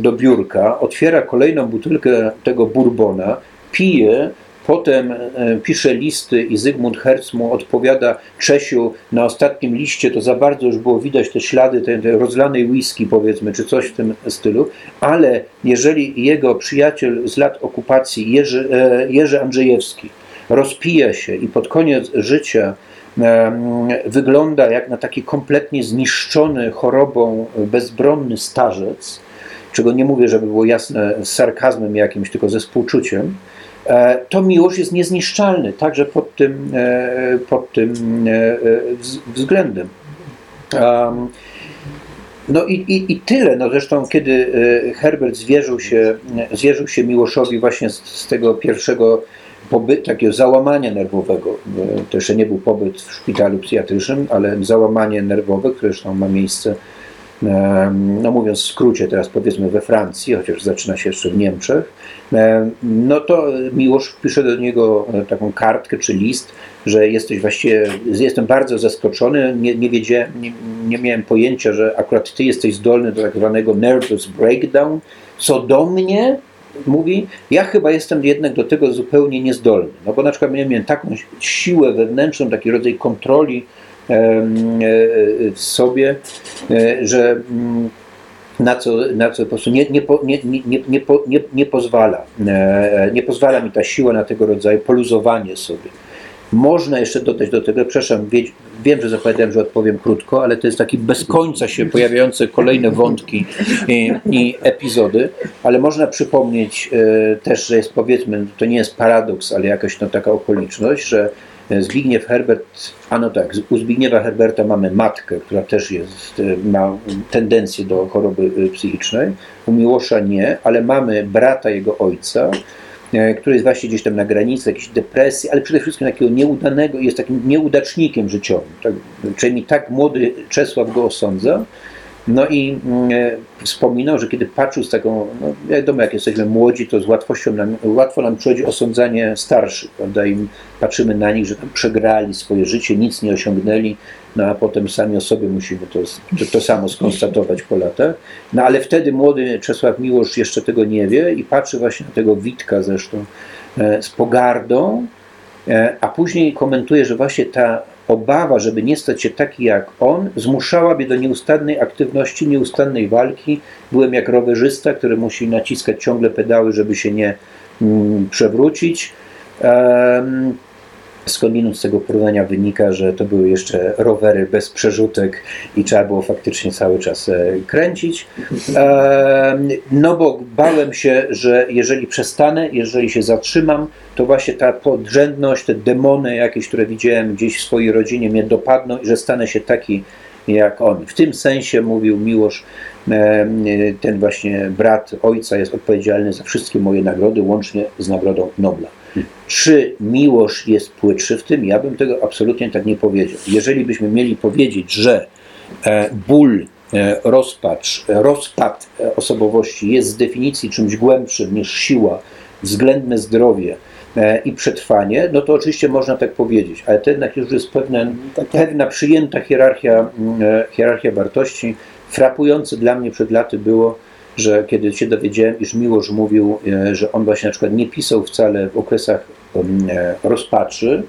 do biurka, otwiera kolejną butelkę tego bourbona, pije, potem e, pisze listy i Zygmunt Herz mu odpowiada Czesiu, na ostatnim liście. To za bardzo już było widać te ślady tej, tej rozlanej whisky powiedzmy, czy coś w tym stylu, ale jeżeli jego przyjaciel z lat okupacji Jerzy, e, Jerzy Andrzejewski rozpija się i pod koniec życia em, wygląda jak na taki kompletnie zniszczony chorobą bezbronny starzec, czego nie mówię, żeby było jasne z sarkazmem jakimś, tylko ze współczuciem, e, to miłość jest niezniszczalny, także pod tym, e, pod tym e, e, wz- względem. No i, i, i tyle. No zresztą, kiedy e, Herbert zwierzył się, zwierzył się Miłoszowi właśnie z, z tego pierwszego pobytu, takiego załamania nerwowego, e, to jeszcze nie był pobyt w szpitalu psychiatrycznym, ale załamanie nerwowe, które zresztą ma miejsce, no mówiąc w skrócie teraz powiedzmy we Francji, chociaż zaczyna się jeszcze w Niemczech, em, no to Miłosz pisze do niego e, taką kartkę czy list, że jesteś właściwie, jestem bardzo zaskoczony, nie, nie wiedziałem, nie, nie miałem pojęcia, że akurat ty jesteś zdolny do tak zwanego nervous breakdown, co do mnie, mówi, ja chyba jestem jednak do tego zupełnie niezdolny, no bo na przykład miałem taką siłę wewnętrzną, taki rodzaj kontroli w sobie, e, że mm, na co, na co po prostu nie, nie, nie, nie, nie, nie, nie, pozwala. E, Nie pozwala mi ta siła na tego rodzaju poluzowanie sobie. Można jeszcze dodać do tego, przepraszam, wie, wiem, że zapowiadałem, że odpowiem krótko, ale to jest taki bez końca się pojawiające kolejne wątki i, i epizody, ale można przypomnieć e, też, że jest powiedzmy, to nie jest paradoks, ale jakaś no, taka okoliczność, że Zbigniew Herbert, a no tak, u Zbigniewa Herberta mamy matkę, która też jest, e, ma tendencję do choroby e, psychicznej, u Miłosza nie, ale mamy brata jego ojca, e, który jest właśnie gdzieś tam na granicy jakiejś depresji, ale przede wszystkim takiego nieudanego, jest takim nieudacznikiem życiowym. Tak, przynajmniej tak młody Czesław go osądza. No i mm, e, wspominał, że kiedy patrzył z taką, no wiadomo, jak jesteśmy młodzi, to z łatwością nam, łatwo nam przychodzi osądzanie starszych, prawda? I patrzymy na nich, że tam przegrali swoje życie, nic nie osiągnęli, no a potem sami o sobie musimy to, to, to samo skonstatować po latach. No ale wtedy młody Czesław Miłosz jeszcze tego nie wie i patrzy właśnie na tego Witka zresztą e, z pogardą, e, a później komentuje, że właśnie ta obawa, żeby nie stać się taki jak on, zmuszała mnie do nieustannej aktywności, nieustannej walki. Byłem jak rowerzysta, który musi naciskać ciągle pedały, żeby się nie mm, przewrócić. Em, Skądinąd z tego porównania wynika, że to były jeszcze rowery bez przerzutek i trzeba było faktycznie cały czas e, kręcić. No bo bałem się, że jeżeli przestanę, jeżeli się zatrzymam, to właśnie ta podrzędność, te demony jakieś, które widziałem gdzieś w swojej rodzinie mnie dopadną i że stanę się taki jak oni. W tym sensie mówił Miłosz, ten właśnie brat ojca jest odpowiedzialny za wszystkie moje nagrody, łącznie z nagrodą Nobla. Czy Miłosz jest płytszy w tym? Ja bym tego absolutnie tak nie powiedział. Jeżeli byśmy mieli powiedzieć, że e, ból, e, rozpacz, e, rozpad osobowości jest z definicji czymś głębszym niż siła, względne zdrowie i przetrwanie, no to oczywiście można tak powiedzieć, ale to jednak już jest pewne, pewna przyjęta hierarchia, mm, hierarchia wartości. Frapujące dla mnie przed laty było, że kiedy się dowiedziałem, iż Miłosz mówił, e, że on właśnie na przykład nie pisał wcale w okresach e, rozpaczy,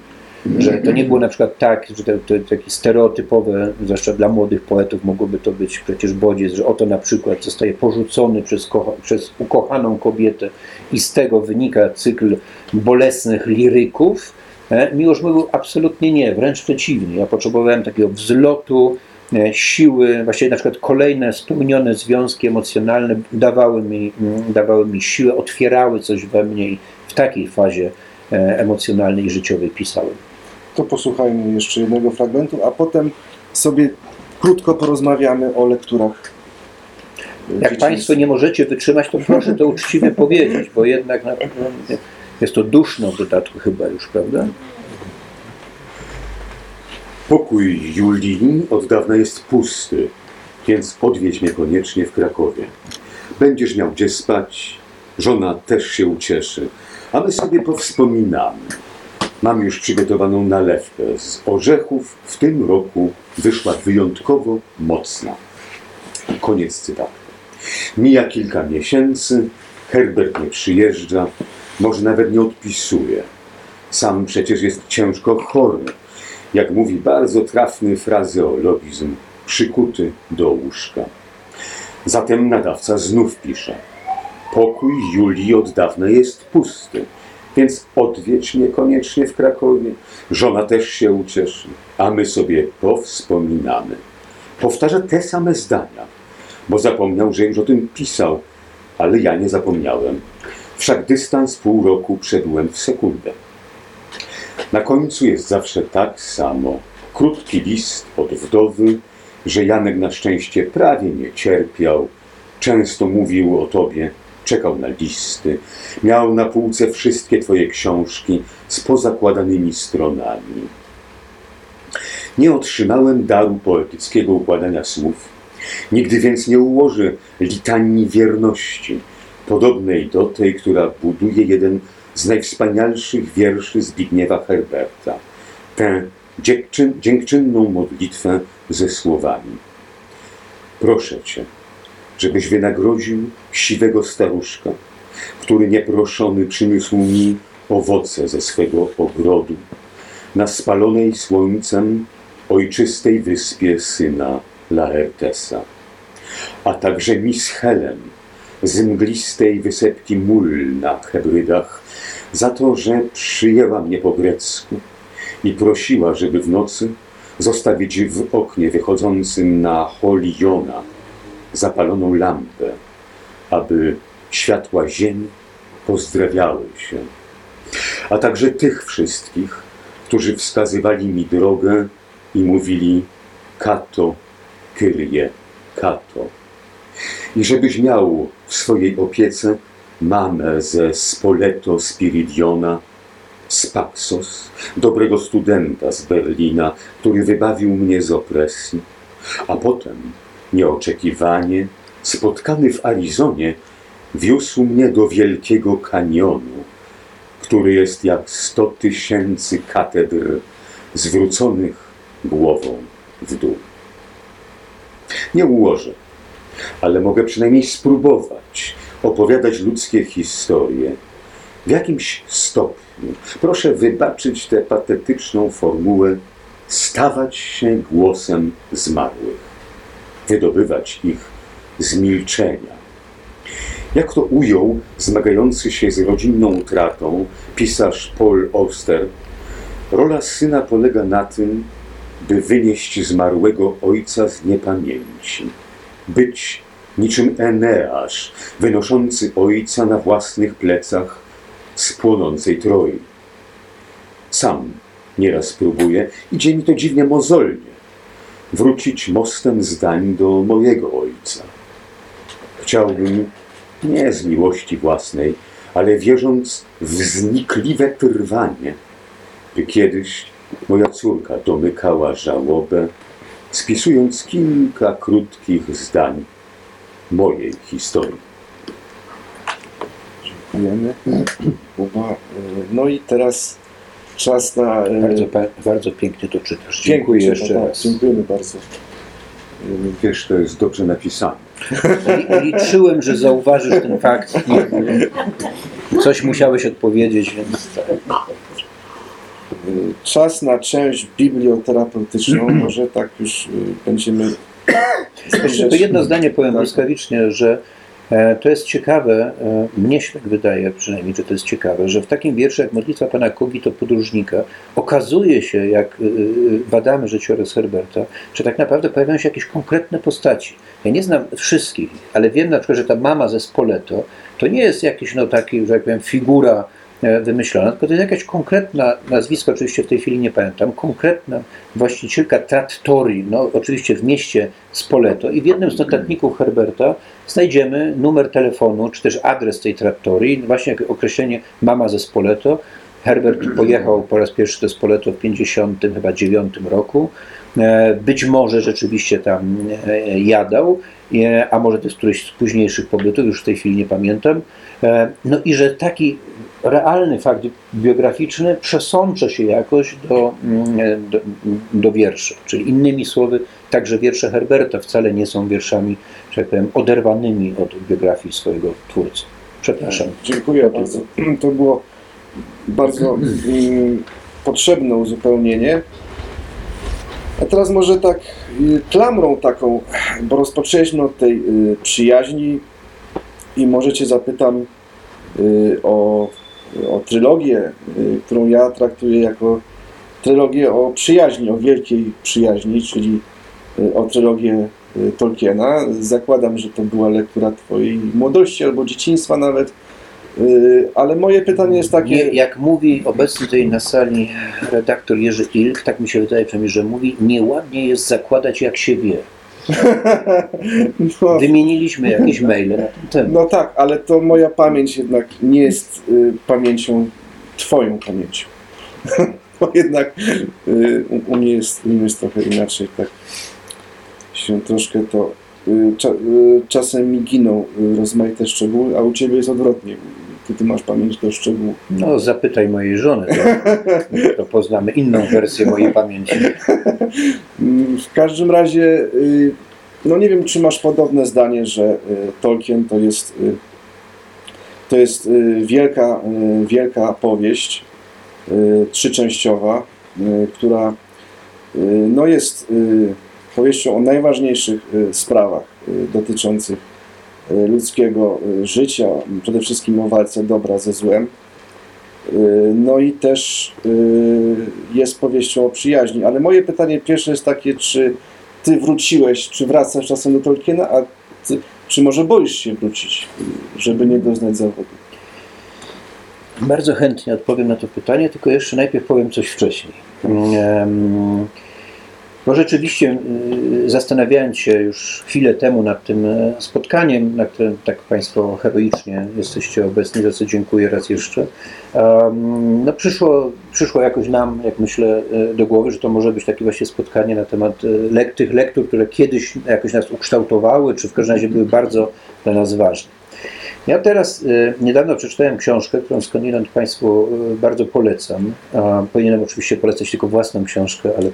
że to nie było na przykład tak, że to, to takie stereotypowe, zwłaszcza dla młodych poetów mogłoby to być przecież bodziec, że oto na przykład zostaje porzucony przez, przez ukochaną kobietę i z tego wynika cykl bolesnych liryków. E, Miłosz mówił absolutnie nie, wręcz przeciwnie. Ja potrzebowałem takiego wzlotu, siły, właściwie na przykład kolejne spełnione związki emocjonalne dawały mi, mm, dawały mi siłę, otwierały coś we mnie i w takiej fazie e, emocjonalnej i życiowej pisałem. To posłuchajmy jeszcze jednego fragmentu, a potem sobie krótko porozmawiamy o lekturach. e, Jak. Państwo nie możecie wytrzymać, to proszę to uczciwie powiedzieć, bo jednak na *laughs* jest to duszno w dodatku chyba już, prawda? Pokój Julii od dawna jest pusty, więc odwiedź mnie koniecznie w Krakowie. Będziesz miał gdzie spać, żona też się ucieszy, a my sobie powspominamy. Mam już przygotowaną nalewkę z orzechów, w tym roku wyszła wyjątkowo mocna. Koniec cytatu. Mija kilka miesięcy, Herbert nie przyjeżdża, może nawet nie odpisuje. Sam przecież jest ciężko chory. Jak mówi bardzo trafny frazeologizm, przykuty do łóżka. Zatem nadawca znów pisze. Pokój Julii od dawna jest pusty, więc odwiedź mnie koniecznie w Krakowie. Żona też się ucieszy, a my sobie powspominamy. Powtarza te same zdania, bo zapomniał, że już o tym pisał, ale ja nie zapomniałem. Wszak dystans pół roku przebyłem w sekundę. Na końcu jest zawsze tak samo. Krótki list od wdowy, że Janek na szczęście prawie nie cierpiał. Często mówił o tobie, czekał na listy. Miał na półce wszystkie twoje książki z pozakładanymi stronami. Nie otrzymałem daru poetyckiego układania słów. Nigdy więc nie ułożę litanii wierności, podobnej do tej, która buduje jeden z najwspanialszych wierszy Zbigniewa Herberta. Tę dziękczyn, dziękczynną modlitwę ze słowami. Proszę Cię, żebyś wynagrodził siwego staruszka, który nieproszony przyniósł mi owoce ze swego ogrodu, na spalonej słońcem ojczystej wyspie syna Laertesa, a także Miss Helen z mglistej wysepki mól na Hebrydach, za to, że przyjęła mnie po grecku i prosiła, żeby w nocy zostawić w oknie wychodzącym na Holiona zapaloną lampę, aby światła ziemi pozdrawiały się, a także tych wszystkich, którzy wskazywali mi drogę i mówili Kato, Kyrie, Kato. I żebyś miał w swojej opiece mamę ze Spoleto Spiridiona, z Paxos, dobrego studenta z Berlina, który wybawił mnie z opresji, a potem, nieoczekiwanie, spotkany w Arizonie, wiózł mnie do Wielkiego Kanionu, który jest jak sto tysięcy katedr zwróconych głową w dół. Nie ułożę, ale mogę przynajmniej spróbować opowiadać ludzkie historie w jakimś stopniu. Proszę wybaczyć tę patetyczną formułę stawać się głosem zmarłych, wydobywać ich z milczenia. Jak to ujął zmagający się z rodzinną utratą pisarz Paul Auster Rola syna polega na tym, by wynieść zmarłego ojca z niepamięci, być niczym Eneasz, wynoszący ojca na własnych plecach z płonącej Troi. Sam nieraz próbuję, idzie mi to dziwnie mozolnie, wrócić mostem zdań do mojego ojca. Chciałbym nie z miłości własnej, ale wierząc w znikliwe trwanie, by kiedyś moja córka domykała żałobę, spisując kilka krótkich zdań mojej historii. Dziękujemy. Kuba. No i teraz czas na... e, Bardzo, bardzo pięknie to czytasz. Dziękuję Dziękuję jeszcze raz. Dziękujemy bardzo. Wiesz, to jest dobrze napisane. Li- Liczyłem, że zauważysz ten fakt. Coś musiałeś odpowiedzieć, więc tak. Y, Czas na część biblioterapeutyczną. *clears throat* Może tak już będziemy Jeszcze to jedno zdanie powiem Tak. błyskawicznie, że e, to jest ciekawe, e, mnie się tak wydaje przynajmniej, że to jest ciekawe, że w takim wierszu jak Modlitwa Pana Kogi to podróżnika okazuje się, jak y, badamy życiorys Herberta, że tak naprawdę pojawiają się jakieś konkretne postaci. Ja nie znam wszystkich, ale wiem na przykład, że ta mama ze Spoleto to nie jest jakiś no taki, że jak powiem, figura e, wymyślona, tylko to jest jakaś konkretna, nazwisko oczywiście w tej chwili nie pamiętam, konkretna właścicielka trattorii, no oczywiście w mieście Spoleto i w jednym z notatników Herberta znajdziemy numer telefonu, czy też adres tej trattorii, właśnie określenie mama ze Spoleto. Herbert pojechał po raz pierwszy do Spoleto w 59 chyba 9 roku. E, Być może rzeczywiście tam e, jadał, e, a może to jest któryś z późniejszych pobytów, już w tej chwili nie pamiętam. E, No i że taki realny fakt biograficzny przesącza się jakoś do, mm, do, do wierszy. Czyli innymi słowy, także wiersze Herberta wcale nie są wierszami, że tak powiem, oderwanymi od biografii swojego twórcy. Przepraszam. Dziękuję bardzo. To było bardzo mm, potrzebne uzupełnienie. A teraz może tak y, klamrą taką, bo rozpoczęliśmy od tej y, przyjaźni i może Cię zapytam y, o, o trylogię, y, którą ja traktuję jako trylogię o przyjaźni, o wielkiej przyjaźni, czyli y, o trylogię y, Tolkiena. Zakładam, że to była lektura Twojej młodości albo dzieciństwa nawet. Ale moje pytanie jest takie. Nie, jak mówi obecny tutaj na sali redaktor Jerzy Ilk, tak mi się wydaje że mówi, nieładnie jest zakładać jak się wie. No, *laughs* Wymieniliśmy jakieś maile na ten temat. no tak, ale to moja pamięć jednak nie jest y, pamięcią, Twoją pamięcią. *laughs* Bo jednak y, u, u, mnie jest, u mnie jest trochę inaczej, tak się troszkę to. Y, cza, y, czasem mi giną y, rozmaite szczegóły, a u Ciebie jest odwrotnie. Ty, ty masz pamięć do szczegółów. No, zapytaj mojej żony, to, to poznamy inną wersję mojej pamięci. *laughs* W każdym razie, y, no nie wiem, czy masz podobne zdanie, że y, Tolkien to jest, y, to jest wielka, wielka powieść trzyczęściowa, która no jest powieścią o najważniejszych sprawach dotyczących ludzkiego y, życia, przede wszystkim o walce dobra ze złem. Y, No i też y, jest powieścią o przyjaźni. Ale moje pytanie pierwsze jest takie, czy ty wróciłeś, czy wracasz czasem do Tolkiena, a ty, czy może boisz się wrócić, y, żeby nie doznać zawodu? Bardzo chętnie odpowiem na to pytanie, tylko jeszcze najpierw powiem coś wcześniej. Em, Bo rzeczywiście y, zastanawiając się już chwilę temu nad tym e, spotkaniem, na którym tak Państwo heroicznie jesteście obecni, za co dziękuję raz jeszcze, no przyszło, przyszło jakoś nam, jak myślę, e, do głowy, że to może być takie właśnie spotkanie na temat e, tych lektur, które kiedyś jakoś nas ukształtowały, czy w każdym razie były bardzo dla nas ważne. Ja teraz e, niedawno przeczytałem książkę, którą skądinąd Państwu e, bardzo polecam. Powinienem oczywiście polecać tylko własną książkę, ale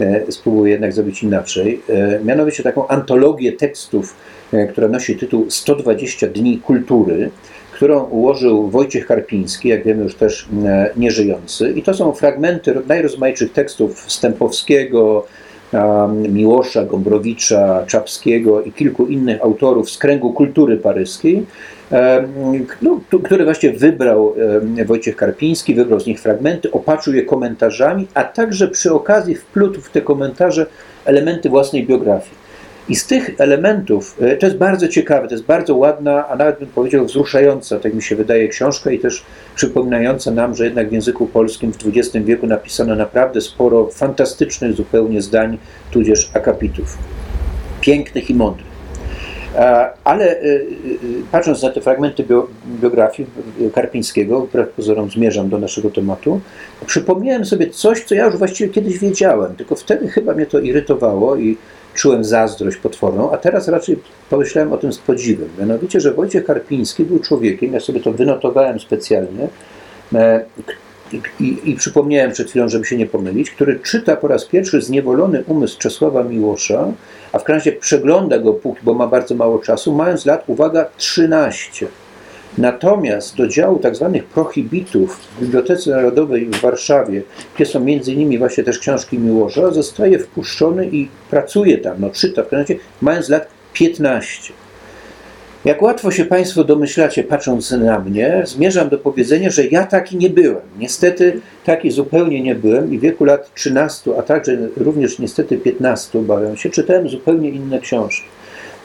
e, spróbuję jednak zrobić inaczej. Mianowicie taką antologię tekstów, która nosi tytuł 120 dni kultury, którą ułożył Wojciech Karpiński, jak wiemy już też nieżyjący. I to są fragmenty najrozmaitszych tekstów Stępowskiego, Miłosza, Gombrowicza, Czapskiego i kilku innych autorów z kręgu kultury paryskiej, no, tu- który właśnie wybrał em, Wojciech Karpiński, wybrał z nich fragmenty, opatrzył je komentarzami, a także przy okazji wplótł w te komentarze elementy własnej biografii. I z tych elementów, e, to jest bardzo ciekawe, to jest bardzo ładna, a nawet bym powiedział wzruszająca, tak mi się wydaje, książka i też przypominająca nam, że jednak w języku polskim w XX wieku napisano naprawdę sporo fantastycznych zupełnie zdań, tudzież akapitów. Pięknych i mądrych. E, Ale e, e, patrząc na te fragmenty bio, biografii Karpińskiego, wbrew pozorom zmierzam do naszego tematu, przypomniałem sobie coś, co ja już właściwie kiedyś wiedziałem, tylko wtedy chyba mnie to irytowało i czułem zazdrość potworną, a teraz raczej pomyślałem o tym z podziwem. Mianowicie, że Wojciech Karpiński był człowiekiem, ja sobie to wynotowałem specjalnie i, i, przypomniałem przed chwilą, żeby się nie pomylić, który czyta po raz pierwszy zniewolony umysł Czesława Miłosza, a w razie przegląda go, póki- bo ma bardzo mało czasu, mając lat, uwaga, 13. Natomiast do działu tak zwanych prohibitów w Bibliotece Narodowej w Warszawie, gdzie są między innymi właśnie też książki Miłosza, zostaje wpuszczony i pracuje tam, no czyta w każdym razie, mając lat 15. Jak łatwo się Państwo domyślacie, patrząc na mnie, zmierzam do powiedzenia, że ja taki nie byłem. Niestety taki zupełnie nie byłem i w wieku lat 13, a także również niestety 15, obawiam się, czytałem zupełnie inne książki.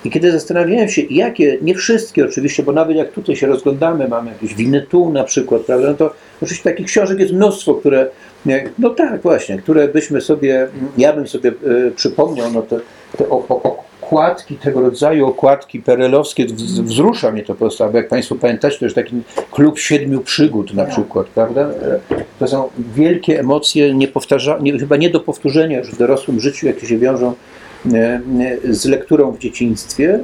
I kiedy zastanawiałem się, jakie, nie wszystkie oczywiście, bo nawet jak tutaj się rozglądamy, mamy jakieś Winnetou na przykład, prawda, no to oczywiście takich książek jest mnóstwo, które, nie, no tak właśnie, które byśmy sobie, ja bym sobie e, przypomniał, no te, te o, o, okładki tego rodzaju, okładki perelowskie, wz- wzrusza mnie to po prostu, albo jak Państwo pamiętacie, to jest taki klub siedmiu przygód na przykład, prawda? To są wielkie emocje, niepowtarza, nie, chyba nie do powtórzenia już w dorosłym życiu, jakie się wiążą e, e, z lekturą w dzieciństwie.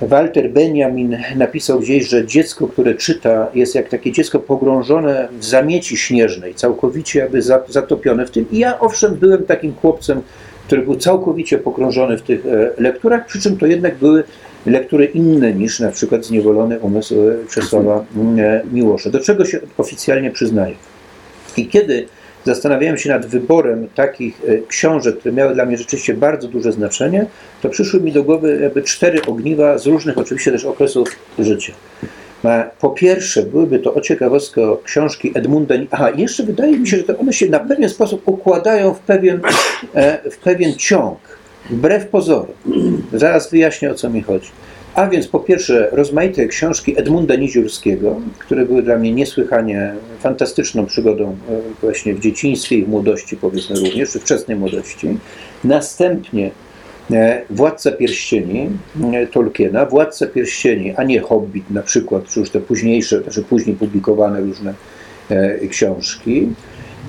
Walter Benjamin napisał gdzieś, że dziecko, które czyta, jest jak takie dziecko pogrążone w zamieci śnieżnej, całkowicie jakby za- zatopione w tym. I ja owszem byłem takim chłopcem, który był całkowicie pogrążony w tych e, lekturach, przy czym to jednak były lektury inne niż na przykład Zniewolony umysł e, Czesława e, Miłosza, do czego się oficjalnie przyznaję. I kiedy zastanawiałem się nad wyborem takich książek, które miały dla mnie rzeczywiście bardzo duże znaczenie, to przyszły mi do głowy jakby cztery ogniwa z różnych oczywiście też okresów życia. E, Po pierwsze, byłyby to o książki Edmunda. Aha, jeszcze wydaje mi się, że one się na pewien sposób układają w pewien, e, w pewien ciąg, wbrew pozorom. Zaraz wyjaśnię o co mi chodzi. A więc po pierwsze, rozmaite książki Edmunda Niziurskiego, które były dla mnie niesłychanie fantastyczną przygodą e, właśnie w dzieciństwie i w młodości, powiedzmy również, czy wczesnej młodości. Następnie Władca Pierścieni e, Tolkiena, Władca Pierścieni, a nie Hobbit na przykład, czy już te późniejsze, znaczy później publikowane różne e, książki.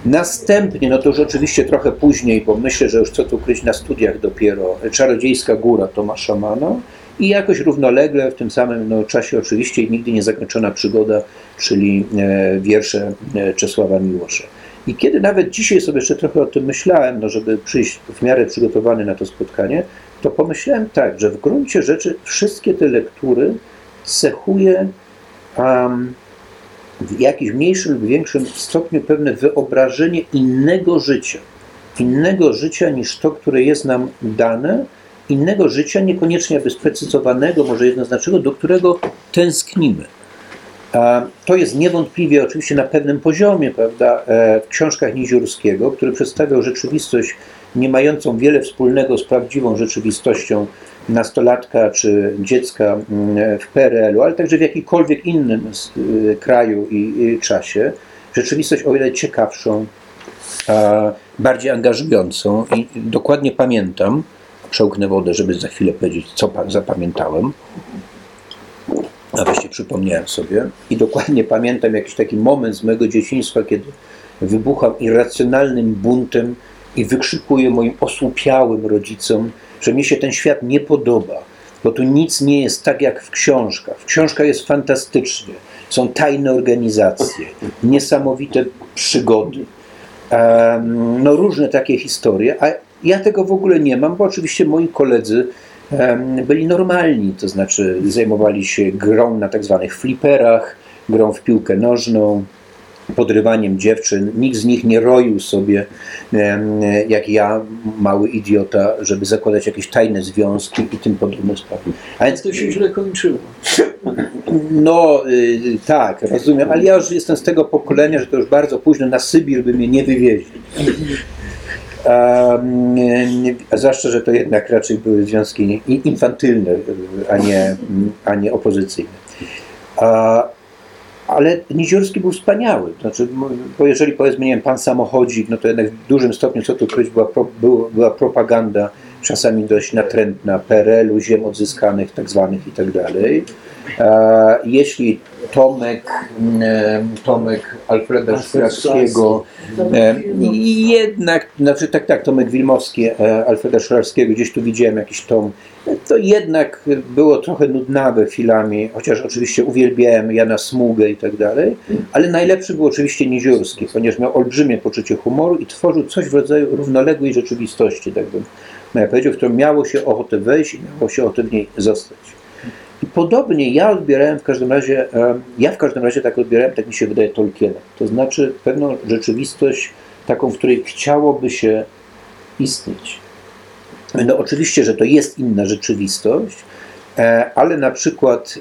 Następnie, no to już oczywiście trochę później, bo myślę, że już co tu kryć na studiach dopiero, Czarodziejska Góra Tomasza Mana i jakoś równolegle w tym samym no, czasie oczywiście nigdy nie zakończona przygoda, czyli e, wiersze e, Czesława Miłosza. I kiedy nawet dzisiaj sobie jeszcze trochę o tym myślałem, no żeby przyjść w miarę przygotowany na to spotkanie, to pomyślałem tak, że w gruncie rzeczy wszystkie te lektury cechuje um, w jakimś mniejszym lub większym stopniu pewne wyobrażenie innego życia. Innego życia niż to, które jest nam dane, innego życia, niekoniecznie jakby sprecyzowanego, może jednoznacznego, do którego tęsknimy. To jest niewątpliwie oczywiście na pewnym poziomie, prawda, e, w książkach Niziurskiego, który przedstawiał rzeczywistość nie mającą wiele wspólnego z prawdziwą rzeczywistością nastolatka czy dziecka mm, w PRL-u, ale także w jakikolwiek innym y, kraju i czasie. Rzeczywistość o wiele ciekawszą, bardziej angażującą i dokładnie pamiętam, przełknę wodę, żeby za chwilę powiedzieć, co pa- zapamiętałem, a wreszcie przypomniałem sobie i dokładnie pamiętam jakiś taki moment z mojego dzieciństwa, kiedy wybucham irracjonalnym buntem i wykrzykuję moim osłupiałym rodzicom, że mi się ten świat nie podoba, bo tu nic nie jest tak jak w książkach. W książkach jest fantastycznie, są tajne organizacje, niesamowite przygody, no różne takie historie, a ja tego w ogóle nie mam, bo oczywiście moi koledzy byli normalni, to znaczy zajmowali się grą na tak zwanych fliperach, grą w piłkę nożną, podrywaniem dziewczyn. Nikt z nich nie roił sobie, jak ja, mały idiota, żeby zakładać jakieś tajne związki i tym podobne sprawy. A więc To się źle kończyło. no y, tak, rozumiem, ale ja już jestem z tego pokolenia, że to już bardzo późno na Sybir by mnie nie wywieźli. A zwłaszcza, że to jednak raczej były związki infantylne, a nie, a nie opozycyjne. A, ale Niziorski był wspaniały. Znaczy, bo jeżeli powiedzmy, nie wiem, pan samochodzik, no to jednak w dużym stopniu, co tu kryć, była, było- była propaganda, czasami dość natrętna PRL-u, ziem odzyskanych, tak zwanych i tak dalej. E, Jeśli Tomek, mm, Tomek Alfreda Szklarskiego, e, jednak, znaczy tak, tak, Tomek Wilmowski, e, Alfreda Szklarskiego, gdzieś tu widziałem jakiś tom, to jednak było trochę nudnawe chwilami, chociaż oczywiście uwielbiałem Jana Smugę i tak dalej, ale najlepszy był oczywiście Niziurski, ponieważ miał olbrzymie poczucie humoru i tworzył coś w rodzaju równoległej rzeczywistości, tak bym ja powiedział, w którą miało się ochotę wejść i miało się ochotę w niej zostać. I podobnie ja odbierałem w każdym razie, ja w każdym razie tak odbierałem, tak mi się wydaje, Tolkiena. To znaczy pewną rzeczywistość, taką, w której chciałoby się istnieć. No oczywiście, że to jest inna rzeczywistość, e, ale na przykład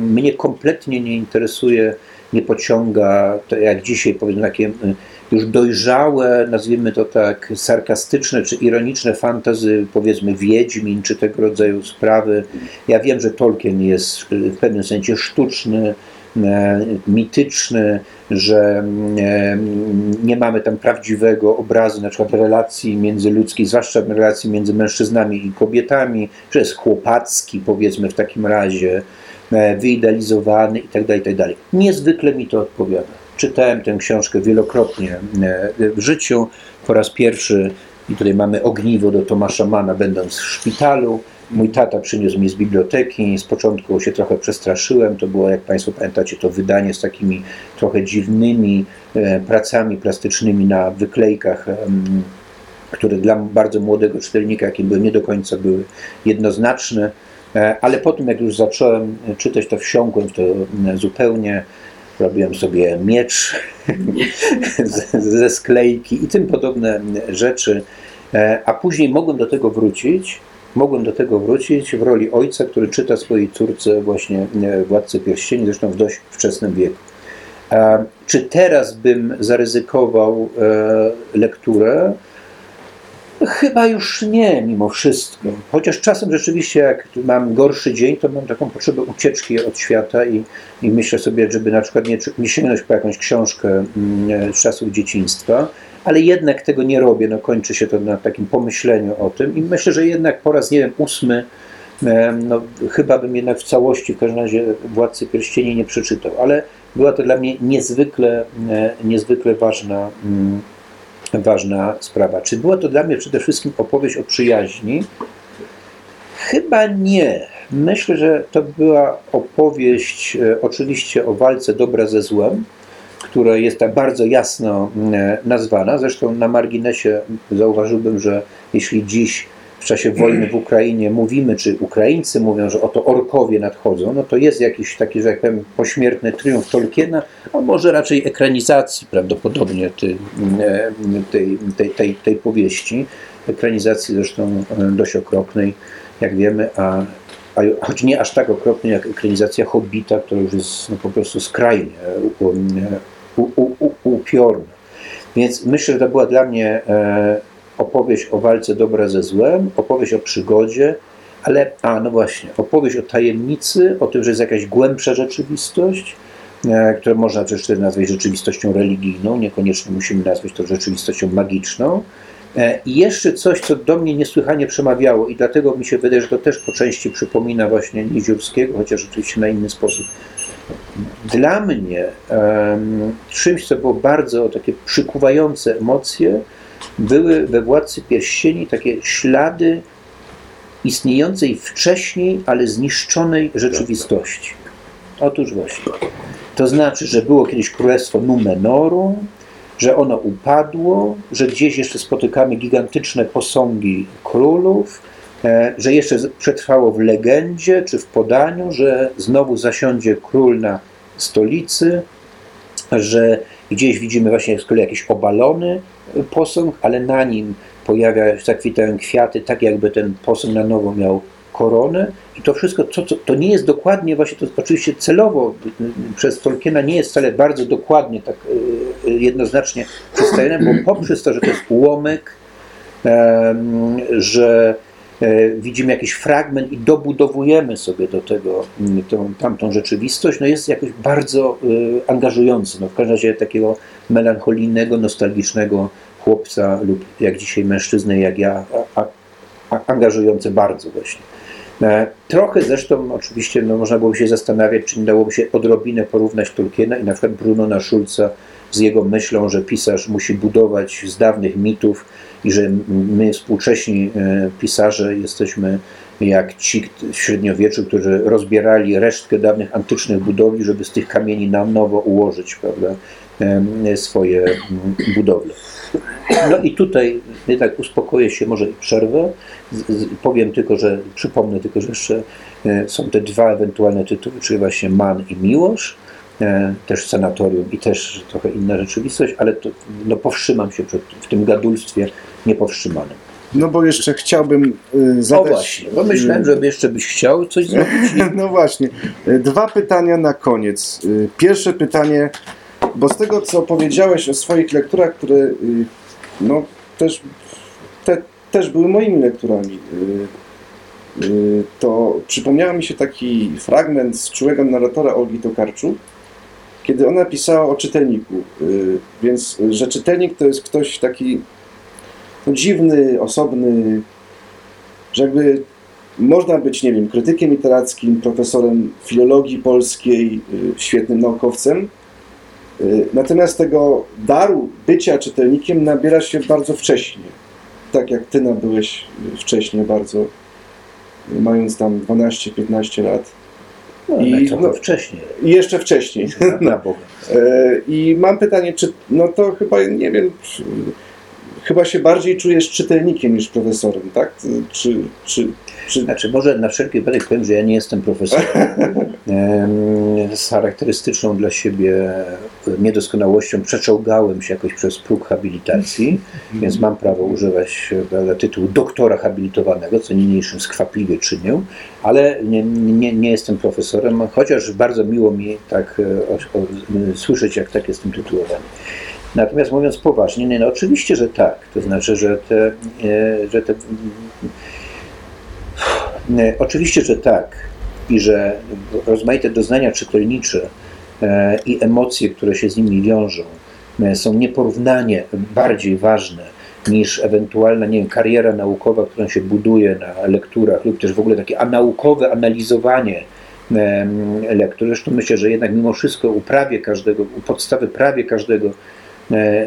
mnie kompletnie nie interesuje, nie pociąga, to jak dzisiaj powiedzmy takie y, już dojrzałe, nazwijmy to tak, sarkastyczne czy ironiczne fantazy, powiedzmy Wiedźmin czy tego rodzaju sprawy. Ja wiem, że Tolkien jest y, w pewnym sensie sztuczny, e, mityczny, że nie mamy tam prawdziwego obrazu na przykład relacji międzyludzkich, zwłaszcza relacji między mężczyznami i kobietami, że jest chłopacki powiedzmy w takim razie, wyidealizowany itd., itd. Niezwykle mi to odpowiada. Czytałem tę książkę wielokrotnie e, w życiu. Po raz pierwszy, i tutaj mamy ogniwo do Tomasza Mana, będąc w szpitalu. Mój tata przyniósł mi z biblioteki. Z początku się trochę przestraszyłem. To było, jak Państwo pamiętacie, to wydanie z takimi trochę dziwnymi e, pracami plastycznymi na wyklejkach, które dla bardzo młodego czytelnika, jakim były, nie do końca były jednoznaczne. E, Ale potem, jak już zacząłem czytać, to wsiąkłem w to e, zupełnie. Robiłem sobie miecz *laughs* ze sklejki i tym podobne rzeczy. E, A później mogłem do tego wrócić. Mogłem do tego wrócić w roli ojca, który czyta swojej córce właśnie e, Władcę Pierścieni, zresztą w dość wczesnym wieku. E, Czy teraz bym zaryzykował e, lekturę? Chyba już nie, mimo wszystko. Chociaż czasem rzeczywiście, jak mam gorszy dzień, to mam taką potrzebę ucieczki od świata i, i myślę sobie, żeby na przykład nie, nie sięgnąć po jakąś książkę mm, z czasów dzieciństwa, ale jednak tego nie robię. No, kończy się to na takim pomyśleniu o tym i myślę, że jednak po raz, nie wiem, ósmy, no, chyba bym jednak w całości w każdym razie Władcy Pierścieni nie przeczytał, ale była to dla mnie niezwykle, e, niezwykle ważna mm, ważna sprawa. Czy była to dla mnie przede wszystkim opowieść o przyjaźni? Chyba nie. Myślę, że to była opowieść e, oczywiście o walce dobra ze złem, która jest tak bardzo jasno e, nazwana. Zresztą na marginesie zauważyłbym, że jeśli dziś w czasie wojny w Ukrainie mówimy, czy Ukraińcy mówią, że oto orkowie nadchodzą, no to jest jakiś taki, że jak powiem, pośmiertny triumf Tolkiena, a może raczej ekranizacji prawdopodobnie tej, e, tej, tej, tej, tej powieści. Ekranizacji zresztą e, dość okropnej, jak wiemy, a, a choć nie aż tak okropnej jak ekranizacja Hobbita, która już jest no, po prostu skrajnie u, u, upiorna. Więc myślę, że to była dla mnie e, opowieść o walce dobra ze złem, opowieść o przygodzie, ale, a no właśnie, opowieść o tajemnicy, o tym, że jest jakaś głębsza rzeczywistość, e, które można też nazwać rzeczywistością religijną, niekoniecznie musimy nazwać to rzeczywistością magiczną. E, I jeszcze coś, co do mnie niesłychanie przemawiało i dlatego mi się wydaje, że to też po części przypomina właśnie Niziurskiego, chociaż oczywiście na inny sposób. Dla mnie em, czymś, co było bardzo takie przykuwające emocje, były we Władcy Pierścieni takie ślady istniejącej wcześniej, ale zniszczonej rzeczywistości. Otóż właśnie. To znaczy, że było kiedyś królestwo Numenoru, że ono upadło, że gdzieś jeszcze spotykamy gigantyczne posągi królów, e, że jeszcze przetrwało w legendzie czy w podaniu, że znowu zasiądzie król na stolicy, że Gdzieś widzimy właśnie z kolei jakiś obalony posąg, ale na nim pojawia się, zakwitają kwiaty, tak jakby ten posąg na nowo miał koronę. I to wszystko, to, nie jest dokładnie, właśnie to oczywiście celowo przez Tolkiena nie jest wcale bardzo dokładnie, tak y, y, jednoznacznie przedstawione, bo poprzez to, że to jest ułomek, że e, widzimy jakiś fragment i dobudowujemy sobie do tego mm, tą, tamtą rzeczywistość, no jest jakoś bardzo y, angażujący. No w każdym razie takiego melancholijnego, nostalgicznego chłopca lub jak dzisiaj mężczyzny, jak ja, a, a, angażujący bardzo właśnie. E, Trochę zresztą oczywiście no, można byłoby się zastanawiać, czy nie dałoby się odrobinę porównać Tolkiena i na przykład Brunona Schulza z jego myślą, że pisarz musi budować z dawnych mitów i że my współcześni e, pisarze jesteśmy jak ci w średniowieczu, którzy rozbierali resztkę dawnych antycznych budowli, żeby z tych kamieni na nowo ułożyć prawda, swoje budowle. No i tutaj jednak uspokoję się, może i przerwę. Powiem tylko, że przypomnę tylko, że jeszcze e, są te dwa ewentualne tytuły, czyli właśnie Man i Miłosz, e, też sanatorium i też trochę inna rzeczywistość, ale to, no, powstrzymam się przed, w tym gadulstwie niepowstrzymanym. No bo jeszcze chciałbym y, O zadać... właśnie, bo myślałem, że jeszcze byś chciał coś *laughs* zrobić. No właśnie. Dwa pytania na koniec. Pierwsze pytanie, bo z tego co powiedziałeś o swoich lekturach, które y, no też, te, też były moimi lekturami, y, y, to przypomniał mi się taki fragment z czułego narratora Olgi Tokarczuk, kiedy ona pisała o czytelniku. Więc, że czytelnik to jest ktoś taki no, dziwny, osobny, że jakby można być, nie wiem, krytykiem literackim, profesorem filologii polskiej, świetnym naukowcem. Y, Natomiast tego daru bycia czytelnikiem nabiera się bardzo wcześnie. Tak jak ty nabyłeś y, wcześnie bardzo, y, mając tam 12-15 lat. No, I- no- wcześniej. I jeszcze wcześniej. Na *laughs* Boga. E, I mam pytanie, czy no to chyba nie wiem, czy, chyba się bardziej czujesz czytelnikiem niż profesorem, tak? Czy, czy Znaczy, może na wszelki wypadek powiem, że ja nie jestem profesorem. *laughs* Em, Z charakterystyczną dla siebie niedoskonałością przeczołgałem się jakoś przez próg habilitacji, więc mam prawo używać prawda, tytułu doktora habilitowanego, co niniejszym skwapliwie czynię, ale nie, nie, nie jestem profesorem, chociaż bardzo miło mi tak e, o, o, słyszeć, jak tak jestem tytułowany. Natomiast mówiąc poważnie, nie, no oczywiście, że tak. To znaczy, że te, e, że te Oczywiście, że tak. I że rozmaite doznania czytelnicze e, i emocje, które się z nimi wiążą, e, są nieporównanie bardziej ważne niż ewentualna nie wiem, kariera naukowa, którą się buduje na lekturach, lub też w ogóle takie naukowe analizowanie lektur. Zresztą myślę, że jednak mimo wszystko u prawie każdego, u podstawy prawie każdego e,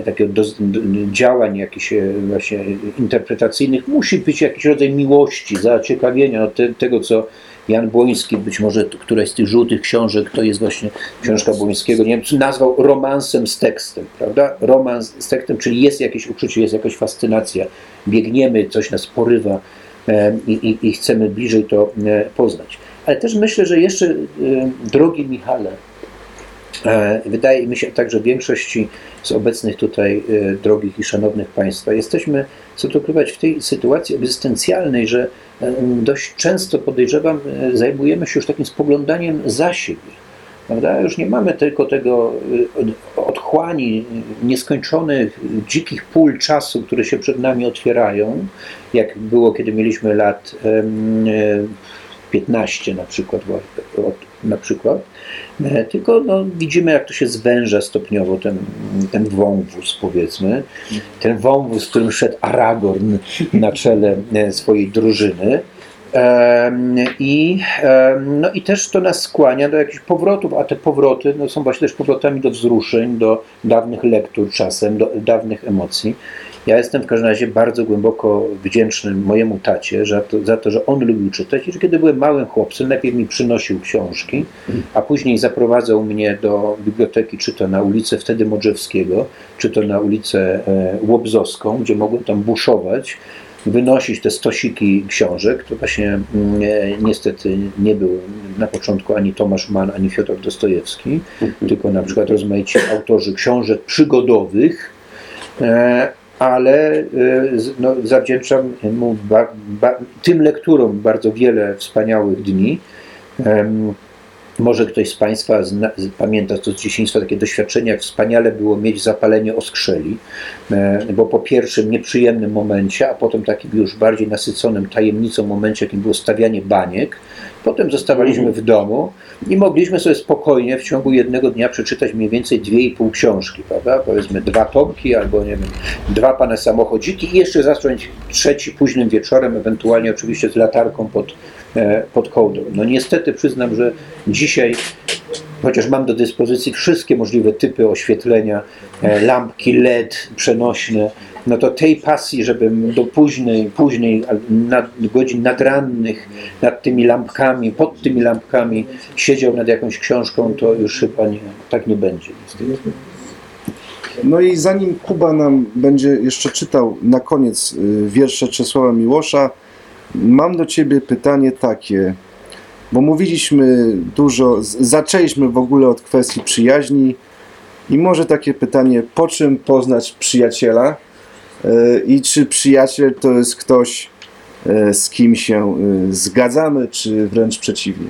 takiego do, do, działań jakichś e, właśnie interpretacyjnych musi być jakiś rodzaj miłości, zaciekawienia od te, tego, co Jan Błoński, być może któraś z tych żółtych książek, to jest właśnie książka Błońskiego, nie wiem, nazwał romansem z tekstem, prawda? Romans z tekstem, czyli jest jakieś uczucie, jest jakaś fascynacja, biegniemy, coś nas porywa e, i, i, i chcemy bliżej to e, poznać. Ale też myślę, że jeszcze, e, drogi Michale, E, Wydaje mi się tak, że większości z obecnych tutaj e, drogich i szanownych Państwa jesteśmy, co tu ukrywać, w tej sytuacji egzystencjalnej, że e, dość często podejrzewam, e, zajmujemy się już takim spoglądaniem za siebie. Prawda? Już nie mamy tylko tego e, od- otchłani e, nieskończonych, e, dzikich pól czasu, które się przed nami otwierają, jak było, kiedy mieliśmy lat em, e, 15 na przykład, na przykład. E, Tylko no, widzimy, jak to się zwęża stopniowo ten, ten wąwóz, powiedzmy. Ten wąwóz, którym szedł Aragorn na czele e, swojej drużyny. I, no i też to nas skłania do jakichś powrotów, a te powroty no, są właśnie też powrotami do wzruszeń, do dawnych lektur czasem, do dawnych emocji. Ja jestem w każdym razie bardzo głęboko wdzięczny mojemu tacie za to, za to, że on lubił czytać i że kiedy byłem małym chłopcem, najpierw mi przynosił książki, a później zaprowadzał mnie do biblioteki, czy to na ulicę wtedy Modrzewskiego, czy to na ulicę e, Łobzowską, gdzie mogłem tam buszować wynosić te stosiki książek. To właśnie mm, e, niestety nie był na początku ani Tomasz Mann, ani Fiodor Dostojewski, tylko na przykład rozmaici autorzy książek przygodowych, e, ale z- no, zawdzięczam mu ba, ba, tym lekturom bardzo wiele wspaniałych dni. Em, Może ktoś z Państwa zna, pamięta to z dzieciństwa takie doświadczenie, jak wspaniale było mieć zapalenie oskrzeli, e, bo po pierwszym nieprzyjemnym momencie, a potem takim już bardziej nasyconym tajemnicą momencie, jakim było stawianie baniek, potem zostawaliśmy w domu i mogliśmy sobie spokojnie w ciągu jednego dnia przeczytać mniej więcej dwie i pół książki, prawda? Powiedzmy dwa tomki albo nie wiem, dwa pane samochodziki i jeszcze zacząć trzeci późnym wieczorem, ewentualnie oczywiście z latarką pod, pod kołdą. No niestety przyznam, że dzisiaj chociaż mam do dyspozycji wszystkie możliwe typy oświetlenia, e, lampki LED przenośne, no to tej pasji, żebym do późnej, późnej nad, godzin nadrannych nad tymi lampkami, pod tymi lampkami siedział nad jakąś książką, to już chyba nie, tak nie będzie. No i zanim Kuba nam będzie jeszcze czytał na koniec y, wiersze Czesława Miłosza, mam do Ciebie pytanie takie, bo mówiliśmy dużo, zaczęliśmy w ogóle od kwestii przyjaźni i może takie pytanie, po czym poznać przyjaciela Y, i czy przyjaciel to jest ktoś, y, z kim się y, zgadzamy, czy wręcz przeciwnie.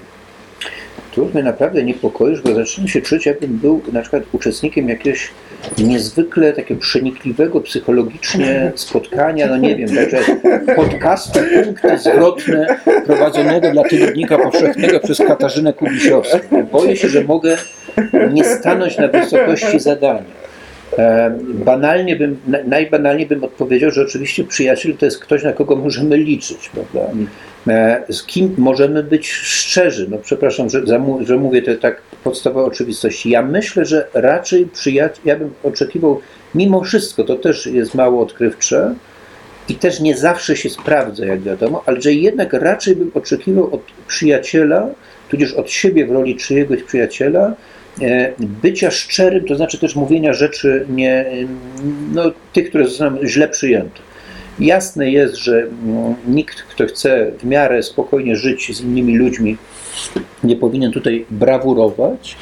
Tu mnie naprawdę niepokoisz, bo zaczynam się czuć, jakbym był na przykład uczestnikiem jakiegoś niezwykle takiego przenikliwego psychologicznie spotkania, no nie wiem, także podcastu Punkty Zwrotne prowadzonego dla Tygodnika Powszechnego przez Katarzynę Kubisiowską. Boję się, że mogę nie stanąć na wysokości zadania. E, Banalnie bym, na- najbanalniej bym odpowiedział, że oczywiście przyjaciel to jest ktoś, na kogo możemy liczyć, prawda? E, Z kim możemy być szczerzy? No przepraszam, że, że mówię te tak podstawowe oczywistości. Ja myślę, że raczej przyjaciel, ja bym oczekiwał, mimo wszystko, to też jest mało odkrywcze i też nie zawsze się sprawdza, jak wiadomo, ale że jednak raczej bym oczekiwał od przyjaciela, tudzież od siebie w roli czyjegoś przyjaciela, bycia szczerym, to znaczy też mówienia rzeczy nie, no, tych, które zostaną źle przyjęte. Jasne jest, że mm, nikt, kto chce w miarę spokojnie żyć z innymi ludźmi, nie powinien tutaj brawurować.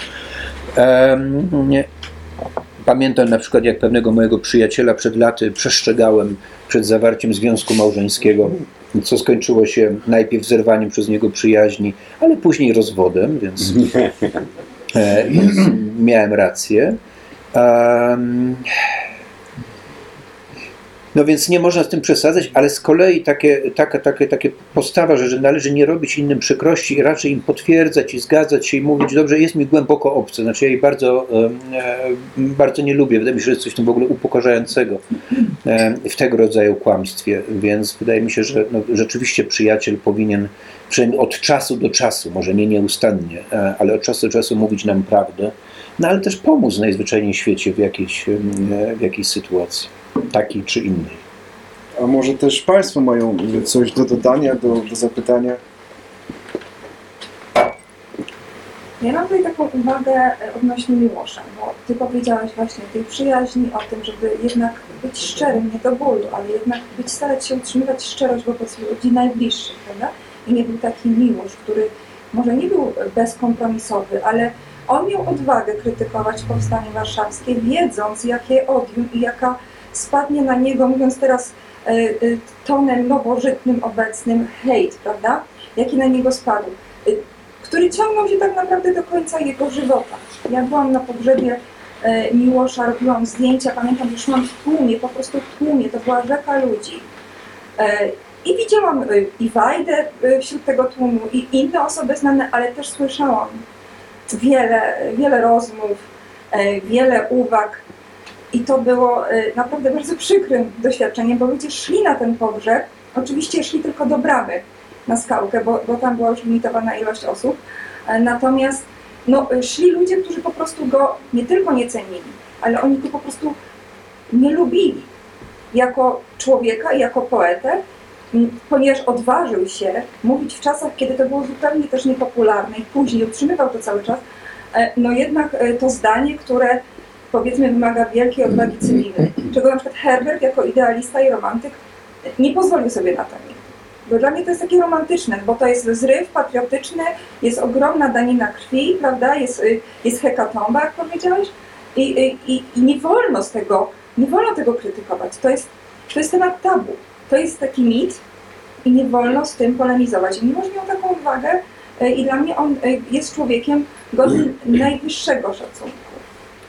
Pamiętam na przykład, jak pewnego mojego przyjaciela przed laty przestrzegałem przed zawarciem związku małżeńskiego, co skończyło się najpierw zerwaniem przez niego przyjaźni, ale później rozwodem, więc, e, *laughs* więc *clears throat* miałem rację. No więc nie można z tym przesadzać, ale z kolei takie, taka, takie, takie postawa, że, że należy nie robić innym przykrości i raczej im potwierdzać i zgadzać się i mówić, dobrze, jest mi głęboko obce. Znaczy ja jej bardzo, e, bardzo nie lubię. Wydaje mi się, że jest coś w ogóle upokarzającego w tego rodzaju kłamstwie, więc wydaje mi się, że no, rzeczywiście przyjaciel powinien przynajmniej od czasu do czasu, może nie nieustannie, e, ale od czasu do czasu mówić nam prawdę, no ale też pomóc najzwyczajniej w świecie w jakiejś, e, w jakiejś sytuacji, takiej czy innej. A może też Państwo mają coś do dodania, do, do zapytania? Ja mam tutaj taką uwagę e, odnośnie Miłosza, bo Ty powiedziałeś właśnie o tej przyjaźni, o tym, żeby jednak być szczerym, nie do bólu, ale jednak być, starać się utrzymywać szczerość wobec ludzi najbliższych, prawda? I nie był taki Miłosz, który może nie był bezkompromisowy, ale on miał odwagę krytykować powstanie warszawskie, wiedząc jakie odium i jaka spadnie na niego, mówiąc teraz e, e, tonem nowożytnym obecnym, hejt, prawda? Jaki na niego spadł. E, który ciągnął się tak naprawdę do końca jego żywota. Ja byłam na pogrzebie Miłosza, robiłam zdjęcia, pamiętam, że szłam w tłumie, po prostu w tłumie, to była rzeka ludzi. I widziałam e, i Wajdę e, wśród tego tłumu, i inne osoby znane, ale też słyszałam wiele, wiele rozmów, e, wiele uwag. I to było naprawdę bardzo przykrym doświadczeniem, bo ludzie szli na ten pogrzeb, oczywiście szli tylko do bramy, na skałkę, bo, bo tam była już limitowana ilość osób. Natomiast no, szli ludzie, którzy po prostu go nie tylko nie cenili, ale oni go po prostu nie lubili jako człowieka, jako poetę, ponieważ odważył się mówić w czasach, kiedy to było zupełnie też niepopularne i później utrzymywał to cały czas, e, no jednak e, to zdanie, które powiedzmy wymaga wielkiej odwagi cywilnej, czego na przykład Herbert jako idealista i romantyk nie pozwolił sobie na to. Bo dla mnie to jest takie romantyczne, bo to jest zryw patriotyczny, jest ogromna danina krwi, prawda, jest, y, jest hekatomba, jak powiedziałeś, i, y, i, i nie wolno z tego, nie wolno tego krytykować. To jest, to jest temat tabu. To jest taki mit i nie wolno z tym polemizować. I Miłosz miał taką uwagę y, i dla mnie on y, jest człowiekiem godnym najwyższego szacunku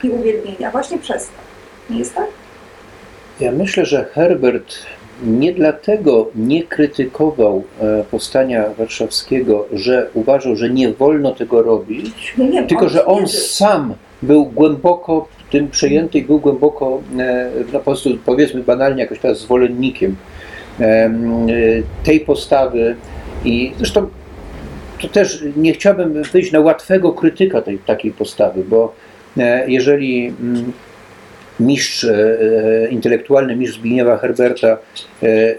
i uwielbienia właśnie przez to. Nie jest tak? Ja myślę, że Herbert nie dlatego nie krytykował e, powstania warszawskiego, że uważał, że nie wolno tego robić, Nie, nie, tylko że on sam był głęboko tym przejęty i był głęboko, e, no po prostu powiedzmy banalnie jakoś teraz zwolennikiem em, e, tej postawy i zresztą to też nie chciałbym wyjść na łatwego krytyka tej takiej postawy, bo e, jeżeli mm, mistrz, e, e, intelektualny mistrz Zbigniewa Herberta,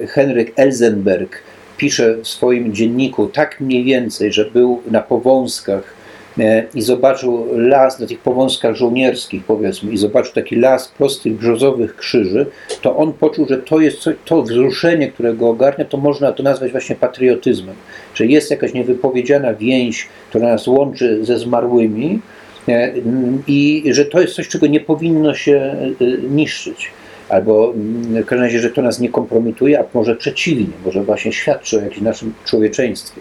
Henryk Elzenberg, pisze w swoim dzienniku tak mniej więcej, że był na powązkach i zobaczył las, na tych powązkach żołnierskich powiedzmy, i zobaczył taki las prostych brzozowych krzyży, to on poczuł, że to jest coś, to wzruszenie, które go ogarnia, to można to nazwać właśnie patriotyzmem, że jest jakaś niewypowiedziana więź, która nas łączy ze zmarłymi, E, i że to jest coś, czego nie powinno się e, niszczyć. Albo mm, w każdym razie, że to nas nie kompromituje, a może przeciwnie, może właśnie świadczy o jakimś naszym człowieczeństwie.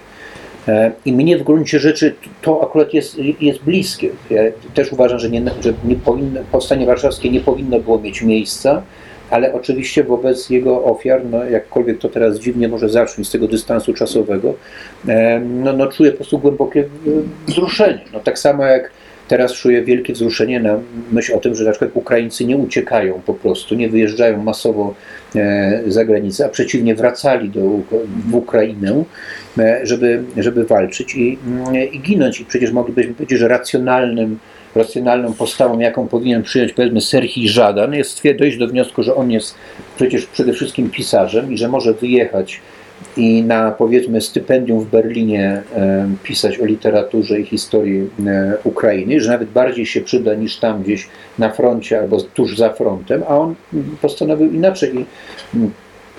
E, I mnie w gruncie rzeczy to akurat jest, jest bliskie. Ja też uważam, że, nie, że nie powinno, powstanie warszawskie nie powinno było mieć miejsca, ale oczywiście wobec jego ofiar, no jakkolwiek to teraz dziwnie może zabrzmieć z tego dystansu czasowego, e, no, no czuję po prostu głębokie e, wzruszenie. No, tak samo jak Teraz czuję wielkie wzruszenie na myśl o tym, że na przykład Ukraińcy nie uciekają po prostu, nie wyjeżdżają masowo za granicę, a przeciwnie wracali do, w Ukrainę, e, żeby, żeby walczyć i, mm, i ginąć. I przecież moglibyśmy powiedzieć, że racjonalnym, racjonalną postawą, jaką powinien przyjąć powiedzmy Serhii Żadan, jest dojść do wniosku, że on jest przecież przede wszystkim pisarzem i że może wyjechać i na powiedzmy stypendium w Berlinie e, pisać o literaturze i historii e, Ukrainy, że nawet bardziej się przyda niż tam gdzieś na froncie albo tuż za frontem, a on postanowił inaczej. I, mm,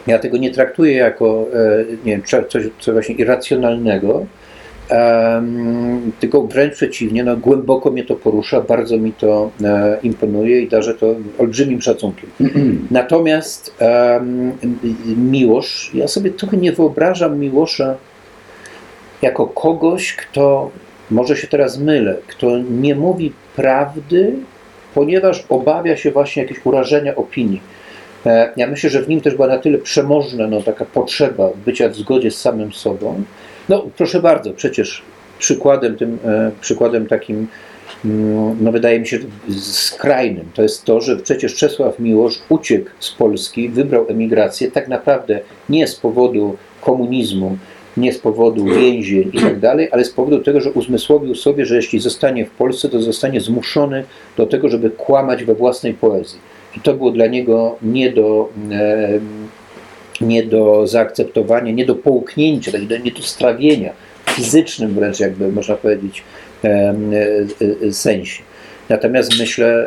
ja tego nie traktuję jako e, nie wiem, coś, coś właśnie irracjonalnego, tylko wręcz przeciwnie, no, głęboko mnie to porusza, bardzo mi to e, imponuje i darzę to olbrzymim szacunkiem. *clears throat* Natomiast em, Miłosz, ja sobie trochę nie wyobrażam Miłosza jako kogoś, kto, może się teraz mylę, kto nie mówi prawdy, ponieważ obawia się właśnie jakiegoś urażenia opinii. E, Ja myślę, że w nim też była na tyle przemożna no, taka potrzeba bycia w zgodzie z samym sobą. No proszę bardzo, przecież przykładem tym, e, przykładem takim Mm, no wydaje mi się skrajnym, to jest to, że przecież Czesław Miłosz uciekł z Polski, wybrał emigrację tak naprawdę nie z powodu komunizmu, nie z powodu więzień i tak dalej, ale z powodu tego, że uzmysłowił sobie, że jeśli zostanie w Polsce, to zostanie zmuszony do tego, żeby kłamać we własnej poezji. I to było dla niego nie do, e, nie do zaakceptowania, nie do połknięcia, tak, nie do strawienia, fizycznym wręcz jakby można powiedzieć e, e, sensie. Natomiast myślę,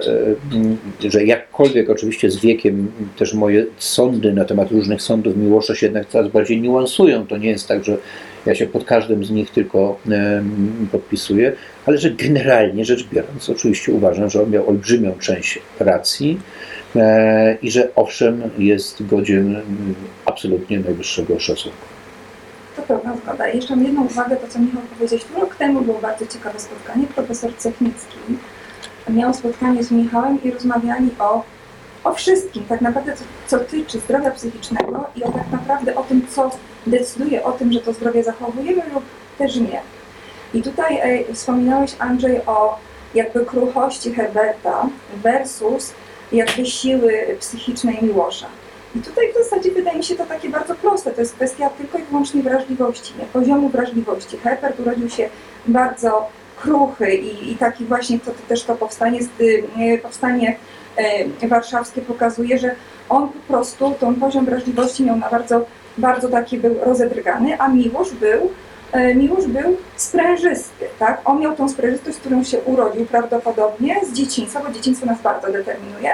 e, że jakkolwiek oczywiście z wiekiem też moje sądy na temat różnych sądów Miłosza się jednak coraz bardziej niuansują. To nie jest tak, że ja się pod każdym z nich tylko podpisuję, ale że generalnie rzecz biorąc, oczywiście uważam, że on miał olbrzymią część racji i że owszem jest godzien absolutnie najwyższego szacunku. To pełna zgoda. Jeszcze mam jedną uwagę, to co Michał powiedziałeś. Rok temu było bardzo ciekawe spotkanie. Profesor Cechnicki miał spotkanie z Michałem i rozmawiali o, o wszystkim, tak naprawdę co, co tyczy zdrowia psychicznego i o tak naprawdę o tym, co decyduje o tym, że to zdrowie zachowujemy lub też nie. I tutaj e, wspominałeś Andrzej o jakby kruchości Herberta versus jakby siły psychicznej Miłosza. I tutaj w zasadzie wydaje mi się to takie bardzo proste. To jest kwestia tylko i wyłącznie wrażliwości, nie? poziomu wrażliwości. Herbert urodził się bardzo kruchy i, i taki właśnie to, to też to powstanie, powstanie e, warszawskie pokazuje, że on po prostu ten poziom wrażliwości miał na bardzo, bardzo taki był rozedrgany, a Miłosz był Miłosz był sprężysty, tak? On miał tą sprężystość, z którą się urodził prawdopodobnie z dzieciństwa, bo dzieciństwo nas bardzo determinuje.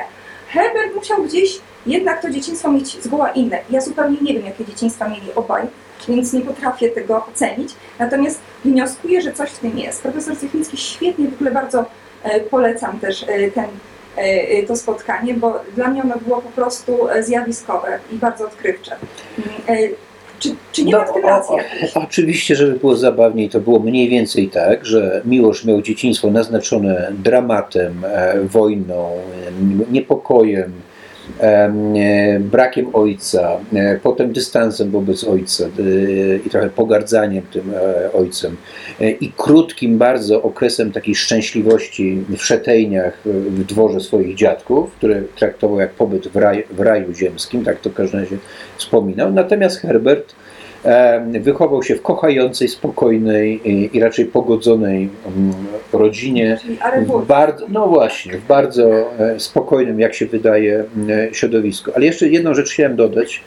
Herbert musiał gdzieś jednak to dzieciństwo mieć zgoła inne. Ja zupełnie nie wiem, jakie dzieciństwa mieli obaj, więc nie potrafię tego ocenić. Natomiast wnioskuję, że coś w tym jest. Profesor Cychnicki świetnie, w ogóle bardzo e, polecam też e, ten, e, e, to spotkanie, bo dla mnie ono było po prostu e, zjawiskowe i bardzo odkrywcze. Czy, czy nie ma w tym racji oczywiście, żeby było zabawniej, to było mniej więcej tak, że Miłosz miał dzieciństwo naznaczone dramatem, e, wojną, e, niepokojem, brakiem ojca, e, potem dystansem wobec ojca e, i trochę pogardzaniem tym e, ojcem e, i krótkim bardzo okresem takiej szczęśliwości w Szetejniach, e, w dworze swoich dziadków, które traktował jak pobyt w, w raju ziemskim, tak to w każdym razie wspominał. Natomiast Herbert e, wychował się w kochającej, spokojnej i, raczej pogodzonej mm, rodzinie. W bardzo, no właśnie, w bardzo e, spokojnym, jak się wydaje, m, e, środowisku. Ale jeszcze jedną rzecz chciałem dodać,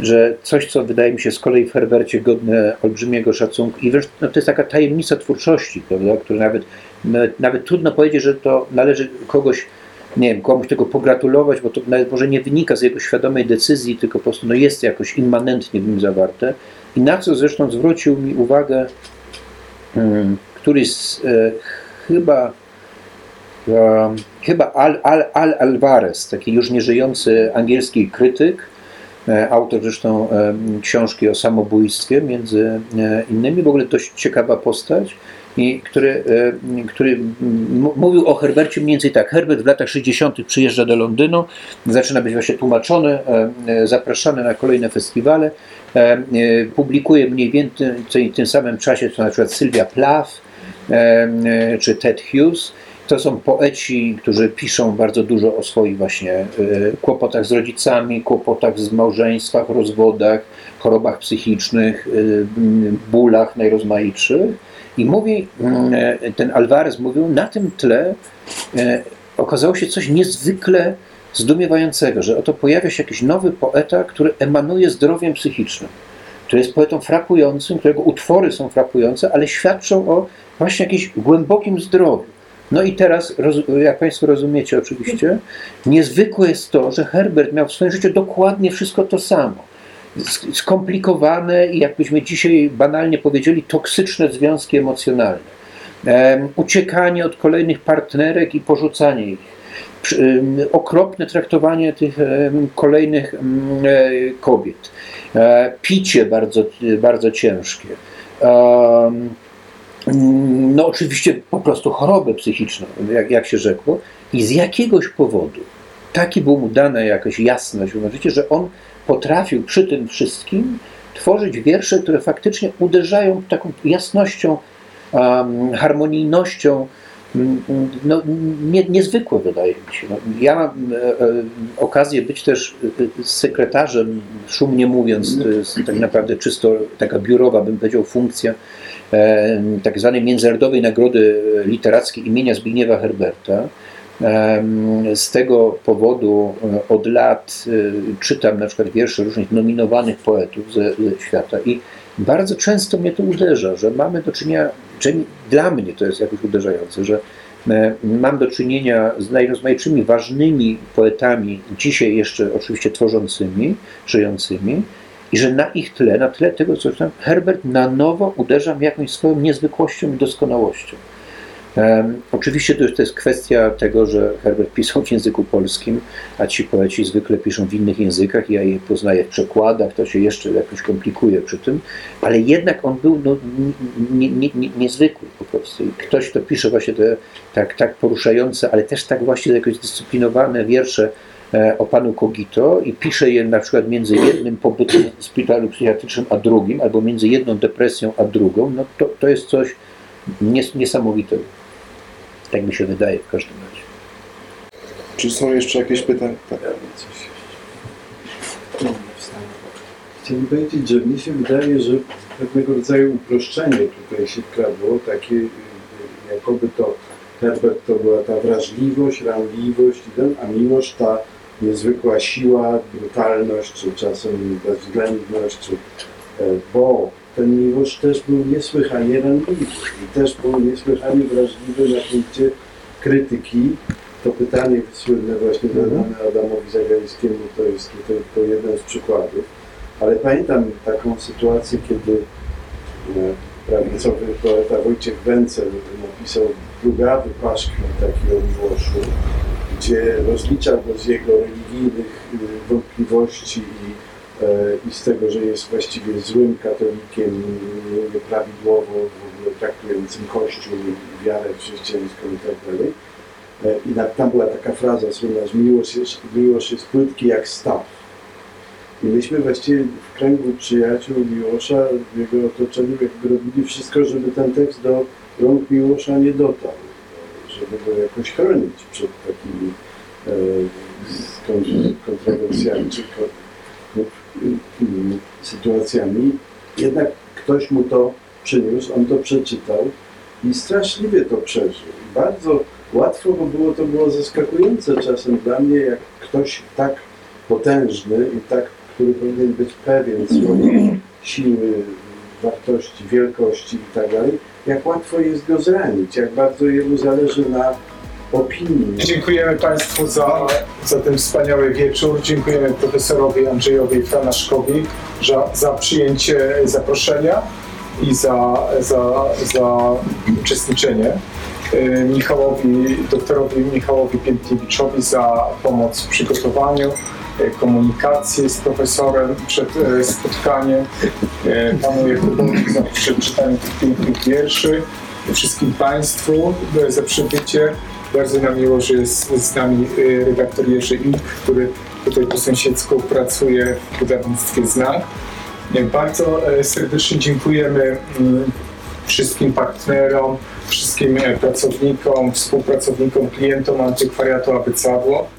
że coś, co wydaje mi się z kolei w Herbercie godne olbrzymiego szacunku i no, to jest taka tajemnica twórczości, prawda, która nawet, nawet, nawet trudno powiedzieć, że to należy kogoś, nie wiem, komuś tego pogratulować, bo to nawet może nie wynika z jego świadomej decyzji, tylko po prostu no, jest jakoś immanentnie w nim zawarte. I na co zresztą zwrócił mi uwagę mm, któryś z, e, chyba chyba Al, Al, Al Alvarez, taki już nieżyjący angielski krytyk, e, autor zresztą książki o samobójstwie między e, innymi, w ogóle dość ciekawa postać, i który, e, który mówił o Herbercie mniej więcej tak. Herbert w latach 60. przyjeżdża do Londynu, zaczyna być właśnie tłumaczony, e, e, zapraszany na kolejne festiwale, publikuje mniej więcej w tym samym czasie, co na przykład Sylwia Plath, czy Ted Hughes. To są poeci, którzy piszą bardzo dużo o swoich właśnie kłopotach z rodzicami, kłopotach z małżeństwach, rozwodach, chorobach psychicznych, bólach najrozmaitszych. I mówi, mm, e, ten Alvarez mówił, na tym tle e, okazało się coś niezwykle zdumiewającego, że oto pojawia się jakiś nowy poeta, który emanuje zdrowiem psychicznym który jest poetą frapującym, którego utwory są frapujące, ale świadczą o właśnie jakimś głębokim zdrowiu. No i teraz, jak Państwo rozumiecie oczywiście, niezwykłe jest to, że Herbert miał w swoim życiu dokładnie wszystko to samo. Sk- Skomplikowane i jakbyśmy dzisiaj banalnie powiedzieli, toksyczne związki emocjonalne. Em, uciekanie od kolejnych partnerek i porzucanie ich. Okropne traktowanie tych kolejnych e, kobiet. E, picie bardzo, bardzo ciężkie. No oczywiście po prostu chorobę psychiczną, jak, jak się rzekło. I z jakiegoś powodu taki był mu dana jakaś jasność że on potrafił przy tym wszystkim tworzyć wiersze, które faktycznie uderzają taką jasnością, em, harmonijnością, no, nie, niezwykłe wydaje mi się. No, ja mam e, e, okazję być też e, sekretarzem, szumnie mówiąc, to jest tak naprawdę czysto taka biurowa, bym powiedział, funkcja e, tak zwanej Międzynarodowej Nagrody Literackiej imienia Zbigniewa Herberta. Z tego powodu e, od lat e, czytam na przykład wiersze różnych nominowanych poetów ze, ze świata i bardzo często mnie to uderza, że mamy do czynienia, dla mnie to jest jakoś uderzające, że e, mam do czynienia z najrozmaitszymi ważnymi poetami, dzisiaj jeszcze oczywiście tworzącymi, żyjącymi, i że na ich tle, na tle tego, co czytam, Herbert na nowo uderza mnie jakąś swoją niezwykłością i doskonałością. Em, oczywiście to, to jest kwestia tego, że Herbert pisał w języku polskim, a ci poeci zwykle piszą w innych językach. Ja je poznaję w przekładach, to się jeszcze jakoś komplikuje przy tym, ale jednak on był no, nie, nie, nie, niezwykły po prostu. I ktoś, kto pisze właśnie te tak, tak poruszające, ale też tak właśnie jakoś zdyscyplinowane wiersze e, o panu Kogito i pisze je na przykład między jednym pobytem w szpitalu psychiatrycznym a drugim, albo między jedną depresją a drugą, no to, to jest coś nies- niesamowitego. Tak mi się wydaje w każdym razie. Czy są jeszcze jakieś pytania? Tak. Chciałem powiedzieć, że mnie się wydaje, że pewnego rodzaju uproszczenie tutaj się wkradło, takie y, jakoby to Herbert to była ta wrażliwość, ranliwość, a Miłosz ta niezwykła siła, brutalność, czy czasem bezwzględność, czy, e, bo ten Miłosz też był niesłychanie ranliwy i też był niesłychanie wrażliwy na punkcie krytyki to pytanie słynne właśnie zadane Adamowi Zagajskiemu to jest tylko jeden z przykładów. Ale pamiętam taką sytuację, kiedy e, prawicowy poeta Wojciech Wencel napisał plugawy paszkwil taki o Miłoszu, gdzie rozliczał go z jego religijnych y, wątpliwości i, e, i z tego, że jest właściwie złym katolikiem, nieprawidłowo traktującym Kościół i wiarę chrześcijańską i tak dalej. E, I tam była taka fraza słynna, że miłość jest, miłość jest płytki jak staw. I myśmy właściwie w kręgu przyjaciół Miłosza, w jego otoczeniu, jakby robili wszystko, żeby ten tekst do rąk Miłosza nie dotarł, żeby go jakoś chronić przed takimi e, kontrowersjami czy sytuacjami. Jednak ktoś mu to przyniósł, on to przeczytał i straszliwie to przeżył. Bardzo łatwo, bo było to było zaskakujące czasem dla mnie, jak ktoś tak potężny i tak, który powinien być pewien swojej siły, wartości, wielkości i tak dalej, jak łatwo jest go zranić, jak bardzo jemu zależy na opinii. Dziękujemy Państwu za, za ten wspaniały wieczór. Dziękujemy profesorowi Andrzejowi Franaszkowi za, za przyjęcie zaproszenia i za, za, za uczestniczenie. E, Michałowi, doktorowi Michałowi Piętniewiczowi za pomoc w przygotowaniu, e, komunikacji z profesorem przed e, spotkaniem, panu Jakubowi za przeczytanie tych pięknych wierszy, wszystkim Państwu za przybycie. Bardzo nam miło, że jest z nami e, redaktor Jerzy Ink, który tutaj po sąsiedzku pracuje w wydawnictwie Znak. E, Bardzo e, serdecznie dziękujemy wszystkim partnerom, wszystkim pracownikom, współpracownikom, klientom antykwariatu Abycadło.